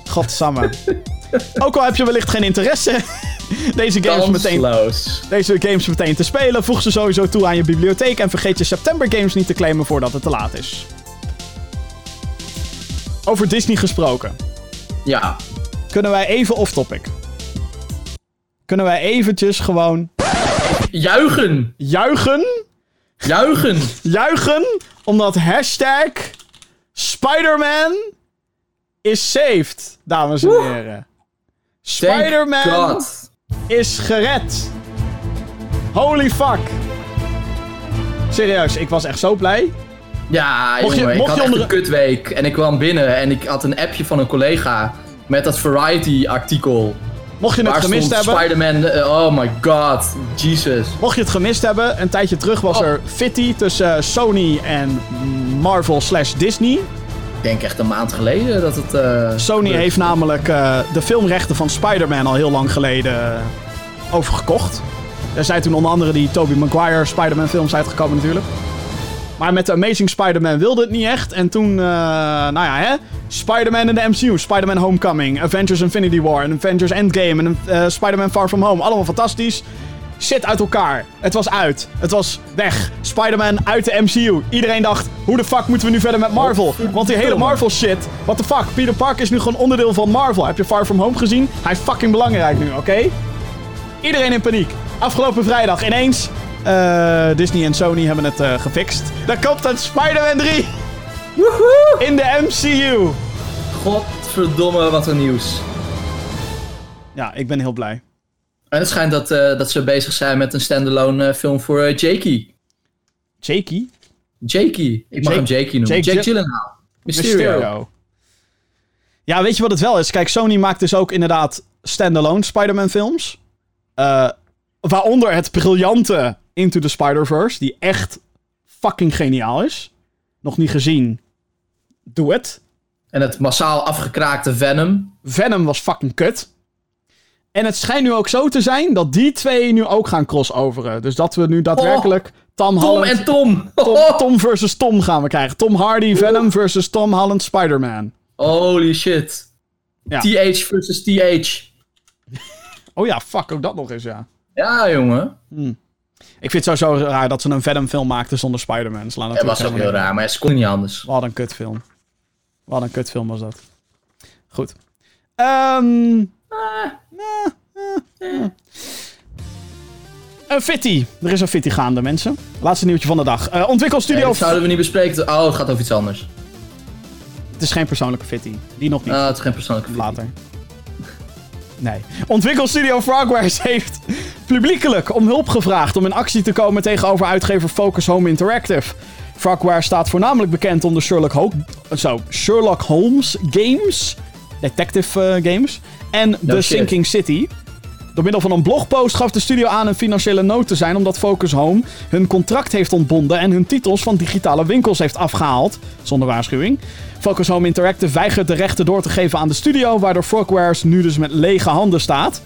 [SPEAKER 1] Godsamme. Ook al heb je wellicht geen interesse deze games, meteen, deze games meteen te spelen, voeg ze sowieso toe aan je bibliotheek en vergeet je September games niet te claimen voordat het te laat is. Over Disney gesproken.
[SPEAKER 2] Ja.
[SPEAKER 1] Kunnen wij even off-topic? Kunnen wij eventjes gewoon
[SPEAKER 2] Juichen!
[SPEAKER 1] juichen?
[SPEAKER 2] Juichen!
[SPEAKER 1] Juichen omdat hashtag Spider-Man is saved, dames en heren. Spider-Man is gered. Holy fuck. Serieus, ik was echt zo blij.
[SPEAKER 2] Ja,
[SPEAKER 1] Mocht je-
[SPEAKER 2] jongen,
[SPEAKER 1] mocht
[SPEAKER 2] ik
[SPEAKER 1] je
[SPEAKER 2] had echt
[SPEAKER 1] onder-
[SPEAKER 2] een kutweek. En ik kwam binnen en ik had een appje van een collega met dat Variety-artikel.
[SPEAKER 1] Mocht je het gemist hebben,
[SPEAKER 2] Spider-Man... eh, oh my god, Jesus.
[SPEAKER 1] mocht je het gemist hebben, een tijdje terug was
[SPEAKER 2] Oh.
[SPEAKER 1] er fitty tussen eh, Sony en Marvel slash Disney.
[SPEAKER 2] Ik denk echt een maand geleden dat het... eh,
[SPEAKER 1] Sony heeft namelijk de filmrechten van Spider-Man al heel lang geleden overgekocht. Er zijn toen onder andere die Tobey Maguire Spider-Man films uitgekomen natuurlijk. Maar met de Amazing Spider-Man wilde het niet echt. En toen, eh, nou ja, hè. Spider-Man in de MCU, Spider-Man Homecoming, Avengers Infinity War, en Avengers Endgame en eh, Spider-Man Far From Home. Allemaal fantastisch. Shit uit elkaar. Het was uit. Het was weg. Spider-Man uit de MCU. Iedereen dacht, hoe de fuck moeten we nu verder met Marvel? Want die hele Marvel shit, what the fuck? Peter Parker is nu gewoon onderdeel van Marvel. Heb je Far From Home gezien? Hij is fucking belangrijk nu, oké? Iedereen in paniek. Afgelopen vrijdag ineens. Eh, Disney en Sony hebben het eh, gefixt. Daar komt een Spider-Man 3
[SPEAKER 2] Woehoe!
[SPEAKER 1] in de MCU.
[SPEAKER 2] Godverdomme, wat een nieuws.
[SPEAKER 1] Ja, ik ben heel blij.
[SPEAKER 2] En het schijnt dat, eh, dat ze bezig zijn met een standalone film voor Jakey.
[SPEAKER 1] Jakey?
[SPEAKER 2] Jakey. Ik mag
[SPEAKER 1] Jake-
[SPEAKER 2] hem Jakey noemen.
[SPEAKER 1] Jake
[SPEAKER 2] Jake,
[SPEAKER 1] Gy-
[SPEAKER 2] Gyllenhaal. Mysterio.
[SPEAKER 1] Ja, weet je wat het wel is? Kijk, Sony maakt dus ook inderdaad standalone Spider-Man films. Eh, waaronder het briljante Into the Spider-Verse, die echt fucking geniaal is. Nog niet gezien. Doe het.
[SPEAKER 2] En het massaal afgekraakte Venom.
[SPEAKER 1] Venom was fucking kut. En het schijnt nu ook zo te zijn dat die twee nu ook gaan crossoveren. Dus dat we nu daadwerkelijk Tom,
[SPEAKER 2] Tom
[SPEAKER 1] Holland...
[SPEAKER 2] en Tom.
[SPEAKER 1] Tom, Tom versus Tom gaan we krijgen. Tom Hardy, Venom versus Tom Holland, Spider-Man.
[SPEAKER 2] Holy shit.
[SPEAKER 1] Ja.
[SPEAKER 2] TH versus TH.
[SPEAKER 1] Oh ja, fuck, ook dat nog eens, ja.
[SPEAKER 2] Ja, jongen.
[SPEAKER 1] Ik vind het sowieso raar dat ze een Venom film maakten zonder Spider-Man.
[SPEAKER 2] Het was ook heel raar, maar ze kon niet anders.
[SPEAKER 1] Wat een kutfilm. Wat een kutfilm was dat. Goed. Ehm eh, eh, eh. Een fitty. Er is een fitty gaande, mensen. Laatste nieuwtje van de dag.
[SPEAKER 2] Nee,
[SPEAKER 1] ontwikkelstudio...
[SPEAKER 2] dat zouden we niet bespreken. Oh, het gaat over iets anders.
[SPEAKER 1] Het is geen persoonlijke fitty. Die nog niet.
[SPEAKER 2] Ah, het is geen persoonlijke fitty.
[SPEAKER 1] Later. Nee. Ontwikkelstudio Frogwares heeft publiekelijk om hulp gevraagd om in actie te komen tegenover uitgever Focus Home Interactive. Frogwares staat voornamelijk bekend om de Sherlock, Ho zo, Sherlock Holmes games, detective eh, games, en The
[SPEAKER 2] shit.
[SPEAKER 1] Sinking City. Door middel van een blogpost gaf de studio aan een financiële nood te zijn omdat Focus Home hun contract heeft ontbonden en hun titels van digitale winkels heeft afgehaald, zonder waarschuwing. Focus Home Interactive weigert de rechten door te geven aan de studio, waardoor Frogwares nu dus met lege handen staat.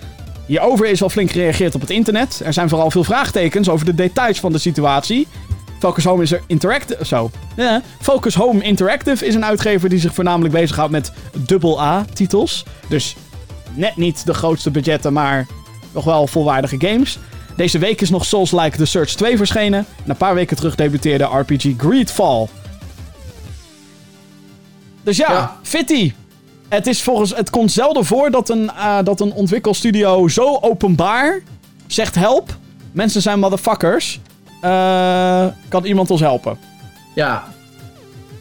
[SPEAKER 1] Hierover is al flink gereageerd op het internet. Er zijn vooral veel vraagtekens over de details van de situatie. Focus Home is er Interactive. Zo. Focus Home Interactive is een uitgever die zich voornamelijk bezighoudt met AA-titels. Dus net niet de grootste budgetten, maar nog wel volwaardige games. Deze week is nog Souls Like The Search 2 verschenen. En een paar weken terug debuteerde RPG Greedfall. Dus ja,
[SPEAKER 2] Ja.
[SPEAKER 1] Fitty. Het, is volgens, het komt zelden voor dat een, eh, dat een ontwikkelstudio zo openbaar zegt help. Mensen zijn motherfuckers. Eh, kan iemand ons helpen?
[SPEAKER 2] Ja.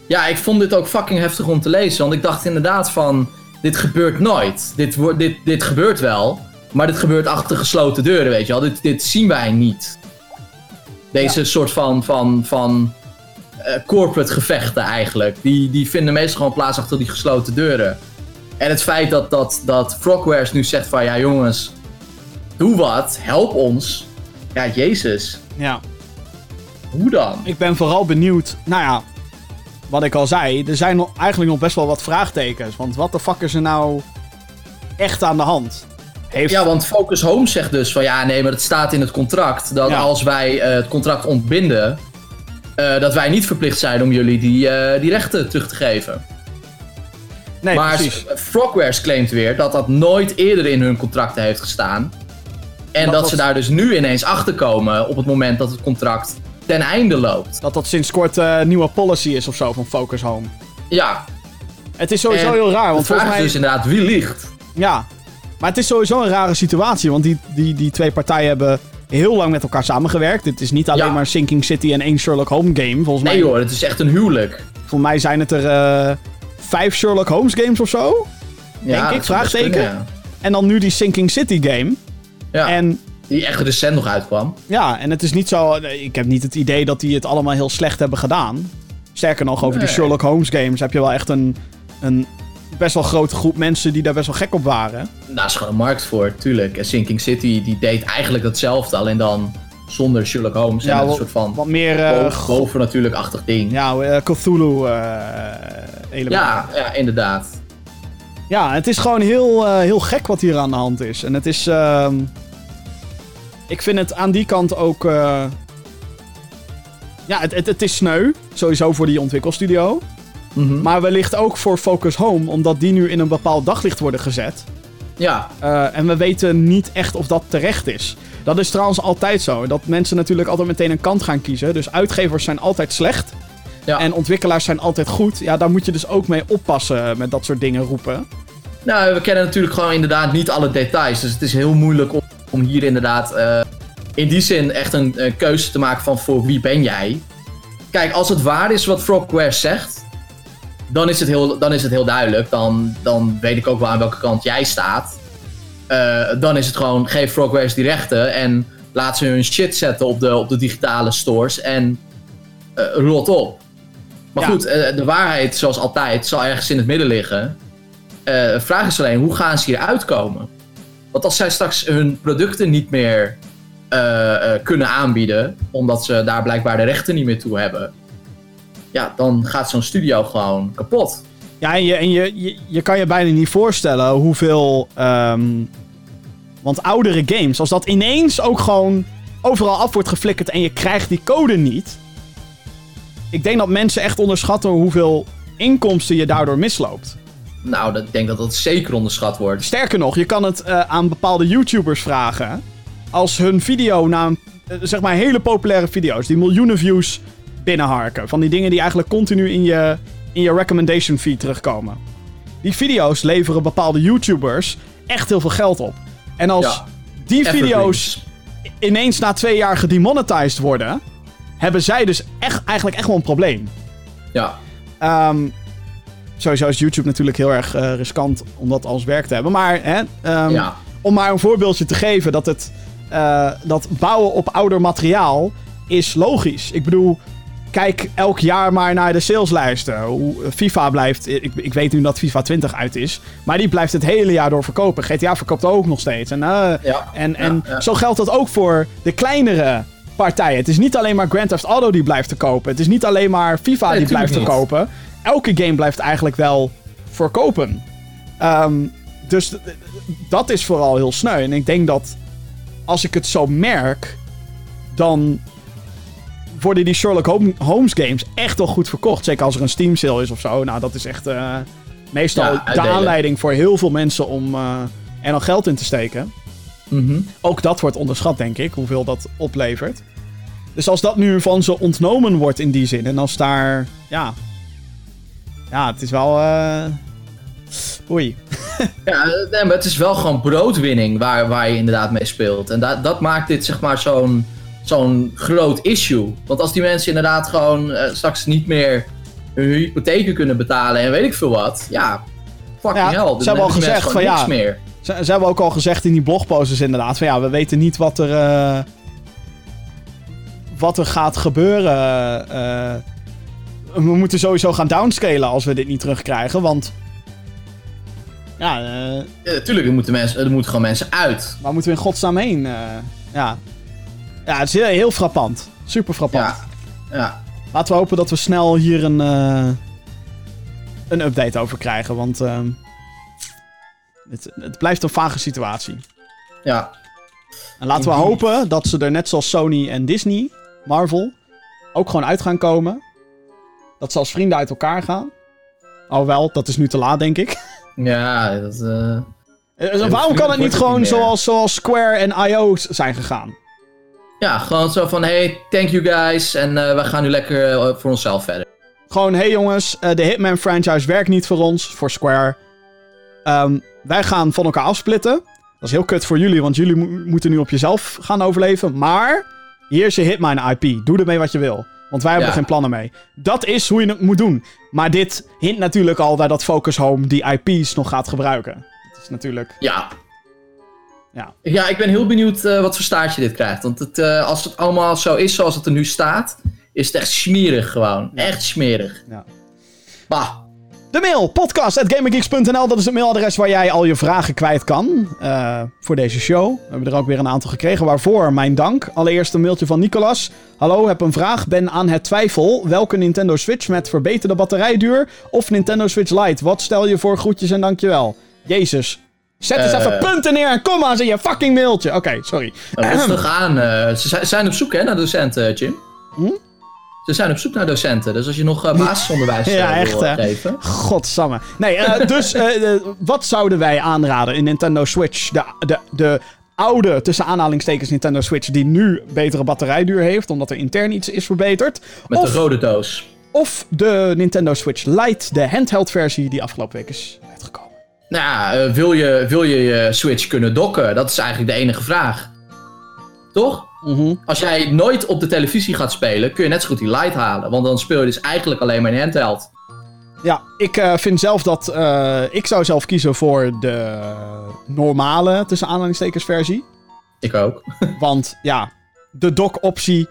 [SPEAKER 2] Ja, ik vond dit ook fucking heftig om te lezen. Want ik dacht inderdaad van... Dit gebeurt nooit. Dit, dit, dit gebeurt wel. Maar dit gebeurt achter gesloten deuren, weet je wel. Dit, dit zien wij niet. Deze soort van... van, van corporate gevechten eigenlijk. Die, die vinden meestal gewoon plaats achter die gesloten deuren. En het feit dat, dat, dat Frogwares nu zegt van... Ja jongens, doe wat. Help ons. Ja, jezus.
[SPEAKER 1] Ja.
[SPEAKER 2] Hoe dan?
[SPEAKER 1] Ik ben vooral benieuwd. Nou ja, wat ik al zei. Er zijn nog, eigenlijk nog best wel wat vraagtekens. Want wat de fuck is er nou echt aan de hand? Heeft,
[SPEAKER 2] Ja, want Focus Home zegt dus van ja, nee, maar het staat in het contract dat
[SPEAKER 1] Ja.
[SPEAKER 2] als wij eh, het contract ontbinden, eh, dat wij niet verplicht zijn om jullie die, eh, die rechten terug te geven.
[SPEAKER 1] nee,
[SPEAKER 2] maar
[SPEAKER 1] precies.
[SPEAKER 2] Frogwares claimt weer dat dat nooit eerder in hun contracten heeft gestaan. En
[SPEAKER 1] Dat
[SPEAKER 2] ze daar dus nu ineens achter komen op het moment dat het contract ten einde loopt.
[SPEAKER 1] Dat dat sinds kort een nieuwe policy is of zo van Focus Home.
[SPEAKER 2] Ja,
[SPEAKER 1] Het is sowieso
[SPEAKER 2] en
[SPEAKER 1] heel raar.
[SPEAKER 2] de
[SPEAKER 1] Want
[SPEAKER 2] vraag
[SPEAKER 1] volgens mij.
[SPEAKER 2] is dus inderdaad wie liegt.
[SPEAKER 1] Ja. Maar het is sowieso een rare situatie. Want die, die, die twee partijen hebben heel lang met elkaar samengewerkt. Het is niet alleen
[SPEAKER 2] Ja.
[SPEAKER 1] maar Sinking City en één Sherlock Holmes game. Volgens
[SPEAKER 2] Nee
[SPEAKER 1] mij,
[SPEAKER 2] hoor, het is echt een huwelijk.
[SPEAKER 1] Volgens mij zijn het er eh, vijf Sherlock Holmes games of zo.
[SPEAKER 2] Ja,
[SPEAKER 1] Denk ik, vraagteken?
[SPEAKER 2] kunnen, ja.
[SPEAKER 1] En dan nu die Sinking City game.
[SPEAKER 2] Ja,
[SPEAKER 1] En
[SPEAKER 2] die echt recent nog uitkwam.
[SPEAKER 1] ja, en het is niet zo. Ik heb niet het idee dat die het allemaal heel slecht hebben gedaan. Sterker nog, over die
[SPEAKER 2] Nee.
[SPEAKER 1] Sherlock Holmes games heb je wel echt een, een best wel grote groep mensen die daar best wel gek op waren.
[SPEAKER 2] Daar is gewoon een markt voor, tuurlijk. En Sinking City die deed eigenlijk hetzelfde, alleen dan zonder Sherlock Holmes.
[SPEAKER 1] Ja,
[SPEAKER 2] en
[SPEAKER 1] wat-
[SPEAKER 2] een soort van
[SPEAKER 1] Wat meer eh,
[SPEAKER 2] boven, natuurlijk achtig ding. Ja,
[SPEAKER 1] ja, eh, Cthulhu eh element.
[SPEAKER 2] ja, inderdaad.
[SPEAKER 1] Ja, het is gewoon heel, heel gek wat hier aan de hand is. En het is. ehm, ik vind het aan die kant ook. ja, het, het, het is sneu. Sowieso voor die ontwikkelstudio.
[SPEAKER 2] Mhm.
[SPEAKER 1] Maar wellicht ook voor Focus Home, omdat die nu in een bepaald daglicht worden gezet.
[SPEAKER 2] Ja,
[SPEAKER 1] Eh, en we weten niet echt of dat terecht is. Dat is trouwens altijd zo. Dat mensen natuurlijk altijd meteen een kant gaan kiezen. Dus uitgevers zijn altijd slecht.
[SPEAKER 2] ja.
[SPEAKER 1] En ontwikkelaars zijn altijd goed. Ja, daar moet je dus ook mee oppassen met dat soort dingen roepen.
[SPEAKER 2] Nou, we kennen natuurlijk gewoon inderdaad niet alle details. Dus het is heel moeilijk om, om hier inderdaad eh, in die zin echt een, eh, keuze te maken van voor wie ben jij. Kijk, als het waar is wat Frogwares zegt, dan is het heel, dan is het heel duidelijk. Dan, dan weet ik ook wel aan welke kant jij staat. Eh, dan is het gewoon, geef Frogwares die rechten en laat ze hun shit zetten op de, op de digitale stores en eh rot op. Maar
[SPEAKER 1] Ja.
[SPEAKER 2] goed, eh, de waarheid, zoals altijd, zal ergens in het midden liggen. De vraag is alleen, hoe gaan ze hier uitkomen? Want als zij straks hun producten niet meer kunnen aanbieden, omdat ze daar blijkbaar de rechten niet meer toe hebben, ja, dan gaat zo'n studio gewoon kapot.
[SPEAKER 1] Ja, en je, en je, je, je kan je bijna niet voorstellen hoeveel. ehm, want oudere games, als dat ineens ook gewoon overal af wordt geflikkerd en je krijgt die code niet. Ik denk dat mensen echt onderschatten hoeveel inkomsten je daardoor misloopt.
[SPEAKER 2] Nou, dat, ik denk dat dat zeker onderschat wordt.
[SPEAKER 1] Sterker nog, je kan het eh, aan bepaalde YouTubers vragen. Als hun video na een eh, zeg maar hele populaire video's die miljoenen views binnenharken. Van die dingen die eigenlijk continu in je, in je recommendation feed terugkomen. Die video's leveren bepaalde YouTubers echt heel veel geld op. En als
[SPEAKER 2] Ja.
[SPEAKER 1] die video's ineens na twee jaar gedemonetized worden, hebben zij dus echt, eigenlijk echt wel een probleem.
[SPEAKER 2] Ja,
[SPEAKER 1] Ehm, sowieso is YouTube natuurlijk heel erg eh, riskant om dat als werk te hebben. Maar hè, ehm,
[SPEAKER 2] ja.
[SPEAKER 1] om maar een voorbeeldje te geven, dat, het, eh, dat bouwen op ouder materiaal is logisch. Ik bedoel, kijk elk jaar maar naar de saleslijsten. Hoe FIFA blijft, ik, ik weet nu dat FIFA 20 uit is, maar die blijft het hele jaar door verkopen. GTA verkoopt ook nog steeds. En, eh,
[SPEAKER 2] Ja,
[SPEAKER 1] en, en
[SPEAKER 2] ja,
[SPEAKER 1] zo geldt dat ook voor de kleinere partijen. Het is niet alleen maar Grand Theft Auto die blijft te kopen. Het is niet alleen maar FIFA
[SPEAKER 2] Nee,
[SPEAKER 1] die blijft te kopen. Elke game blijft eigenlijk wel verkopen. Ehm, dus dat is vooral heel sneu. En ik denk dat als ik het zo merk, dan worden die Sherlock Holmes games echt wel goed verkocht. Zeker als er een Steam sale is of zo. Nou, dat is echt eh, meestal
[SPEAKER 2] Ja,
[SPEAKER 1] de
[SPEAKER 2] uitdelen.
[SPEAKER 1] aanleiding voor heel veel mensen om eh, er nog geld in te steken.
[SPEAKER 2] Mhm.
[SPEAKER 1] Ook dat wordt onderschat, denk ik, hoeveel dat oplevert. Dus als dat nu van ze ontnomen wordt in die zin, en als daar, ja. Ja, het is wel. eh Oei.
[SPEAKER 2] Ja, nee, maar het is wel gewoon broodwinning waar, waar je inderdaad mee speelt. En dat, dat maakt dit zeg maar zo'n zo'n groot issue. Want als die mensen inderdaad gewoon eh, straks niet meer hun hypotheken kunnen betalen en weet ik veel wat. Ja, fucking
[SPEAKER 1] Ja,
[SPEAKER 2] hell.
[SPEAKER 1] Ze hebben al gezegd van, ja,
[SPEAKER 2] niks meer.
[SPEAKER 1] Ze, ze hebben ook al gezegd in die blogposts inderdaad, van ja, we weten niet wat er. eh, wat er gaat gebeuren. eh. we moeten sowieso gaan downscalen als we dit niet terugkrijgen, want. Ja, eh,
[SPEAKER 2] Ja, natuurlijk, er moeten, mensen, er moeten gewoon mensen uit.
[SPEAKER 1] Waar moeten we in godsnaam heen? ja. Ja, het is heel, heel frappant. Super frappant.
[SPEAKER 2] Ja, ja.
[SPEAKER 1] Laten we hopen dat we snel hier een, eh, een update over krijgen. Want ehm, het, het blijft een vage situatie.
[SPEAKER 2] ja.
[SPEAKER 1] En laten we hopen dat ze er net zoals Sony en Disney, Marvel, ook gewoon uit gaan komen. Dat ze als vrienden uit elkaar gaan. Alhoewel, dat is nu te laat, denk ik.
[SPEAKER 2] Ja, dat... Eh,
[SPEAKER 1] waarom kan het niet gewoon zoals, zoals Square en IO zijn gegaan?
[SPEAKER 2] Ja, gewoon zo van, hey, thank you guys. En eh, we gaan nu lekker eh, voor onszelf verder.
[SPEAKER 1] Gewoon, hey jongens, eh, de Hitman franchise werkt niet voor ons, voor Square. Ehm, wij gaan van elkaar afsplitten. Dat is heel kut voor jullie, want jullie mo- moeten nu op jezelf gaan overleven. Maar hier is je Hitman IP. Doe ermee wat je wil. Want wij hebben
[SPEAKER 2] Ja.
[SPEAKER 1] er geen plannen mee. Dat is hoe je het moet doen. Maar dit hint natuurlijk al naar dat Focus Home die IP's nog gaat gebruiken. Dat is natuurlijk...
[SPEAKER 2] Ja.
[SPEAKER 1] Ja.
[SPEAKER 2] Ja, ik ben heel benieuwd eh, wat voor staartje dit krijgt. Want het, eh, als het allemaal zo is zoals het er nu staat, is het echt smerig gewoon. Echt smerig.
[SPEAKER 1] Ja.
[SPEAKER 2] Bah.
[SPEAKER 1] De mail, podcast.gamergeeks.nl. Dat is het mailadres waar jij al je vragen kwijt kan eh, voor deze show. We hebben er ook weer een aantal gekregen, waarvoor mijn dank. Allereerst een mailtje van Nicolas. Hallo, heb een vraag. Ben aan het twijfel. Welke Nintendo Switch met verbeterde batterijduur of Nintendo Switch Lite? Wat stel je voor? Groetjes en dankjewel. Jezus. Zet eens
[SPEAKER 2] Eh.
[SPEAKER 1] even punten neer en komma's in je fucking mailtje. Oké, sorry.
[SPEAKER 2] Nou, Rustig aan. eh, ze zijn- op zoek hè, naar docenten, Jim.
[SPEAKER 1] Hm?
[SPEAKER 2] Ze zijn op zoek naar docenten. Dus als je nog eh, basisonderwijs
[SPEAKER 1] Ja,
[SPEAKER 2] eh,
[SPEAKER 1] echt,
[SPEAKER 2] wil
[SPEAKER 1] hè?
[SPEAKER 2] geven.
[SPEAKER 1] Godsamme. Nee, eh, dus eh, eh, wat zouden wij aanraden in Nintendo Switch? De, de, de oude, tussen aanhalingstekens, Nintendo Switch... die nu betere batterijduur heeft... omdat er intern iets is verbeterd.
[SPEAKER 2] Met
[SPEAKER 1] of,
[SPEAKER 2] de rode doos.
[SPEAKER 1] of de Nintendo Switch Lite, de handheld versie... die afgelopen week is.
[SPEAKER 2] Nou ja, eh, wil, je, wil je je Switch kunnen dokken? Dat is eigenlijk de enige vraag. Toch?
[SPEAKER 1] Mhm.
[SPEAKER 2] Als jij nooit op de televisie gaat spelen, kun je net zo goed die Lite halen. Want dan speel je dus eigenlijk alleen maar in handheld.
[SPEAKER 1] Ja, ik eh, vind zelf dat... eh, ik zou zelf kiezen voor de normale, tussen aanhalingstekens, versie.
[SPEAKER 2] Ik ook.
[SPEAKER 1] Want ja, de dock-optie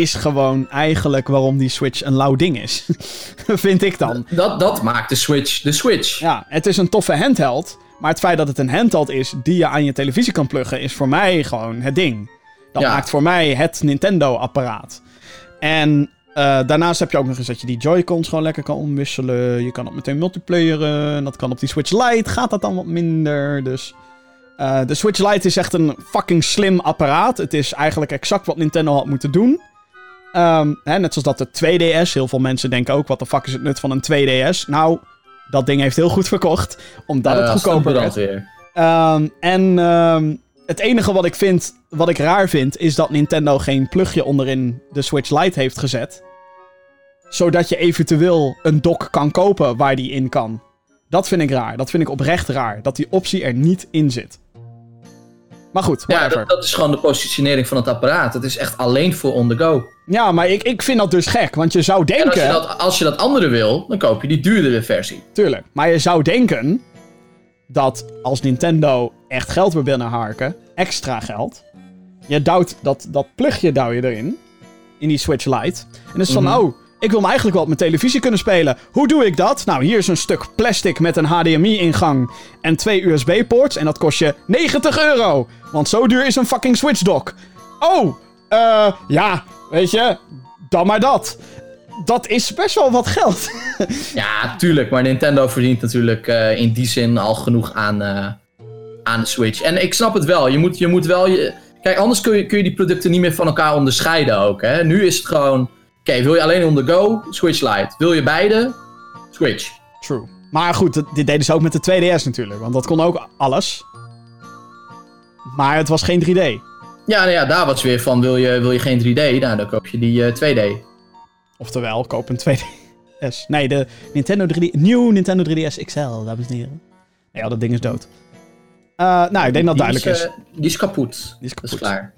[SPEAKER 1] is gewoon eigenlijk waarom die Switch een lauw ding is. Vind ik dan.
[SPEAKER 2] Dat, dat maakt de Switch de Switch.
[SPEAKER 1] Ja, het is een toffe handheld. Maar het feit dat het een handheld is die je aan je televisie kan pluggen, is voor mij gewoon het ding. Dat
[SPEAKER 2] Ja.
[SPEAKER 1] maakt voor mij het Nintendo-apparaat. En eh, daarnaast heb je ook nog eens dat je die Joy-Cons gewoon lekker kan omwisselen. Je kan het meteen multiplayeren. En dat kan op die Switch Lite. Gaat dat dan wat minder. Dus eh, de Switch Lite is echt een fucking slim apparaat. Het is eigenlijk exact wat Nintendo had moeten doen. Ehm, hè, net zoals dat de 2DS. Heel veel mensen denken ook, wat de fuck is het nut van een 2DS? Nou, dat ding heeft heel goed verkocht. Omdat
[SPEAKER 2] Eh,
[SPEAKER 1] het
[SPEAKER 2] als
[SPEAKER 1] goedkoper werd. Ehm, en ehm, het enige wat ik, vind, wat ik raar vind, is dat Nintendo geen plugje onderin de Switch Lite heeft gezet. Zodat je eventueel een dock kan kopen waar die in kan. Dat vind ik raar. Dat vind ik oprecht raar. Dat die optie er niet in zit. Maar goed,
[SPEAKER 2] Ja, dat, dat is gewoon de positionering van het apparaat. Het is echt alleen voor on the go.
[SPEAKER 1] Ja, maar ik, ik vind dat dus gek. Want je zou
[SPEAKER 2] En
[SPEAKER 1] denken...
[SPEAKER 2] als je, dat, als je dat andere wil, dan koop je die duurdere versie.
[SPEAKER 1] Tuurlijk. Maar je zou denken dat als Nintendo echt geld wil binnenharken, extra geld, je duwt dat, dat plugje duw je erin, in die Switch Lite. En dan is van, oh, ik wil me eigenlijk wel op mijn televisie kunnen spelen. Hoe doe ik dat? Nou, hier is een stuk plastic met een HDMI-ingang en twee USB-ports en dat kost je 90 euro. Want zo duur is een fucking Switch dock. Oh, eh, ja, weet je, dan maar dat. Dat is best wel wat geld.
[SPEAKER 2] Ja, tuurlijk. Maar Nintendo verdient natuurlijk eh, in die zin al genoeg aan, eh, aan de Switch. En ik snap het wel. Je moet, je moet wel je... Kijk, anders kun je, kun je die producten niet meer van elkaar onderscheiden ook. Hè? Nu is het gewoon... Oké, wil je alleen on the go? Switch Lite. Wil je beide? Switch.
[SPEAKER 1] True. Maar goed, dit deden ze ook met de 2DS natuurlijk. Want dat kon ook alles. Maar het was geen 3D.
[SPEAKER 2] Ja, nou ja, daar was weer van. Wil je, wil je geen 3D? Nou, dan koop je die eh, 2D.
[SPEAKER 1] Oftewel, koop een 2DS. Nee, de Nintendo 3D... Nieuw Nintendo 3DS XL, dames en heren. Ja, dat ding is dood. Eh, nou, ik denk dat
[SPEAKER 2] Die
[SPEAKER 1] duidelijk is.
[SPEAKER 2] eh, die is kapot.
[SPEAKER 1] Die is
[SPEAKER 2] Dat is
[SPEAKER 1] kapot.
[SPEAKER 2] klaar.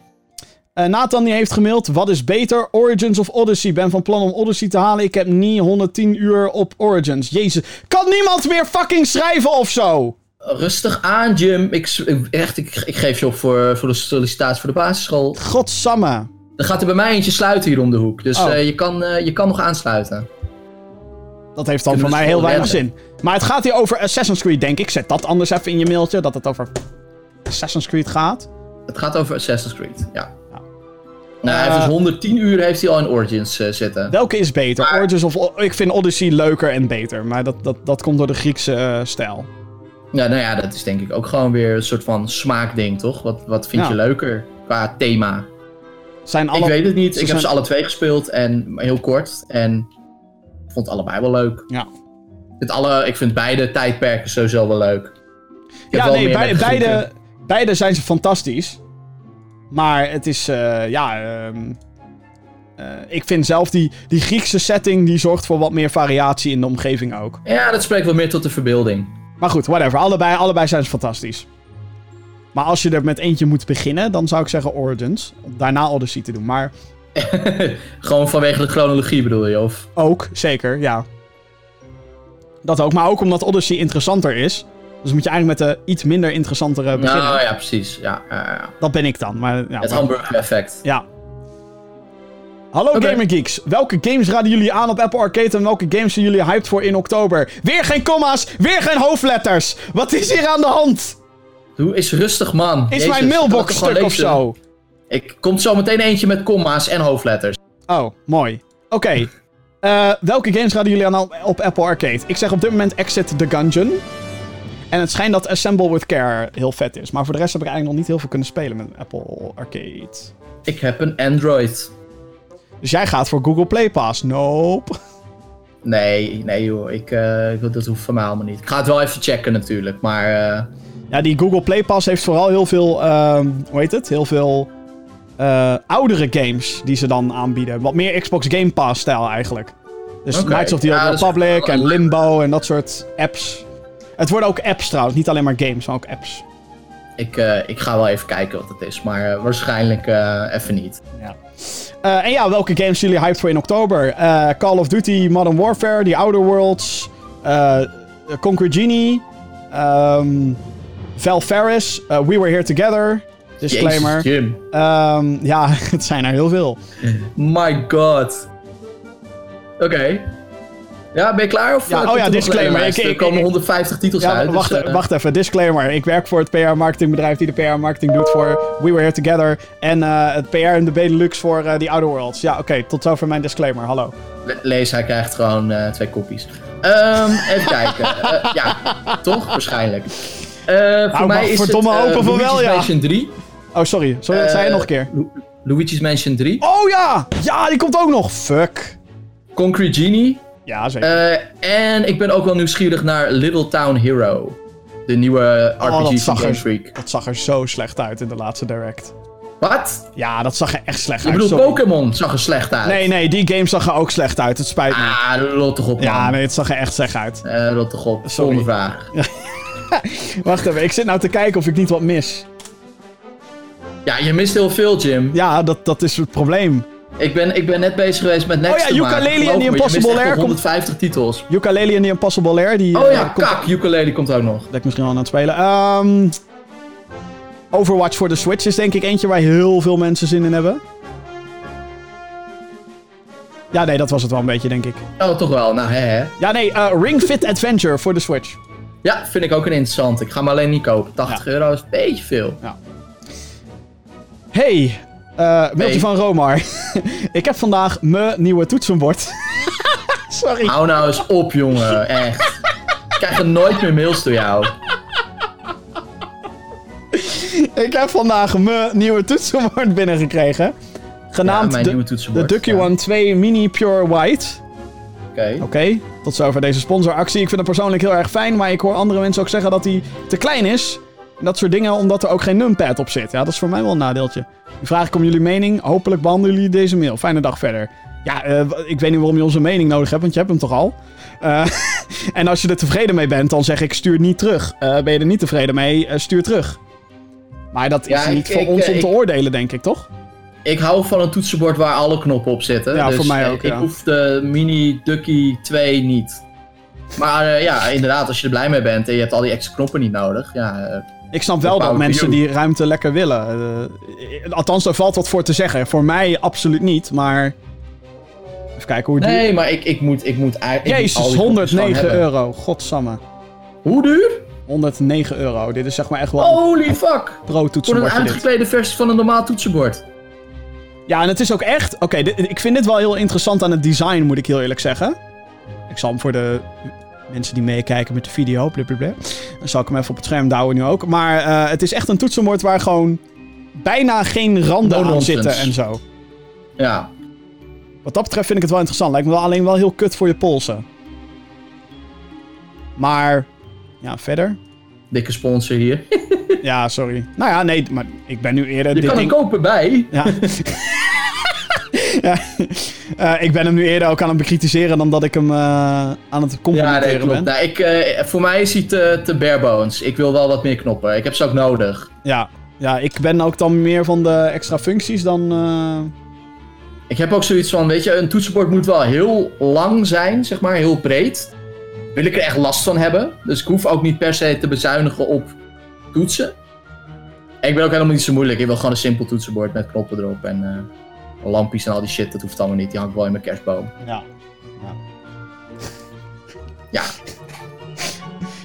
[SPEAKER 1] Eh, Nathan die heeft gemaild. Wat is beter, Origins of Odyssey? Ben van plan om Odyssey te halen. Ik heb niet 110 uur op Origins. Jezus. Kan niemand meer fucking schrijven of zo?
[SPEAKER 2] Rustig aan, Jim. Ik, echt, ik, ik geef je op voor, voor de sollicitatie voor de basisschool.
[SPEAKER 1] Godsamme.
[SPEAKER 2] Dan gaat er bij mij eentje sluiten hier om de hoek. Dus
[SPEAKER 1] Oh.
[SPEAKER 2] eh, je, kan, eh, je kan nog aansluiten.
[SPEAKER 1] Dat heeft dan voor mij heel weinig
[SPEAKER 2] redden.
[SPEAKER 1] zin. Maar het gaat hier over Assassin's Creed, denk ik. Zet dat anders even in je mailtje, dat het over Assassin's Creed gaat.
[SPEAKER 2] Het gaat over Assassin's Creed, ja. Nou, hij heeft
[SPEAKER 1] Eh,
[SPEAKER 2] dus 110 uur heeft hij al in Origins eh, zitten.
[SPEAKER 1] Welke is beter?
[SPEAKER 2] Maar-
[SPEAKER 1] Origins of... Ik vind Odyssey leuker en beter. Maar dat, dat, dat komt door de Griekse eh, stijl.
[SPEAKER 2] Ja, nou ja, dat is denk ik ook gewoon weer een soort van smaakding, toch? Wat, wat vind
[SPEAKER 1] Ja.
[SPEAKER 2] je leuker qua thema?
[SPEAKER 1] Zijn alle...
[SPEAKER 2] Ik weet het niet.
[SPEAKER 1] ze
[SPEAKER 2] Ik heb ze alle twee gespeeld en heel kort. En ik vond allebei wel leuk.
[SPEAKER 1] Ja.
[SPEAKER 2] Het alle, ik vind beide tijdperken sowieso wel leuk. Ik
[SPEAKER 1] Ja, nee, beide,
[SPEAKER 2] met
[SPEAKER 1] beide, beide zijn ze fantastisch. Maar het is, eh, ja... ehm, eh, ik vind zelf die, die Griekse setting, die zorgt voor wat meer variatie in de omgeving ook.
[SPEAKER 2] Ja, dat spreekt wel meer tot de verbeelding.
[SPEAKER 1] Maar goed, whatever. Allebei, allebei zijn ze fantastisch. Maar als je er met eentje moet beginnen, dan zou ik zeggen Origins. Om daarna Odyssey te doen. Maar
[SPEAKER 2] Gewoon vanwege de chronologie bedoel je? Of...
[SPEAKER 1] ook, zeker, ja. Dat ook. Maar ook omdat Odyssey interessanter is. Dus moet je eigenlijk met de iets minder interessantere beginnen.
[SPEAKER 2] Nou ja, precies. Ja, ja, ja.
[SPEAKER 1] Dat ben ik dan. Maar, ja,
[SPEAKER 2] Het
[SPEAKER 1] maar-
[SPEAKER 2] hamburger effect.
[SPEAKER 1] Ja. Hallo. Gamer Geeks. Welke games raden jullie aan op Apple Arcade en welke games zijn jullie hyped voor in oktober? Weer geen comma's, weer geen hoofdletters. Wat is hier aan de hand?
[SPEAKER 2] Doe eens rustig, man.
[SPEAKER 1] Is
[SPEAKER 2] Jezus,
[SPEAKER 1] mijn mailbox stuk of zo?
[SPEAKER 2] Ik komt zo meteen eentje met comma's en hoofdletters.
[SPEAKER 1] Oh, mooi. Oké. Eh, welke games raden jullie aan op- op Apple Arcade? Ik zeg op dit moment Exit the Gungeon. En het schijnt dat Assemble with Care heel vet is. Maar voor de rest heb ik eigenlijk nog niet heel veel kunnen spelen met Apple Arcade.
[SPEAKER 2] Ik heb een Android.
[SPEAKER 1] Dus jij gaat voor Google Play Pass? Nope.
[SPEAKER 2] Nee, nee joh. Ik, eh, dat hoeft van mij allemaal niet. Ik ga het wel even checken natuurlijk. Maar eh,
[SPEAKER 1] Ja, die Google Play Pass heeft vooral heel veel, ehm, hoe heet het? Heel veel eh, oudere games die ze dan aanbieden. Wat meer Xbox Game Pass stijl eigenlijk. Dus
[SPEAKER 2] Oké.
[SPEAKER 1] Knights of the Old Republic en Limbo en dat soort apps. Het worden ook apps trouwens, niet alleen maar games, maar ook apps.
[SPEAKER 2] ik, eh, ik ga wel even kijken wat het is. Maar eh, waarschijnlijk eh, even niet.
[SPEAKER 1] Ja. En ja, welke games zijn jullie hyped voor in oktober? Call of Duty Modern Warfare, The Outer Worlds, Conquer Genie, ehm Val Ferris, We Were Here Together. Disclaimer.
[SPEAKER 2] Jezus.
[SPEAKER 1] Ehm, ja, het zijn er heel veel.
[SPEAKER 2] My god. Oké. Ja, ben je klaar? Of,
[SPEAKER 1] Ja,
[SPEAKER 2] eh,
[SPEAKER 1] oh ja,
[SPEAKER 2] er
[SPEAKER 1] disclaimer. Ik- ik-
[SPEAKER 2] er komen
[SPEAKER 1] ik-
[SPEAKER 2] 150 titels
[SPEAKER 1] Ja,
[SPEAKER 2] uit.
[SPEAKER 1] wacht,
[SPEAKER 2] dus, eh,
[SPEAKER 1] wacht even, disclaimer. Ik werk voor het PR-marketingbedrijf die de PR-marketing doet voor We Were Here Together. En eh, het PR en de Benelux voor eh The Outer Worlds. Ja, oké, tot zover mijn disclaimer. Hallo.
[SPEAKER 2] le- Lees, hij krijgt gewoon twee kopies. Ehm, even kijken. Ja, toch? Waarschijnlijk. Voor
[SPEAKER 1] maar
[SPEAKER 2] mij is
[SPEAKER 1] verdomme
[SPEAKER 2] het
[SPEAKER 1] hopen van wel, ja.
[SPEAKER 2] Mansion 3.
[SPEAKER 1] Oh, sorry. Sorry, dat zei je nog een keer.
[SPEAKER 2] Lu- Luigi's Mansion 3.
[SPEAKER 1] Oh ja! Ja, die komt ook nog. Fuck.
[SPEAKER 2] Concrete Genie.
[SPEAKER 1] Ja, zeker.
[SPEAKER 2] Eh, en ik ben ook wel nieuwsgierig naar Little Town Hero. De nieuwe
[SPEAKER 1] Oh, dat
[SPEAKER 2] RPG
[SPEAKER 1] zag er-
[SPEAKER 2] Freak.
[SPEAKER 1] Dat zag er zo slecht uit in de laatste direct.
[SPEAKER 2] Wat?
[SPEAKER 1] Ja, dat zag er echt slecht
[SPEAKER 2] Ik
[SPEAKER 1] uit.
[SPEAKER 2] bedoel,
[SPEAKER 1] sorry.
[SPEAKER 2] Pokémon zag er slecht uit.
[SPEAKER 1] Nee, nee, die game zag er ook slecht uit. Het spijt me.
[SPEAKER 2] Ah, rot toch op, man.
[SPEAKER 1] ja, nee, het zag er echt slecht uit.
[SPEAKER 2] Eh, rot toch op.
[SPEAKER 1] Sorry.
[SPEAKER 2] Vraag.
[SPEAKER 1] Wacht even, ik zit nou te kijken of ik niet wat mis.
[SPEAKER 2] Ja, je mist heel veel, Jim.
[SPEAKER 1] Ja, dat, dat is het probleem.
[SPEAKER 2] Ik ben, ik ben net bezig geweest met Next
[SPEAKER 1] Oh ja. Ukulele en The Impossible komt-
[SPEAKER 2] 150 titels.
[SPEAKER 1] Ukulele en The Impossible Lair, die
[SPEAKER 2] Oh
[SPEAKER 1] eh,
[SPEAKER 2] ja,
[SPEAKER 1] komt
[SPEAKER 2] kak. Ukulele komt ook nog.
[SPEAKER 1] dat ik misschien wel aan het spelen. Ehm, Overwatch voor de Switch is denk ik eentje waar heel veel mensen zin in hebben. Ja, nee, dat was het wel een beetje, denk ik.
[SPEAKER 2] Oh, toch wel. Nou, hè, hè.
[SPEAKER 1] Ja, nee, eh, Ring Fit Adventure voor de Switch.
[SPEAKER 2] Ja, vind ik ook een interessant. Ik ga hem alleen niet kopen. 80 euro is een beetje veel.
[SPEAKER 1] Hey, eh mailtje
[SPEAKER 2] Hey.
[SPEAKER 1] van Romar. ik heb vandaag mijn nieuwe toetsenbord. Sorry.
[SPEAKER 2] Hou nou eens op, jongen. Echt. Ik krijg er nooit meer mails door jou.
[SPEAKER 1] Ik heb vandaag mijn nieuwe toetsenbord binnengekregen. Genaamd de. Ducky
[SPEAKER 2] Ja,
[SPEAKER 1] One 2 Mini Pure White.
[SPEAKER 2] Oké.
[SPEAKER 1] Oké, tot zover deze sponsoractie. Ik vind het persoonlijk heel erg fijn, maar ik hoor andere mensen ook zeggen dat hij te klein is. En dat soort dingen, omdat er ook geen numpad op zit. Ja, dat is voor mij wel een nadeeltje. Nu vraag ik om jullie mening. Hopelijk behandelen jullie deze mail. Fijne dag verder. Ja, eh, ik weet niet waarom je onze mening nodig hebt, want je hebt hem toch al. Eh, en als je er tevreden mee bent, dan zeg ik stuur niet terug. Eh, ben je er niet tevreden mee, stuur terug. Maar dat is niet
[SPEAKER 2] ik-
[SPEAKER 1] voor
[SPEAKER 2] ik,
[SPEAKER 1] ons om te oordelen, denk ik, toch?
[SPEAKER 2] Ik hou van een toetsenbord waar alle knoppen op zitten.
[SPEAKER 1] Ja,
[SPEAKER 2] dus
[SPEAKER 1] voor mij ook,
[SPEAKER 2] Ik
[SPEAKER 1] ja.
[SPEAKER 2] hoef de Mini Ducky 2 niet. Maar ja, inderdaad, als je er blij mee bent en je hebt al die extra knoppen niet nodig. Ja,
[SPEAKER 1] Ik snap wel dat mensen die ruimte lekker willen. Eh, althans, er valt wat voor te zeggen. Voor mij absoluut niet, maar... Even kijken hoe duur...
[SPEAKER 2] nee, maar ik, ik moet, ik moet ik
[SPEAKER 1] Jezus,
[SPEAKER 2] die knopjes gewoon
[SPEAKER 1] 109
[SPEAKER 2] hebben.
[SPEAKER 1] euro. Godsamme.
[SPEAKER 2] Hoe duur?
[SPEAKER 1] 109 euro. Dit is zeg maar echt wel een
[SPEAKER 2] Holy fuck! Voor een
[SPEAKER 1] dit.
[SPEAKER 2] uitgeklede versie van een normaal toetsenbord.
[SPEAKER 1] Ja, en het is ook echt... Oké, ik vind dit wel heel interessant aan het design, moet ik heel eerlijk zeggen. Ik zal hem voor de mensen die meekijken met de video, blablabla. Dan zal ik hem even op het scherm douwen nu ook. Maar eh, het is echt een toetsenbord waar gewoon bijna geen randen
[SPEAKER 2] No
[SPEAKER 1] aan zitten en zo.
[SPEAKER 2] Ja.
[SPEAKER 1] Wat dat betreft vind ik het wel interessant. Lijkt me wel alleen wel heel kut voor je polsen. Maar, ja, verder.
[SPEAKER 2] Dikke sponsor hier.
[SPEAKER 1] Ja, sorry. Nou ja, nee, maar ik ben nu eerder...
[SPEAKER 2] Je
[SPEAKER 1] dit
[SPEAKER 2] kan
[SPEAKER 1] ding-
[SPEAKER 2] kopen bij.
[SPEAKER 1] Ja. ja. Eh, ik ben hem nu eerder ook aan het bekritiseren dan dat ik hem eh, aan het
[SPEAKER 2] Ja,
[SPEAKER 1] complimenteren
[SPEAKER 2] nee, klopt.
[SPEAKER 1] ben.
[SPEAKER 2] Nou, ik, eh, voor mij is hij te, te bare bones. Ik wil wel wat meer knoppen. Ik heb ze ook nodig.
[SPEAKER 1] Ja. ja, ik ben ook dan meer van de extra functies dan...
[SPEAKER 2] Ik heb ook zoiets van, weet je, een toetsenbord moet wel heel lang zijn, zeg maar, heel breed. Wil ik er echt last van hebben. Dus ik hoef ook niet per se te bezuinigen op toetsen. En ik ben ook helemaal niet zo moeilijk. Ik wil gewoon een simpel toetsenbord met knoppen erop en lampjes en al die shit. Dat hoeft allemaal niet. Die hang ik wel in mijn kerstboom.
[SPEAKER 1] ja.
[SPEAKER 2] Ja,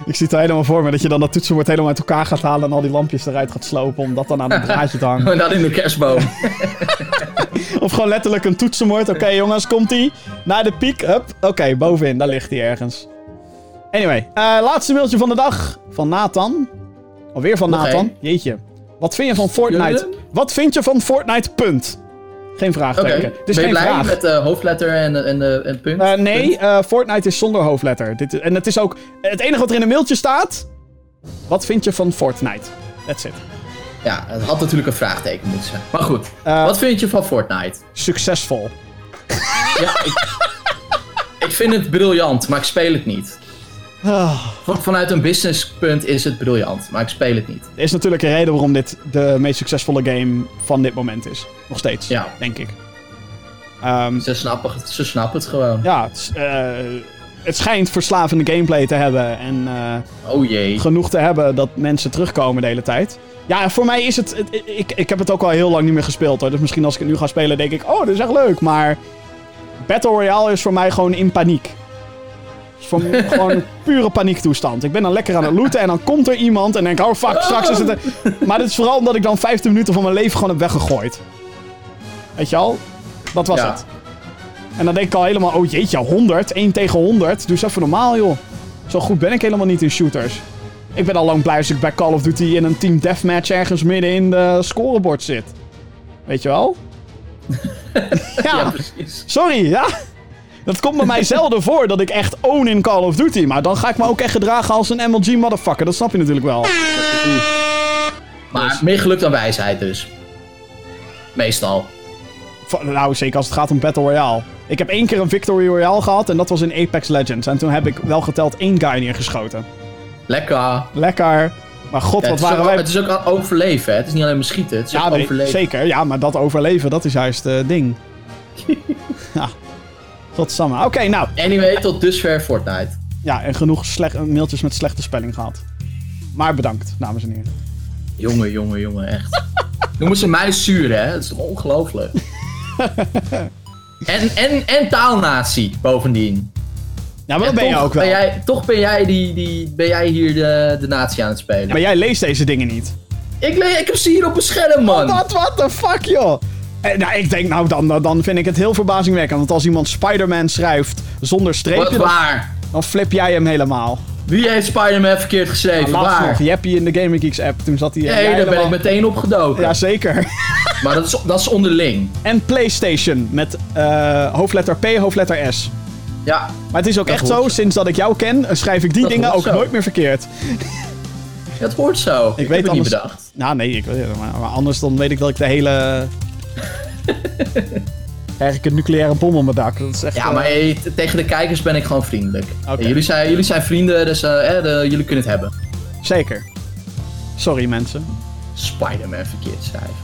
[SPEAKER 1] Ik zie het helemaal voor me dat je dan dat toetsenbord helemaal uit elkaar gaat halen en al die lampjes eruit gaat slopen om dat dan aan het draadje te hangen.
[SPEAKER 2] en dat in de kerstboom.
[SPEAKER 1] Of gewoon letterlijk een toetsenbord. Oké jongens, komt-ie. Naar de piek. Hup. Oké, bovenin. Daar ligt hij ergens. Anyway, eh, laatste mailtje van de dag. Van Nathan. Alweer van Nathan. Jeetje. Wat vind je van Fortnite? Wat vind je van Fortnite? Punt. Geen vraagteken. Is
[SPEAKER 2] ben je
[SPEAKER 1] geen
[SPEAKER 2] blij
[SPEAKER 1] vraag.
[SPEAKER 2] met de hoofdletter en, en, het punt?
[SPEAKER 1] Eh, nee,
[SPEAKER 2] Punt?
[SPEAKER 1] eh, Fortnite is zonder hoofdletter. Dit, en het is ook... Het enige wat er in een mailtje staat... Wat vind je van Fortnite? That's it.
[SPEAKER 2] Ja, het had natuurlijk een vraagteken moeten zijn. Maar goed,
[SPEAKER 1] Eh,
[SPEAKER 2] wat vind je van Fortnite?
[SPEAKER 1] Succesvol.
[SPEAKER 2] Ja, ik, ik vind het briljant, maar ik speel het niet.
[SPEAKER 1] Ah.
[SPEAKER 2] Van- Vanuit een businesspunt is het briljant, maar ik speel het niet.
[SPEAKER 1] Er is natuurlijk een reden waarom dit de meest succesvolle game van dit moment is. Nog steeds,
[SPEAKER 2] Ja.
[SPEAKER 1] denk ik. Ehm,
[SPEAKER 2] Ze snappen, het- ze snappen het gewoon.
[SPEAKER 1] ja, het, eh, het schijnt verslavende gameplay te hebben. En eh,
[SPEAKER 2] Oh jee.
[SPEAKER 1] genoeg te hebben dat mensen terugkomen de hele tijd. Ja, voor mij is het... het- ik, ik heb het ook al heel lang niet meer gespeeld hoor. Dus misschien als ik het nu ga spelen denk ik... Oh, dit is echt leuk. Maar Battle Royale is voor mij gewoon in paniek. Me gewoon een pure paniektoestand. Ik ben dan lekker aan het looten en dan komt er iemand en denk. Oh fuck, straks is het... een- Maar dit is vooral omdat ik dan 15 minuten van mijn leven gewoon heb weggegooid. Weet je al? Dat was
[SPEAKER 2] Ja.
[SPEAKER 1] het. En dan denk ik al helemaal... Oh jeetje, 100? 1 tegen 100? Doe eens even normaal joh. Zo goed ben ik helemaal niet in shooters. Ik ben al lang blij als ik bij Call of Duty in een team deathmatch ergens midden in de scorebord zit. Weet je wel? ja,
[SPEAKER 2] Ja, precies.
[SPEAKER 1] sorry, ja. Dat komt bij mij zelden voor dat ik echt own in Call of Duty. Maar dan ga ik me ook echt gedragen als een MLG motherfucker. Dat snap je natuurlijk wel.
[SPEAKER 2] Maar meer geluk dan wijsheid dus. Meestal.
[SPEAKER 1] Nou, zeker als het gaat om Battle Royale. Ik heb één keer een Victory Royale gehad en dat was in Apex Legends. En toen heb ik wel geteld één guy neergeschoten.
[SPEAKER 2] Lekker.
[SPEAKER 1] Lekker. Maar god,
[SPEAKER 2] Ja,
[SPEAKER 1] wat waren
[SPEAKER 2] ook,
[SPEAKER 1] wij...
[SPEAKER 2] het is ook overleven, hè? Het is niet alleen maar schieten, het is
[SPEAKER 1] Ja,
[SPEAKER 2] ook
[SPEAKER 1] nee,
[SPEAKER 2] overleven.
[SPEAKER 1] zeker. Ja, maar dat overleven, dat is juist het ding. ja. Godsamme. Oké, nou.
[SPEAKER 2] Anyway, tot dusver Fortnite.
[SPEAKER 1] Ja, en genoeg slecht, mailtjes met slechte spelling gehad. Maar bedankt, dames en heren.
[SPEAKER 2] Jongen, jongen, jongen, echt. Noemen ze mij zuur, hè? Dat is toch ongelooflijk. en, en, en taalnatie, bovendien.
[SPEAKER 1] Ja, maar dat
[SPEAKER 2] En
[SPEAKER 1] ben je ook wel.
[SPEAKER 2] Ben jij, toch ben jij, die, die, ben jij hier de, de natie aan het spelen.
[SPEAKER 1] Maar jij leest deze dingen niet.
[SPEAKER 2] Ik, le- ik heb ze hier op een scherm, man.
[SPEAKER 1] Wat, what the fuck, joh? Eh, nou, ik denk, nou, dan, dan vind ik het heel verbazingwekkend. Want als iemand Spider-Man schrijft zonder streepje, dan,
[SPEAKER 2] waar?
[SPEAKER 1] dan flip jij hem helemaal.
[SPEAKER 2] Wie heeft Spider-Man verkeerd geschreven?
[SPEAKER 1] Laatst
[SPEAKER 2] waar?
[SPEAKER 1] nog, Jeppie in de Gaming Geeks app, toen zat hij...
[SPEAKER 2] Nee, daar ben ik
[SPEAKER 1] helemaal-
[SPEAKER 2] meteen opgedoken.
[SPEAKER 1] Ja, zeker.
[SPEAKER 2] Maar dat is, dat is onderling.
[SPEAKER 1] en PlayStation met eh, hoofdletter P, hoofdletter S.
[SPEAKER 2] Ja.
[SPEAKER 1] Maar het is ook echt zo,
[SPEAKER 2] zo.
[SPEAKER 1] sinds dat ik jou ken, eh, schrijf ik die
[SPEAKER 2] Dat
[SPEAKER 1] dingen ook
[SPEAKER 2] zo.
[SPEAKER 1] nooit meer verkeerd.
[SPEAKER 2] Dat hoort zo. Ik,
[SPEAKER 1] weet
[SPEAKER 2] heb het niet
[SPEAKER 1] anders-
[SPEAKER 2] bedacht.
[SPEAKER 1] Nou, nee, ik maar anders dan weet ik dat ik de hele... Krijg ik een nucleaire bom op mijn dak. Dat is echt...
[SPEAKER 2] Ja,
[SPEAKER 1] eh,
[SPEAKER 2] maar hey, t- tegen de kijkers ben ik gewoon vriendelijk. Hey, jullie, zijn, jullie zijn vrienden, dus eh, eh, de- jullie kunnen het hebben.
[SPEAKER 1] Zeker. Sorry, mensen.
[SPEAKER 2] Spider-Man verkeerd schrijven.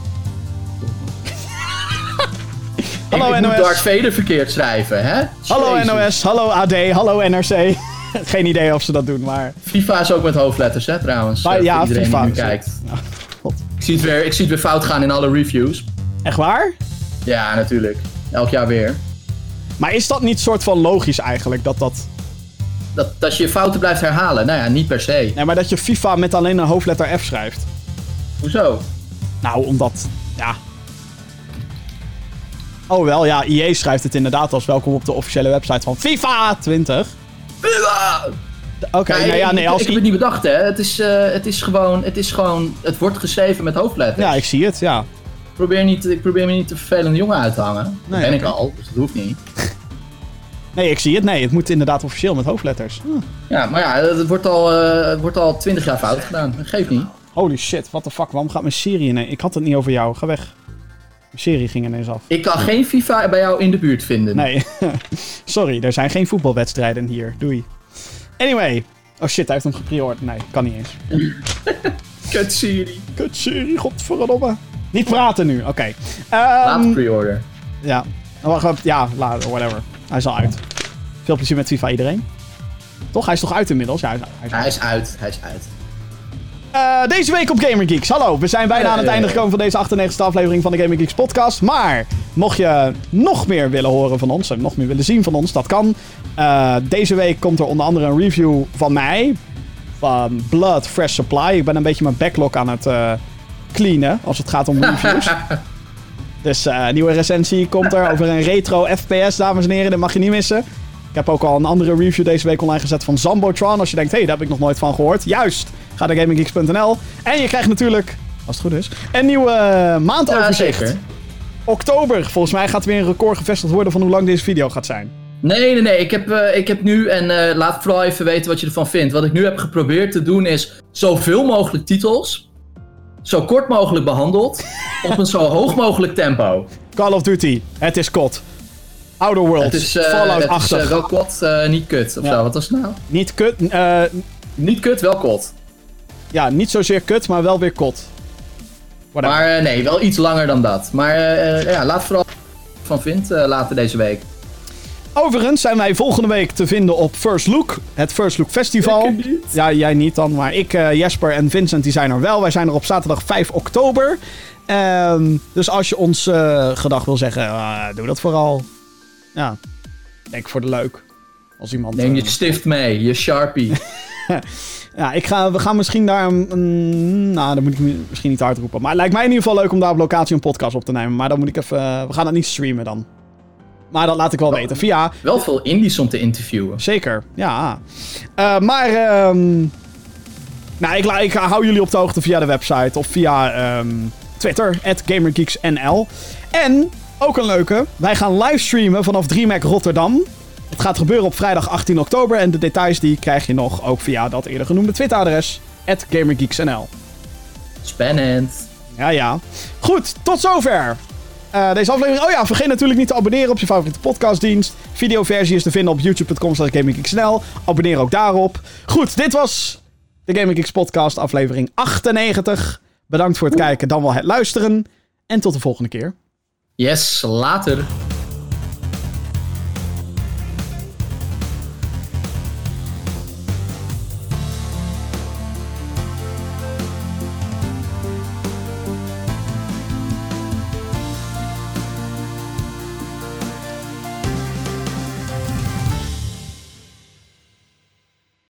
[SPEAKER 1] Hallo,
[SPEAKER 2] ik, ik moet
[SPEAKER 1] NOS.
[SPEAKER 2] Darth Vader verkeerd schrijven, hè?
[SPEAKER 1] Hallo
[SPEAKER 2] Jezus.
[SPEAKER 1] NOS, hallo AD, hallo NRC. Geen idee of ze dat doen, maar...
[SPEAKER 2] FIFA is ook met hoofdletters, hè, trouwens.
[SPEAKER 1] Maar
[SPEAKER 2] eh,
[SPEAKER 1] ja,
[SPEAKER 2] iedereen
[SPEAKER 1] FIFA
[SPEAKER 2] die nu
[SPEAKER 1] is-
[SPEAKER 2] kijkt.
[SPEAKER 1] Nou.
[SPEAKER 2] Ik zie, het weer, ik zie het weer fout gaan in alle reviews.
[SPEAKER 1] Echt waar?
[SPEAKER 2] Ja, natuurlijk. Elk jaar weer.
[SPEAKER 1] Maar is dat niet soort van logisch eigenlijk, dat dat...
[SPEAKER 2] Dat, dat je je fouten blijft herhalen. Nou ja, niet per se.
[SPEAKER 1] Nee, maar dat je FIFA met alleen een hoofdletter F schrijft.
[SPEAKER 2] Hoezo?
[SPEAKER 1] Nou, omdat... Ja... Oh wel, ja, EA schrijft het inderdaad als welkom op de officiële website van FIFA 20. Oké,
[SPEAKER 2] Nee,
[SPEAKER 1] nou ja, nee, als...
[SPEAKER 2] ik heb het niet bedacht, hè. Het is, eh, het is gewoon... Het is gewoon... Het wordt geschreven met hoofdletters.
[SPEAKER 1] Ja, ik zie het, ja.
[SPEAKER 2] Ik probeer, niet, ik probeer me niet te vervelende jongen uit te hangen. Dat
[SPEAKER 1] Nee,
[SPEAKER 2] ben
[SPEAKER 1] oké.
[SPEAKER 2] ik al, dus dat hoeft niet.
[SPEAKER 1] Nee, ik zie het. Nee, het moet inderdaad officieel met hoofdletters. Hm.
[SPEAKER 2] Ja, maar ja, het wordt al, eh, het wordt al 20 jaar fout gedaan. Dat geeft niet.
[SPEAKER 1] Holy shit, what the fuck, waarom gaat mijn serie ineens... Ik had het niet over jou, ga weg. Mijn serie ging ineens af.
[SPEAKER 2] Ik kan geen FIFA bij jou in de buurt vinden.
[SPEAKER 1] Nee, sorry, er zijn geen voetbalwedstrijden hier. Doei. Anyway. Oh shit, hij heeft hem geprioord. Nee, kan niet eens.
[SPEAKER 2] Kut serie.
[SPEAKER 1] Kut serie, godverdomme. Niet praten nu, oké. Ehm,
[SPEAKER 2] Laat pre-order.
[SPEAKER 1] ja. Oh, wacht, ja, laat, whatever. Hij is al uit. Veel plezier met FIFA iedereen. Toch? Hij is toch uit inmiddels? Ja, hij is, hij is
[SPEAKER 2] Hij
[SPEAKER 1] uit.
[SPEAKER 2] is uit, hij is uit.
[SPEAKER 1] Eh, deze week op Gamer Geeks. Hallo, we zijn bijna aan het einde gekomen van deze 98e aflevering van de Gamer Geeks podcast. Maar mocht je nog meer willen horen van ons en nog meer willen zien van ons, dat kan. Eh, deze week komt er onder andere een review van mij. Van Blood Fresh Supply. Ik ben een beetje mijn backlog aan het eh, cleanen als het gaat om reviews. dus eh, nieuwe recensie komt er over een retro FPS, dames en heren. Dat mag je niet missen. Ik heb ook al een andere review deze week online gezet van Zambotron. Als je denkt, hé, hey, daar heb ik nog nooit van gehoord. Juist, ga naar gaminggeeks.nl. En je krijgt natuurlijk, als het goed is, een nieuwe eh, maandoverzicht.
[SPEAKER 2] Ja.
[SPEAKER 1] Oktober, volgens mij gaat weer een record gevestigd worden van hoe lang deze video gaat zijn.
[SPEAKER 2] Nee, nee, nee. Ik heb, eh, ik heb nu, en laat vooral even weten wat je ervan vindt. Wat ik nu heb geprobeerd te doen is zoveel mogelijk titels, zo kort mogelijk behandeld, op een zo hoog mogelijk tempo.
[SPEAKER 1] Call of Duty, het is kot. Outer Worlds,
[SPEAKER 2] Het is, eh,
[SPEAKER 1] Fallout
[SPEAKER 2] het is
[SPEAKER 1] 80.
[SPEAKER 2] eh, wel kot, eh, niet kut of
[SPEAKER 1] Ja.
[SPEAKER 2] zo. Wat was het nou?
[SPEAKER 1] Niet kut, eh,
[SPEAKER 2] Niet kut, wel kot.
[SPEAKER 1] ja, niet zozeer kut, maar wel weer kot. Whatever.
[SPEAKER 2] Maar nee, wel iets langer dan dat. Maar ja, laat vooral wat je van vindt eh, later deze week.
[SPEAKER 1] Overigens zijn wij volgende week te vinden op First Look, het First Look Festival.
[SPEAKER 2] Ik niet.
[SPEAKER 1] Ja, jij niet dan, maar ik, eh, Jesper en Vincent die zijn er wel. Wij zijn er op zaterdag 5 oktober. Ehm, dus als je ons eh, gedag wil zeggen, ah, doe dat vooral. Ja, denk voor de leuk. Als iemand.
[SPEAKER 2] Neem je
[SPEAKER 1] eh,
[SPEAKER 2] stift mee, je Sharpie.
[SPEAKER 1] ja, ik ga, we gaan misschien daar een, Nou, dan moet ik misschien niet hard roepen. Maar het lijkt mij in ieder geval leuk om daar op locatie een podcast op te nemen. Maar dan moet ik even. eh, we gaan het niet streamen dan. Maar dat laat ik wel weten. Via
[SPEAKER 2] Wel veel indies om te interviewen.
[SPEAKER 1] Zeker, ja. Eh, maar, ehm nou, ik, hou jullie op de hoogte via de website of via ehm, Twitter, GamerGeeksNL. En, ook een leuke, wij gaan livestreamen vanaf DreamHack Rotterdam. Het gaat gebeuren op vrijdag 18 oktober en de details die krijg je nog ook via dat eerder genoemde Twitter-adres, GamerGeeksNL.
[SPEAKER 2] Spannend.
[SPEAKER 1] Ja, ja. Goed, tot zover. Uh, deze aflevering. Oh ja, vergeet natuurlijk niet te abonneren op je favoriete podcastdienst. Videoversie is te vinden op youtube.com GamingGeeksNL. Abonneer ook daarop. Goed, dit was de Gaming Geeks podcast aflevering 98. Bedankt voor het kijken, dan wel het luisteren. En tot de volgende keer.
[SPEAKER 2] Yes, later.